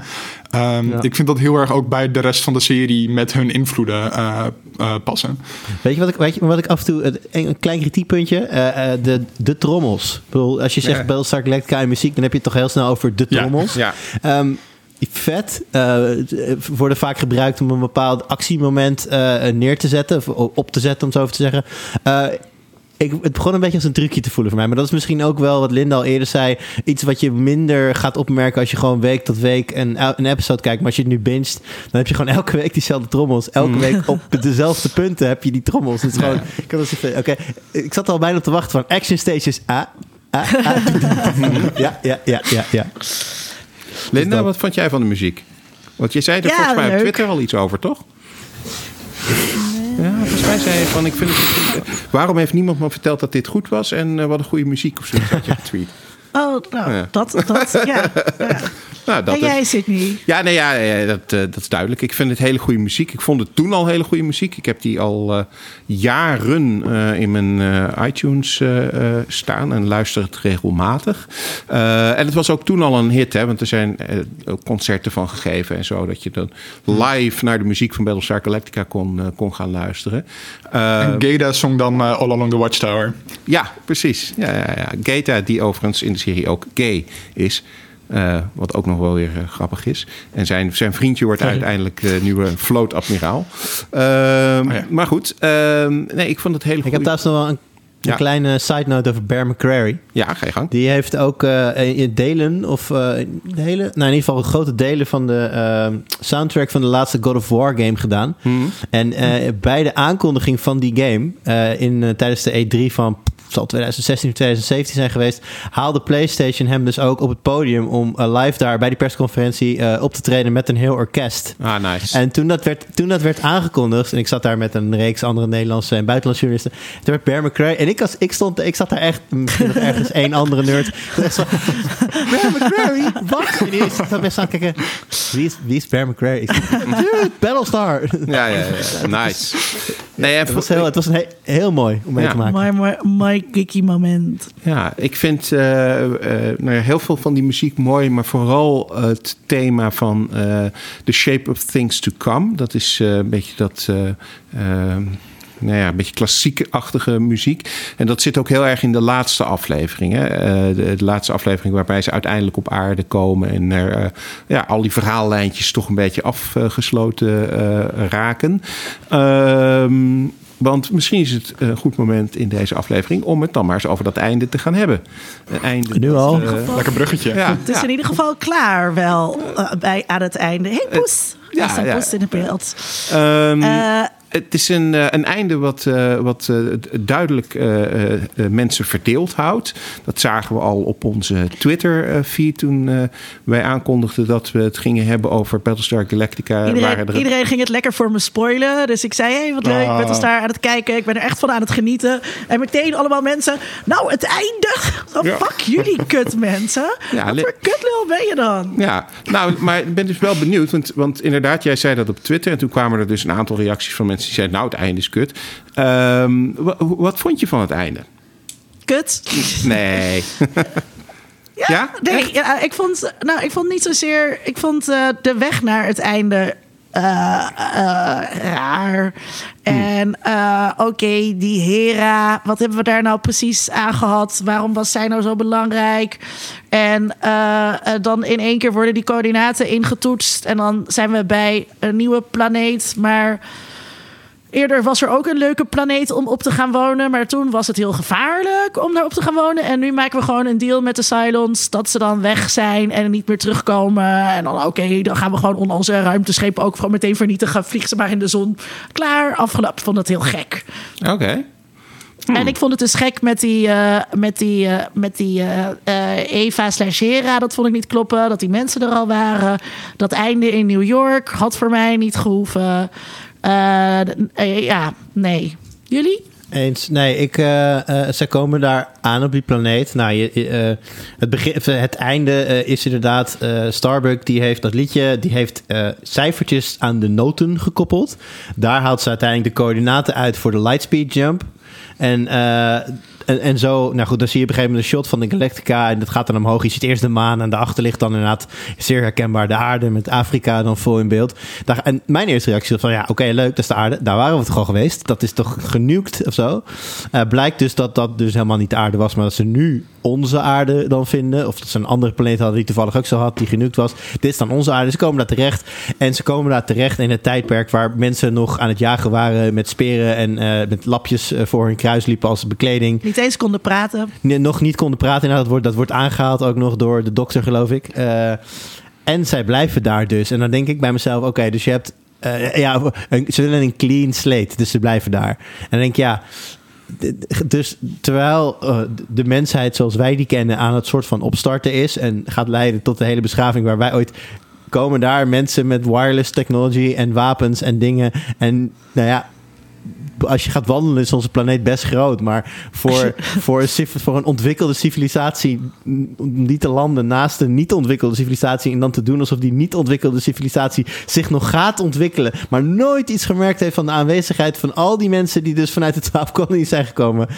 B: Ehm,
D: Ja.
B: Ik vind dat heel erg ook bij de rest van de serie met hun invloeden eh, eh, passen.
D: Weet je wat ik, weet je wat ik af en toe... Een, een klein kritiekpuntje. eh, eh, de, de trommels. Ik bedoel, als je zegt
A: Ja.
D: Battlestar Galactica en muziek... dan heb je het toch heel snel over de trommels.
A: Ja.
D: Ehm, vet eh, worden vaak gebruikt om een bepaald actiemoment eh, neer te zetten... of op te zetten, om zo even te zeggen. Eh, ik, het begon een beetje als een trucje te voelen voor mij. Maar dat is misschien ook wel wat Linda al eerder zei. Iets wat je minder gaat opmerken als je gewoon week tot week een, een episode kijkt. Maar als je het nu binget, dan heb je gewoon elke week diezelfde trommels. Elke week op dezelfde punten heb je die trommels. Het is gewoon, ik, had als ik zat al bijna te wachten van action stages. Ah, ah, ah. ja, ja, ja, ja, ja.
A: Linda,
D: dat-
A: wat vond jij van de muziek? Want je zei er
C: Ja,
A: volgens mij op. Twitter al iets over, toch? Ja, volgens mij zei je van, ik vind het... Waarom heeft niemand me verteld dat dit goed was? En eh, wat een goede muziek of zoiets had je getweet.
C: Oh, nou,
A: Ja.
C: dat, dat, ja. ja.
A: Nou, dat
C: En
A: is...
C: jij, Sydney?
A: Ja, nee, ja, ja, dat, eh, dat is duidelijk. Ik vind het hele goede muziek. Ik vond het toen al hele goede muziek. Ik heb die al eh, jaren eh, in mijn eh, iTunes eh, eh, staan en luister het regelmatig. Eh, en het was ook toen al een hit, hè, want er zijn eh, ook concerten van gegeven en zo. Dat je dan live naar de muziek van Battlestar Galactica kon, kon gaan luisteren. Eh,
B: En Geda zong dan All Along the Watchtower.
A: ja, precies. Ja, ja, ja. Geta, die overigens in de serie ook gay is. eh, wat ook nog wel weer eh, grappig is. En zijn, zijn vriendje wordt uiteindelijk de nieuwe vlootadmiraal. Ehm
B: Oh ja.
A: Maar goed, ehm, nee, ik vond het hele
D: Ik
A: goed.
D: heb trouwens nog wel een, een
A: Ja.
D: kleine side note over Bear McCreary.
A: Ja, ga je gang.
D: Die heeft ook eh, in delen, of eh, de hele, nou in ieder geval grote delen van de eh, soundtrack van de laatste God of War game gedaan. En eh, bij de aankondiging van die game, eh, in, eh, tijdens de E3 van zal 2016 of 2017 zijn geweest, haalde PlayStation hem dus ook op het podium om eh, live daar bij die persconferentie eh, op te treden met een heel orkest.
A: Ah, nice.
D: En toen dat, werd, toen dat werd aangekondigd, en ik zat daar met een reeks andere Nederlandse en buitenlandse journalisten, toen werd Bear McCreary, en ik, was, ik, stond, ik zat daar echt, misschien nog ergens één andere nerd, zo, Bear McCreary, wat? En die zat met aan kijken, wie is, wie is Bear? Ik zei, Dude, Battlestar.
A: Ja, ja, ja. Nice. Nee,
D: Het was heel, het was een he- heel mooi om mee
A: Ja.
D: te maken.
C: My, my, my geeky moment.
A: Ja, ik vind eh, eh, nou ja, heel veel van die muziek mooi, maar vooral het thema van eh The Shape of Things to Come. Dat is een beetje dat. nou ja, een beetje klassieke-achtige muziek. En dat zit ook heel erg in de laatste aflevering. Hè? De, laatste aflevering waarbij ze uiteindelijk op aarde komen. En er, ja, al die verhaallijntjes toch een beetje afgesloten raken. Ehm, want misschien is het een goed moment in deze aflevering om het dan maar eens over dat einde te gaan hebben. Een einde
D: Nu
A: dat,
D: al?
A: eh,
B: Lekker bruggetje.
A: ja,
C: Het is
A: ja.
C: in ieder geval klaar wel eh, bij, aan het einde. Hé, hey, Poes!
A: ja,
C: Ja, in het beeld.
A: Ehm,
C: Eh,
A: het is een, eh, een einde wat, eh, wat eh, duidelijk mensen verdeeld houdt. Dat zagen we al op onze Twitter-feed toen wij aankondigden dat we het gingen hebben over Battlestar Galactica.
C: iedereen,
A: er-
C: iedereen ging het lekker voor me spoilen. Dus ik zei, hé, hey, wat leuk.
B: Ah.
C: Ik ben daar aan het kijken. Ik ben er echt van aan het genieten. En meteen allemaal mensen. Nou, het einde. Oh,
A: Ja.
C: Fuck jullie kut mensen.
A: Ja,
C: wat voor kutlul ben je dan?
A: Ja, nou, maar ik ben dus wel benieuwd. Want, want inderdaad, jij zei dat op Twitter. En toen kwamen er dus een aantal reacties van mensen die zeiden... nou, het einde is kut. Ehm, wa- wat vond je van het einde?
C: Kut.
A: Nee.
C: Ja,
A: Ja?
C: nee, ja, ik vond, nou, ik vond niet zozeer. Ik vond eh, de weg naar het einde eh, eh, raar. En eh, oké, die Hera, wat hebben we daar nou precies aan gehad? Waarom was zij nou zo belangrijk? En dan in één keer worden die coördinaten ingetoetst. En dan zijn we bij een nieuwe planeet. Maar eerder was er ook een leuke planeet om op te gaan wonen. Maar toen was het heel gevaarlijk om daar op te gaan wonen. En nu maken we gewoon een deal met de Cylons. Dat ze dan weg zijn en niet meer terugkomen. En dan oké, dan gaan we gewoon onze ruimteschepen ook gewoon meteen vernietigen. Vliegen ze maar in de zon. Klaar, afgelopen. Ik vond dat heel gek.
A: Oké.
C: En ik vond het dus gek met die, eh, met die, eh, met die eh, Eva slash Hera. Dat vond ik niet kloppen. Dat die mensen er al waren. Dat einde in New York had voor mij niet gehoeven. Eh, eh, ja, nee. Jullie?
D: Eens. Nee, ik, eh, eh, ze komen daar aan op die planeet. Nou, je, het, begin, het einde is inderdaad... Starbuck, die heeft dat liedje... die heeft cijfertjes aan de noten gekoppeld. Daar haalt ze uiteindelijk de coördinaten uit voor de lightspeed jump. En, en, en zo, nou goed, dan zie je op een gegeven moment een shot van de Galactica en dat gaat dan omhoog. Je ziet eerst de maan en daarachter ligt dan inderdaad zeer herkenbaar de aarde met Afrika dan vol in beeld. Daar, en mijn eerste reactie was van ja, oké, leuk, dat is de aarde. Daar waren we toch al geweest. Dat is toch genukt of zo. Eh, blijkt dus dat dat dus helemaal niet de aarde was, maar dat ze nu onze aarde dan vinden. Of dat ze een andere planeet hadden die toevallig ook zo had, die genukt was. Dit is dan onze aarde. Ze komen daar terecht. En ze komen daar terecht in het tijdperk waar mensen nog aan het jagen waren met speren en eh, met lapjes eh, voor hun kruis liepen als bekleding.
C: Niet eens konden praten.
D: Nee, nog niet konden praten. Nou, dat, wordt, dat wordt aangehaald ook nog door de dokter, geloof ik. Eh, en zij blijven daar dus. En dan denk ik bij mezelf, oké, dus je hebt... eh, ja, een, ze willen een clean slate, dus ze blijven daar. En denk ik, ja... Dus terwijl eh, de mensheid zoals wij die kennen aan het soort van opstarten is... en gaat leiden tot de hele beschaving waar wij ooit komen daar mensen met wireless technology en wapens en dingen. En nou ja, als je gaat wandelen is onze planeet best groot. Maar voor, voor, een, voor een ontwikkelde civilisatie, om die te landen naast een niet ontwikkelde civilisatie. En dan te doen alsof die niet ontwikkelde civilisatie zich nog gaat ontwikkelen. Maar nooit iets gemerkt heeft van de aanwezigheid van al die mensen die dus vanuit de twaalf kolonies zijn gekomen.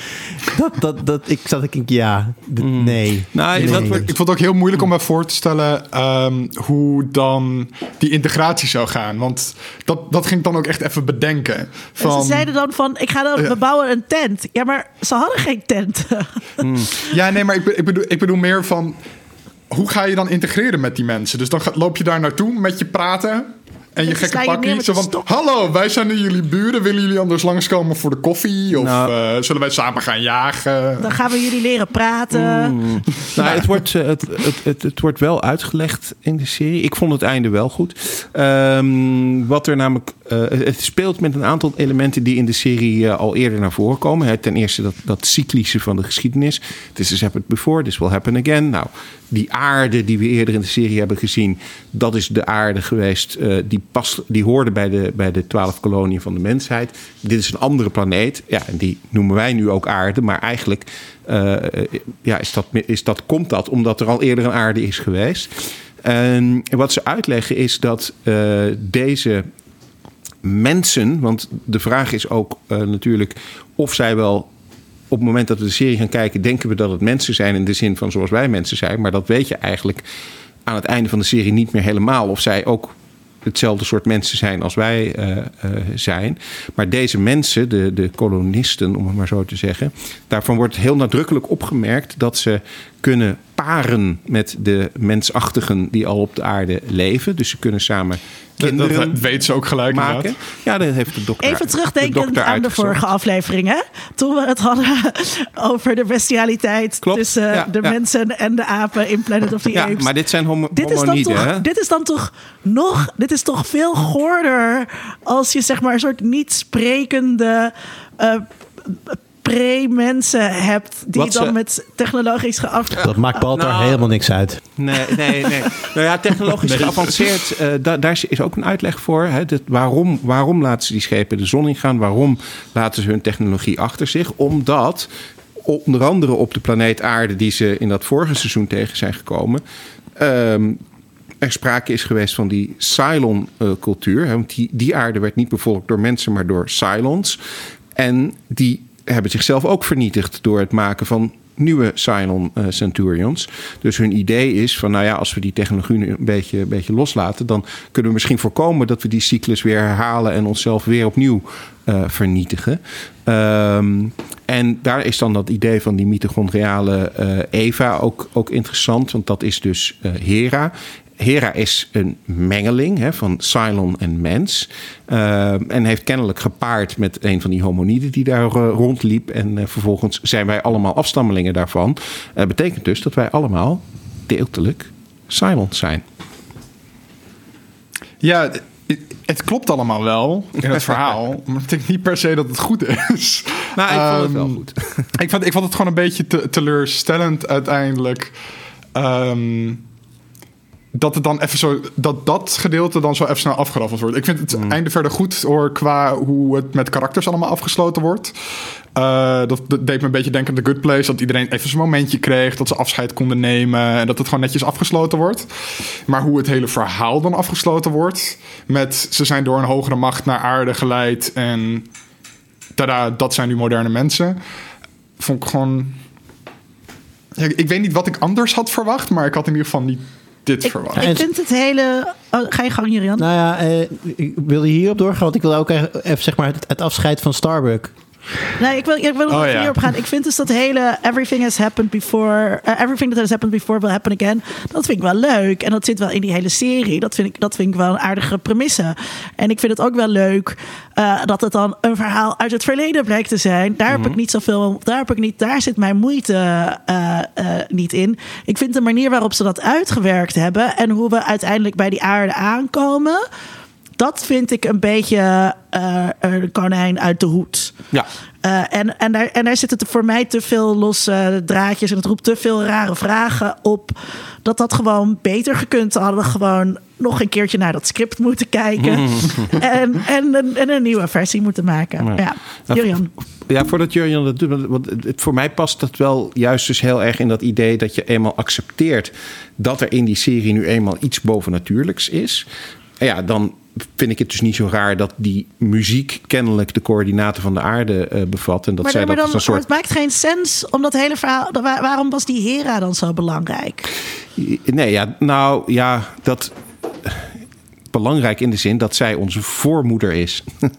D: Dat, dat, dat, ik zat ik denk, ja, nee.
A: Nou,
D: nee.
A: dat
B: Ik vond het ook heel moeilijk om me voor te stellen ehm, hoe dan die integratie zou gaan. Want dat, dat ging ik dan ook echt even bedenken.
C: En
B: Van,
C: zeiden dan van, ik ga dan, we bouwen een tent. Ja, maar ze hadden geen tent.
B: Ja, nee, maar ik, ik, bedoel, ik bedoel meer van... Hoe ga je dan integreren met die mensen? Dus dan loop je daar naartoe met je praten... En je gekke pakkie.
C: met
B: Zo van, hallo, wij zijn nu jullie buren. Willen jullie anders langskomen voor de koffie? Of
A: Nou.
B: eh, zullen wij samen gaan jagen?
C: Dan gaan we jullie leren praten.
A: Nou, het, wordt, eh, het, het, het, het wordt wel uitgelegd in de serie. Ik vond het einde wel goed. Ehm, wat er namelijk. eh, het- speelt met een aantal elementen die in de serie al eerder naar voren komen. Hè. Ten eerste dat, dat cyclische van de geschiedenis. This has happened before, this will happen again. Nou, die aarde die we eerder in de serie hebben gezien. Dat is de aarde geweest. eh, die, past, die hoorde bij de, bij de twaalf koloniën van de mensheid. Dit is een andere planeet. Ja, en die noemen wij nu ook aarde. Maar eigenlijk eh, ja, is dat, is dat, komt dat omdat er al eerder een aarde is geweest. En wat ze uitleggen is dat eh, deze mensen, want de vraag is ook eh, natuurlijk of zij wel op het moment dat we de serie gaan kijken, denken we dat het mensen zijn in de zin van zoals wij mensen zijn. Maar dat weet je eigenlijk aan het einde van de serie niet meer helemaal. Of zij ook hetzelfde soort mensen zijn als wij eh, eh, zijn. Maar deze mensen, de, de kolonisten, om het maar zo te zeggen, daarvan wordt heel nadrukkelijk opgemerkt dat ze kunnen paren met de mensachtigen die al op de aarde leven. Dus ze kunnen samen kinderen
B: dat weet ze ook gelijk
A: maken.
B: inderdaad.
A: Ja, dat heeft de dokter
C: Even
A: de
C: terugdenken
A: dokter
C: aan de vorige aflevering, hè? Toen we het hadden over de bestialiteit
A: Klopt,
C: tussen
A: ja,
C: de
A: ja.
C: mensen en de apen in Planet of the
A: Ja,
C: Apes.
A: maar dit zijn homo
C: dit is, dan toch,
A: hè?
C: dit is dan toch nog, dit is toch veel goorder als je zeg maar een soort niet sprekende eh, pre-mensen hebt die
A: Wat
C: dan
A: ze-
C: met technologisch geaf.
D: Dat maakt Baltar
A: Nou.
D: helemaal niks uit.
A: Nee, nee, nee. nou ja, technologisch geavanceerd, eh, da- daar is ook een uitleg voor. Hè, dat waarom, waarom laten ze die schepen de zon ingaan? Waarom laten ze hun technologie achter zich? Omdat onder andere op de planeet Aarde, die ze in dat vorige seizoen tegen zijn gekomen, ehm, er sprake is geweest van die Cylon-cultuur. want die, die aarde werd niet bevolkt door mensen, maar door Cylons. En die hebben zichzelf ook vernietigd door het maken van nieuwe Cylon eh, Centurions. Dus hun idee is van, nou ja, als we die technologie een beetje, een beetje loslaten, dan kunnen we misschien voorkomen dat we die cyclus weer herhalen en onszelf weer opnieuw eh, vernietigen. Ehm, en daar is dan dat idee van die mitochondriale eh, Eva ook, ook interessant, want dat is dus Hera. Hera is een mengeling hè, van Cylon en mens. Ehm, en heeft kennelijk gepaard met een van die homoniden die daar eh, rondliep. En eh, vervolgens zijn wij allemaal afstammelingen daarvan. Dat betekent dus dat wij allemaal deeltelijk Cylons zijn.
B: Ja, het, klopt allemaal wel in het verhaal. Maar ik denk niet per se dat het goed is.
A: Nou, ik vond het wel
B: Ehm,
A: goed.
B: ik, vond, ik vond het gewoon een beetje te, teleurstellend uiteindelijk. Ehm, dat het dan even zo. Dat dat gedeelte dan zo even snel afgeraffeld wordt. Ik vind het
A: Mm.
B: einde verder goed hoor. Qua hoe het met karakters allemaal afgesloten wordt. Eh, dat, dat deed me een beetje denken aan The Good Place. Dat iedereen even zijn momentje kreeg. Dat ze afscheid konden nemen. En dat het gewoon netjes afgesloten wordt. Maar hoe het hele verhaal dan afgesloten wordt. Met ze zijn door een hogere macht naar aarde geleid. En tada, dat zijn nu moderne mensen. Vond ik gewoon. Ja, ik weet niet wat ik anders had verwacht. Maar ik had in ieder geval niet dit
C: Ik,
B: verwacht.
C: ik vind het hele... Oh, ga je gang, Jurian?
D: Nou ja, eh, ik wil hierop doorgaan? Want ik wil ook even zeg maar het, het afscheid van Starbuck.
C: Nee, ik wil, ik wil er
B: Oh, ja.
C: hierop gaan. Ik vind dus dat hele everything has happened before, eh, everything that has happened before will happen again. Dat vind ik wel leuk. En dat zit wel in die hele serie. Dat vind ik, dat vind ik wel een aardige premisse. En ik vind het ook wel leuk eh, dat het dan een verhaal uit het verleden blijkt te zijn. Daar heb ik niet zoveel, daar heb ik niet, daar zit mijn moeite eh, niet in. Ik vind de manier waarop ze dat uitgewerkt hebben en hoe we uiteindelijk bij die aarde aankomen. Dat vind ik een beetje eh, een konijn uit de hoed.
A: Ja.
C: Eh, en, en, daar, en daar zitten te- voor mij te veel losse draadjes en het roept te veel rare vragen op. Dat dat gewoon beter gekund. Hadden gewoon nog een keertje naar dat script moeten kijken. en, en, een, en een nieuwe versie moeten maken.
A: Ja.
C: Ja,
A: Nou. Ja, voordat Jurjan dat doet. Want het- voor mij past dat wel juist dus heel erg in dat idee dat je eenmaal accepteert dat er in die serie nu eenmaal iets bovennatuurlijks is. En ja, dan vind ik het dus niet zo raar dat die muziek kennelijk de coördinaten van de aarde eh, bevat. En dat
C: Maar,
A: zij
C: maar
A: dat
C: dan,
A: een soort.
C: het maakt geen sens om dat hele verhaal. waar- waarom was die Hera dan zo belangrijk?
A: Nee, ja, nou ja, dat. Belangrijk in de zin dat zij onze voormoeder is.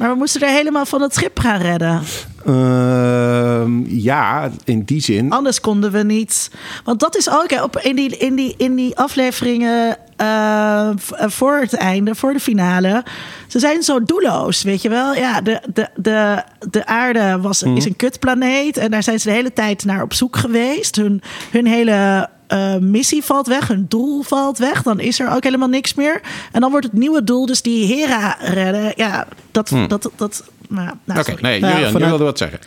C: Maar we moesten er helemaal van het schip gaan redden.
A: Ehm, ja, in die zin.
C: Anders konden we niet. Want dat is ook hè, op, in, die, in, die, in die afleveringen eh, voor het einde, voor de finale. Ze zijn zo doelloos, weet je wel. Ja, de, de, de, de aarde was, is een kutplaneet. En daar zijn ze de hele tijd naar op zoek geweest. Hun, hun hele eh, missie valt weg, hun doel valt weg. Dan is er ook helemaal niks meer. En dan wordt het nieuwe doel dus die Hera redden. Ja, dat... dat, dat nou, nou,
A: Oké, nee,
D: Nou,
A: Julian, je
D: vanuit-
A: wilde wat zeggen.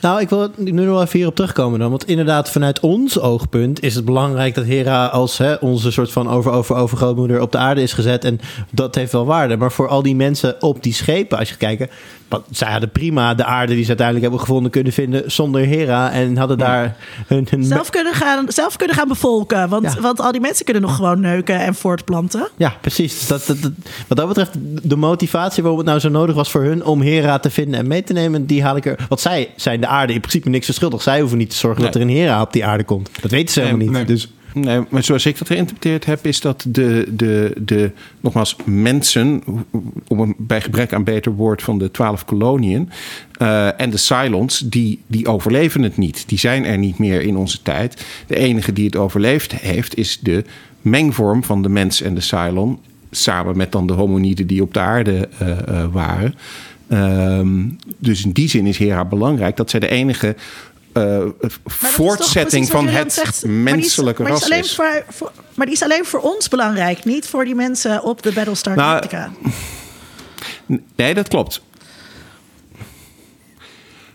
D: Nou, ik wil nu nog even hierop terugkomen dan. Want inderdaad, vanuit ons oogpunt is het belangrijk dat Hera als hè, onze soort van over, over, overgrootmoeder op de aarde is gezet. En dat heeft wel waarde. Maar voor al die mensen op die schepen, als je kijkt, want zij hadden prima de aarde die ze uiteindelijk hebben gevonden kunnen vinden zonder Hera. En hadden daar hun, hun
C: Zelf kunnen, gaan, zelf kunnen gaan bevolken. Want,
D: Ja.
C: want al die mensen kunnen nog gewoon neuken en voortplanten.
D: Ja, precies. Dus dat, dat, dat- wat dat betreft, de motivatie waarom het nou zo nodig was voor hun om Hera te vinden en mee te nemen, die haal ik er. Want zij zijn de aarde in principe niks verschuldigd. Zij hoeven niet te zorgen dat er een Hera op die aarde komt. Dat weten ze helemaal niet.
B: nee.
D: Dus
A: Nee, maar zoals ik dat geïnterpreteerd heb, is dat de, de, de nogmaals, mensen, om bij gebrek aan beter woord van de twaalf koloniën, eh, en de Cylons, die, die overleven het niet. Die zijn er niet meer in onze tijd. De enige die het overleefd heeft, is de mengvorm van de mens en de Cylon, samen met dan de homoniden die op de aarde eh, eh, waren. Ehm, dus in die zin is Hera belangrijk dat zij de enige eh,
C: Maar dat
A: voortzetting van het
C: zegt. Maar die is-
A: menselijke
C: maar die
A: ras
C: is. Voor, voor- maar die is alleen voor ons belangrijk, niet voor die mensen op de Battlestar
A: Nou,
C: Galactica.
A: Nee, dat klopt.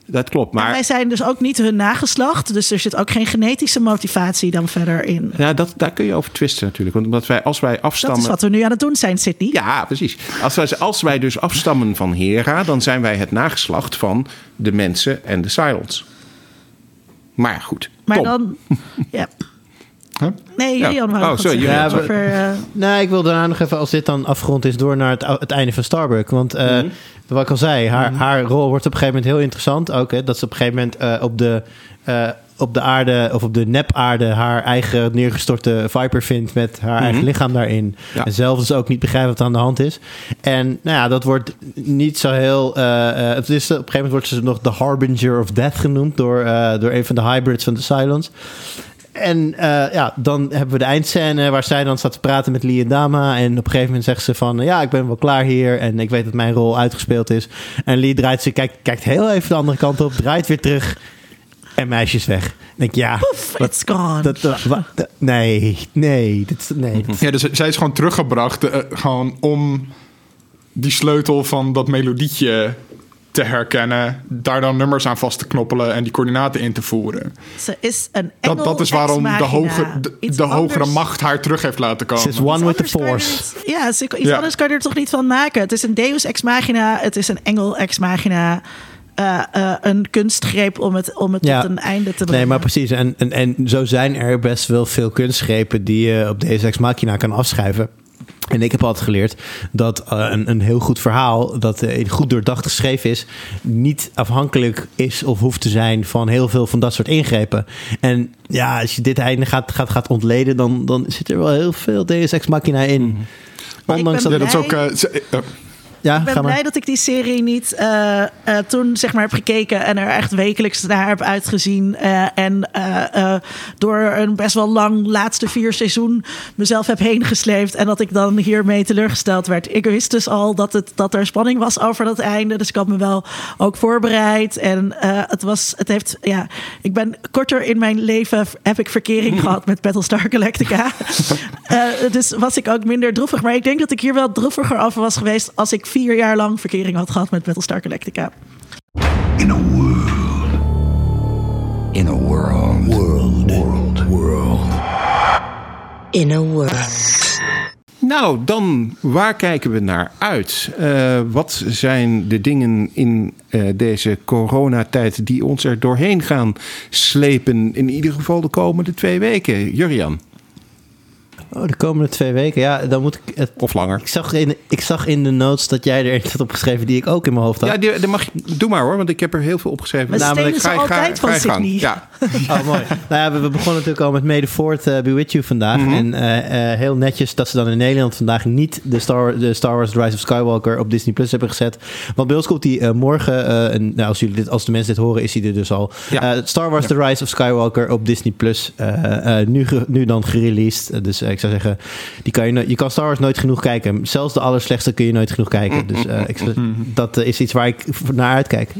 A: Dat klopt,
C: En
A: maar
C: wij zijn dus ook niet hun nageslacht. Dus er zit ook geen genetische motivatie dan verder in.
A: ja, dat, daar kun je over twisten natuurlijk. Want omdat wij, als wij
C: Dat
A: afstammen...
C: is wat we nu aan het doen zijn, Sydney.
A: Ja, precies. Als wij, als wij dus afstammen van Hera, dan zijn wij het nageslacht van de mensen en de Cylons. Maar ja, goed.
C: maar
A: Tom.
C: dan... Ja.
B: Huh?
C: Nee,
A: Ja.
C: Julian wou
A: Oh, sorry,
C: over, eh,
D: Nou, ik wil daarna nog even, als dit dan afgerond is, door naar het, het einde van Starbuck. Want eh, wat ik al zei, haar, haar rol wordt op een gegeven moment heel interessant ook. Hè, dat ze op een gegeven moment eh, op de... op de aarde of op de nep-aarde haar eigen neergestorte Viper vindt met haar eigen lichaam daarin.
A: Ja.
D: En zelf dus ook niet begrijpt wat er aan de hand is. En nou ja, dat wordt niet zo heel. eh, eh, het is, op een gegeven moment wordt ze nog de Harbinger of Death genoemd door, eh, door een van de hybrids van de Cylons. En ja, dan hebben we de eindscène waar zij dan staat te praten met Lee en Dama. En op een gegeven moment zegt ze van... ja, ik ben wel klaar hier en ik weet dat mijn rol uitgespeeld is. En Lee draait zich, kijkt, kijkt heel even de andere kant op, draait weer terug... en meisje is weg. En denk ik, ja...
C: Poef, it's gone.
D: Dat, dat- dat- nee, nee, dit, nee.
B: Ja, dus zij is gewoon teruggebracht eh, gewoon om die sleutel van dat melodietje te herkennen, daar dan nummers aan vast te knoppelen en die coördinaten in te voeren.
C: Ze is een
B: Dat,
C: engel
B: dat is waarom de, hoge, de, hogere macht haar terug heeft laten komen.
D: Ze is one with the force.
C: Ja, ze- iets
B: Ja.
C: anders kan je er toch niet van maken. Het is een deus ex machina, het is een engel ex machina. Eh, eh, een kunstgreep om het, om het
D: Ja.
C: tot een einde te brengen.
D: Nee, maar precies. En, en, en zo zijn er best wel veel kunstgrepen die je op deze Ex Machina kan afschrijven. En ik heb altijd geleerd dat eh, een, een heel goed verhaal, dat goed doordacht geschreven is, niet afhankelijk is of hoeft te zijn van heel veel van dat soort ingrepen. En ja, als je dit einde gaat, gaat, gaat ontleden, dan, dan zit er wel heel veel Deus Ex Machina in.
C: Ben
D: Ondanks dat...
B: ja, dat is ook.
D: Ja,
C: Ik ben
D: maar.
C: blij dat ik die serie niet eh, eh, toen zeg maar heb gekeken en er echt wekelijks naar heb uitgezien. eh, en door een best wel lang laatste vier seizoen mezelf heb heen gesleept. En dat ik dan hiermee teleurgesteld werd. Ik wist dus al dat, het, dat er spanning was over dat einde. Dus ik had me wel ook voorbereid. En het was, het heeft, ja, ik ben korter in mijn leven heb ik verkering gehad met Battlestar Galactica. Dus was ik ook minder droevig. Maar ik denk dat ik hier wel droeviger af was geweest als ik vier jaar lang verkering had gehad met Battlestar Galactica.
E: In a world. In a world. World. World. World.
F: In a world.
A: Nou, dan waar kijken we naar uit? Eh, wat zijn de dingen in eh, deze coronatijd die ons er doorheen gaan slepen? In ieder geval de komende twee weken. Jurian,
D: Oh, de komende twee weken. Ja, dan moet ik het
A: of langer.
D: Ik zag, in, ik zag in de notes dat jij er eentje had opgeschreven die ik ook in mijn hoofd had.
A: Ja, die, die mag je, doe maar hoor, want ik heb er heel veel opgeschreven.
C: We
D: Namelijk,
A: ga
C: altijd
A: ga
C: van. Sydney.
A: Ja.
D: Oh, mooi. nou ja, we, we begonnen natuurlijk al met May the Fourth uh, Be With You vandaag.
A: Mhm.
D: En eh, eh, heel netjes dat ze dan in Nederland vandaag niet de Star, de Star Wars The Rise of Skywalker op Disney Plus hebben gezet. Want bij ons komt die eh, morgen, eh, en, nou, als, jullie dit, als de mensen dit horen, is hij er dus al.
A: Ja.
D: Eh, Star Wars The Rise of Skywalker op Disney Plus. eh, eh, nu, nu dan gereleased. Eh, dus eh, ik zou zeggen, die kan je, je kan Star Wars nooit genoeg kijken. Zelfs de allerslechtste kun je nooit genoeg kijken. Dus eh, ik, zou- dat eh, is iets waar ik naar uitkijk.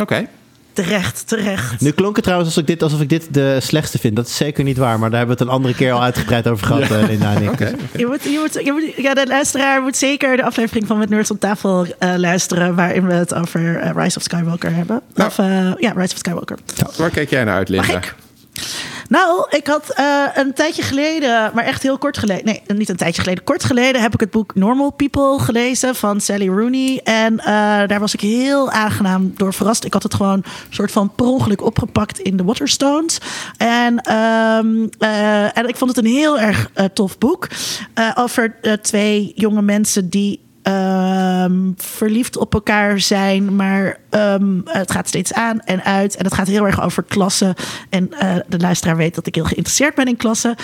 A: Oké.
C: Terecht, terecht.
D: Nu klonk het trouwens alsof ik, dit, alsof ik dit de slechtste vind. Dat is zeker niet waar, maar daar hebben we het een andere keer al uitgebreid over gehad, eh, Linda en ik.
C: Je moet, je moet, je moet, ja, de luisteraar moet zeker de aflevering van Met Nerds op tafel eh, luisteren... waarin we het over eh, Rise of Skywalker hebben.
A: Nou.
C: Of, eh, ja, Rise of Skywalker.
A: Waar kijk jij naar uit, Linda?
C: Nou, ik had eh, een tijdje geleden, maar echt heel kort geleden... nee, niet een tijdje geleden, kort geleden... heb ik het boek Normal People gelezen van Sally Rooney. En eh, daar was ik heel aangenaam door verrast. Ik had het gewoon soort van per ongeluk opgepakt in de Waterstones. En, ehm, eh, en ik vond het een heel erg tof boek. over twee jonge mensen die ehm, verliefd op elkaar zijn, maar ehm, het gaat steeds aan en uit. En het gaat heel erg over klassen. En eh, de luisteraar weet dat ik heel geïnteresseerd ben in klassen.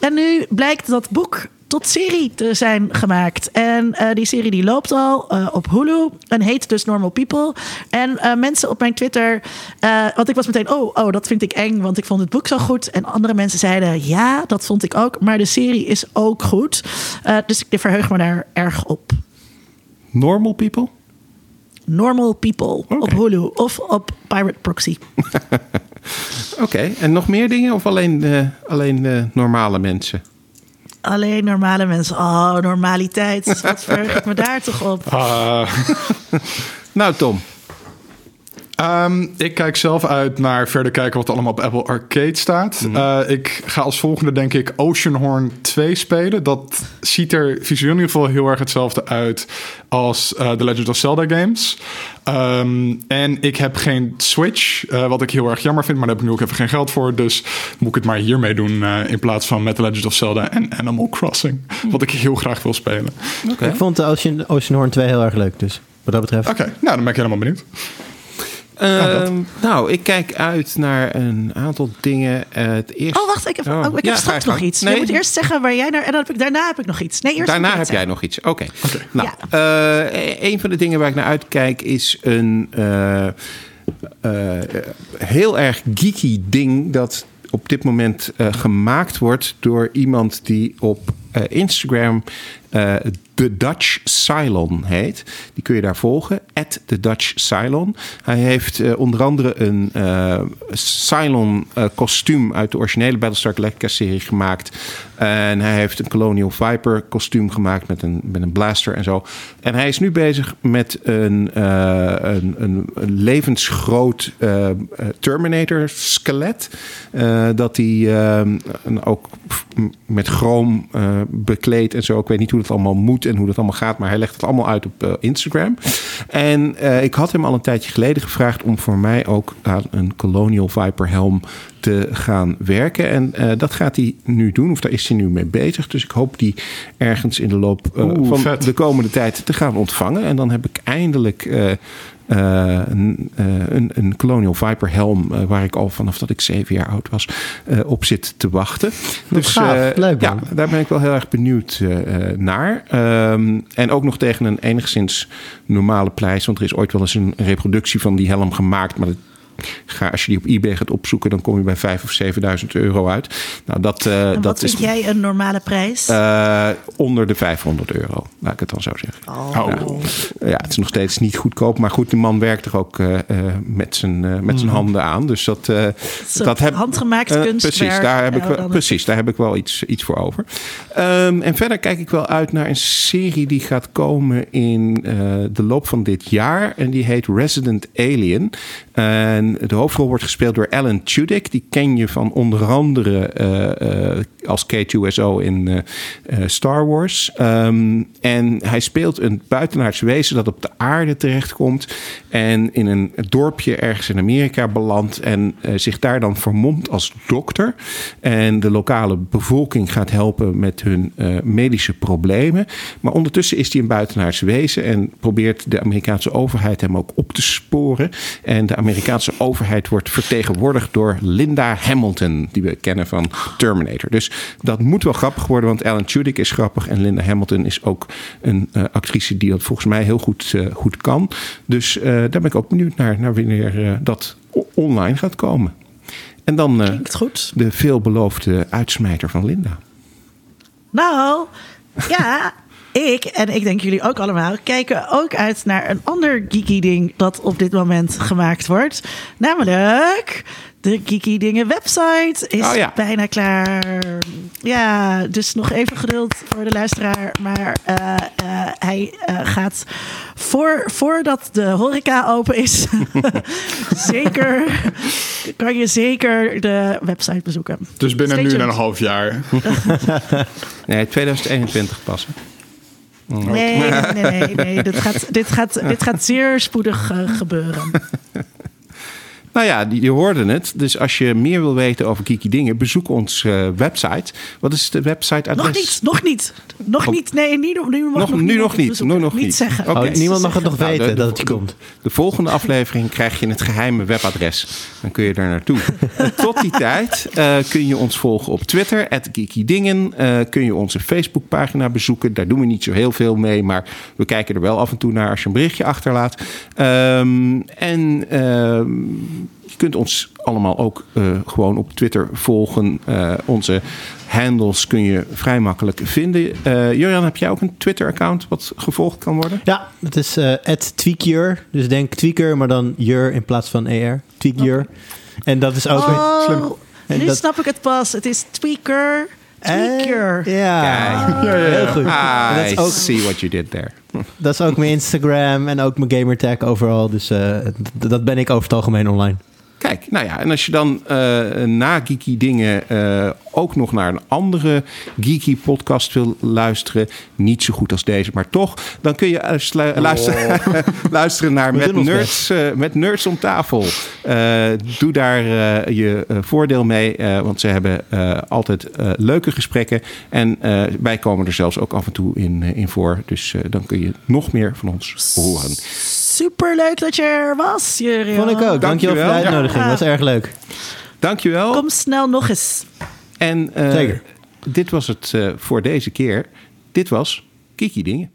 C: En nu blijkt dat boek tot serie te zijn gemaakt. En eh, die serie die loopt al eh, op Hulu en heet dus Normal People. En mensen op mijn Twitter, want ik was meteen, oh, oh, dat vind ik eng, want ik vond het boek zo goed. En andere mensen zeiden, ja, dat vond ik ook, maar de serie is ook goed. Dus ik verheug me daar erg op.
A: Normal people?
C: Normal People op Hulu of op Pirate Proxy.
A: Oké, en nog meer dingen of alleen, eh, alleen eh, normale mensen?
C: Alleen normale mensen. Oh, normaliteit. Wat verheug ik me daar toch op.
B: Ah,
A: Nou, Tom.
B: Ehm, ik kijk zelf uit naar verder kijken wat er allemaal op Apple Arcade staat. Eh, ik ga als volgende denk ik Oceanhorn 2 spelen. Dat ziet er visueel in ieder geval heel erg hetzelfde uit als eh The Legend of Zelda games. Ehm, en ik heb geen Switch, eh, wat ik heel erg jammer vind, maar daar heb ik nu ook even geen geld voor. Dus moet ik het maar hiermee doen eh, in plaats van met The Legend of Zelda en Animal Crossing. Wat ik heel graag wil spelen.
D: Ik vond de Ocean, Oceanhorn 2 heel erg leuk, dus wat dat betreft.
B: Oké, nou dan ben ik helemaal benieuwd.
A: Ehm, nou, ik kijk uit naar een aantal dingen. Eh, het eerste...
C: Oh, wacht, ik heb,
A: Oh,
C: oh, ik
A: ja,
C: heb straks nog iets.
A: Nee,
C: je moet eerst zeggen waar jij naar... En dan heb ik, daarna heb ik nog iets. Nee, eerst
A: Daarna heb jij
C: zeggen.
A: nog iets. Oké. Nou, eh, een van de dingen waar ik naar uitkijk is een eh, heel erg geeky ding dat op dit moment gemaakt wordt door iemand die op Instagram The Dutch Cylon heet. Die kun je daar volgen, at The Dutch Cylon. Hij heeft eh, onder andere een eh Cylon eh, kostuum uit de originele Battlestar Galactica serie gemaakt. En hij heeft een Colonial Viper kostuum gemaakt met een, met een blaster en zo. En hij is nu bezig met een, eh, een, een, levensgroot eh, eh, Terminator skelet. Dat hij ook met chroom bekleed en zo. Ik weet niet hoe dat allemaal moet en hoe dat allemaal gaat. Maar hij legt het allemaal uit op Instagram. En ik had hem al een tijdje geleden gevraagd om voor mij ook een Colonial Viper helm te gaan werken. En eh, dat gaat hij nu doen, of daar is hij nu mee bezig. Dus ik hoop die ergens in de loop eh,
B: Oeh,
A: van
B: vet.
A: de komende tijd te gaan ontvangen. En dan heb ik eindelijk eh, een, een, een Colonial Viper helm... waar ik al vanaf dat ik zeven jaar oud was op zit te wachten. Dus
D: gaaf. Leuk,
A: ja, daar ben ik wel heel erg benieuwd naar. Ehm, en ook nog tegen een enigszins normale prijs. Want er is ooit wel eens een reproductie van die helm gemaakt. Maar dat ga, als je die op eBay gaat opzoeken... dan kom je bij 5.000 of 7.000 euro uit. Nou, dat, eh,
C: En
A: dat
C: wat
A: is
C: vind jij een normale prijs?
A: eh, onder de 500 euro. Laat ik het dan zo zeggen.
B: Oh.
A: Ja, het is nog steeds niet goedkoop. Maar goed, de man werkt er ook eh, eh, met zijn, eh, met zijn handen aan. Dus dat, eh dat heb
C: handgemaakt kunstwerk.
A: Precies, daar heb ik
C: Ja,
A: wel, precies, daar heb ik wel iets, iets voor over. Ehm, en verder kijk ik wel uit naar een serie die gaat komen in eh, de loop van dit jaar. En die heet Resident Alien. En de hoofdrol wordt gespeeld door Alan Tudyk. Die ken je van onder andere eh, eh, als K2SO in eh, Star Wars. Ehm, en hij speelt een buitenaards wezen dat op de aarde terechtkomt. En in een dorpje ergens in Amerika belandt. En zich daar dan vermomt als dokter. En de lokale bevolking gaat helpen met hun medische problemen. Maar ondertussen is hij een buitenaards wezen. En probeert de Amerikaanse overheid hem ook op te sporen. En de overheid wordt vertegenwoordigd door Linda Hamilton. Die we kennen van Terminator. Dus dat moet wel grappig worden. Want Alan Tudyk is grappig. En Linda Hamilton is ook een eh, actrice die dat volgens mij heel goed, eh, goed kan. Dus eh, daar ben ik ook benieuwd naar. Naar wanneer dat online gaat komen. En dan
C: goed.
A: de veelbeloofde uitsmijter van Linda.
C: Nou, ja, ik en ik denk jullie ook allemaal kijken ook uit naar een ander geeky ding dat op dit moment gemaakt wordt. Namelijk de Geeky Dingen website is
A: Oh ja.
C: bijna klaar. Ja, dus nog even geduld voor de luisteraar. Maar eh, eh, hij eh, gaat voor, voordat de horeca open is, zeker, kan je zeker de website bezoeken.
B: Dus binnen
C: Stay
B: nu en
C: tuned.
B: een half jaar.
A: Nee, 2021 passen.
C: Nee, nee, nee, nee, nee. Dit, gaat, dit, gaat, dit gaat zeer spoedig eh, gebeuren.
A: Nou ja, die- je hoorde het. Dus als je meer wil weten over geeky dingen, bezoek ons eh, website. Wat is de website adres?
C: Nog niet, nog niet. Nog
A: Oh.
C: niet. Nee, nu, nu, mag
A: Nog-
C: nog
A: nu nog niet, nu nog
C: niet.
A: niet.
C: zeggen.
A: Oké.
D: Oh, niemand mag het nog
A: Nou, de-
D: weten
A: de-
D: dat het komt.
A: De volgende aflevering krijg je het geheime webadres. Dan kun je daar naartoe. Tot die tijd eh, kun je ons volgen op Twitter, geekydingen. Eh kun je onze Facebookpagina bezoeken. Daar doen we niet zo heel veel mee, maar we kijken er wel af en toe naar als je een berichtje achterlaat. Ehm, en ehm, je kunt ons allemaal ook eh, gewoon op Twitter volgen. Eh, onze handles kun je vrij makkelijk vinden. Eh Jorian, heb jij ook een Twitter-account wat gevolgd kan worden?
D: Ja, het is eh tweakyur. Dus denk tweaker, maar dan jur in plaats van er. Tweakyur. En dat is ook...
C: Oh,
D: slim. En
C: nu
D: dat-
C: snap ik het pas. Het is tweaker. Tweaker.
D: Eh, ja. heel goed. En dat,
A: I
D: is ook,
A: see what you did there.
D: dat is ook mijn Instagram en ook mijn gamertag overal. Dus eh, dat ben ik over het algemeen online.
A: Kijk, nou ja, en als je dan eh, na geeky dingen eh, ook nog naar een andere geeky podcast wil luisteren, niet zo goed als deze, maar toch, dan kun je slu- luisteren, luisteren naar met nerds, eh, met nerds om tafel. Doe daar je voordeel mee, want ze hebben altijd leuke gesprekken en wij komen er zelfs ook af en toe in, in voor. Dus dan kun je nog meer van ons horen.
C: Super leuk dat je er was, Jurian.
D: Vond ik ook. Dankjewel voor de
A: Dankjewel.
D: uitnodiging.
C: Ja.
D: Dat was erg leuk.
A: Dankjewel.
C: Kom snel nog eens.
A: En eh,
D: Zeker.
A: dit was het eh, voor deze keer. Dit was Kiki Dingen.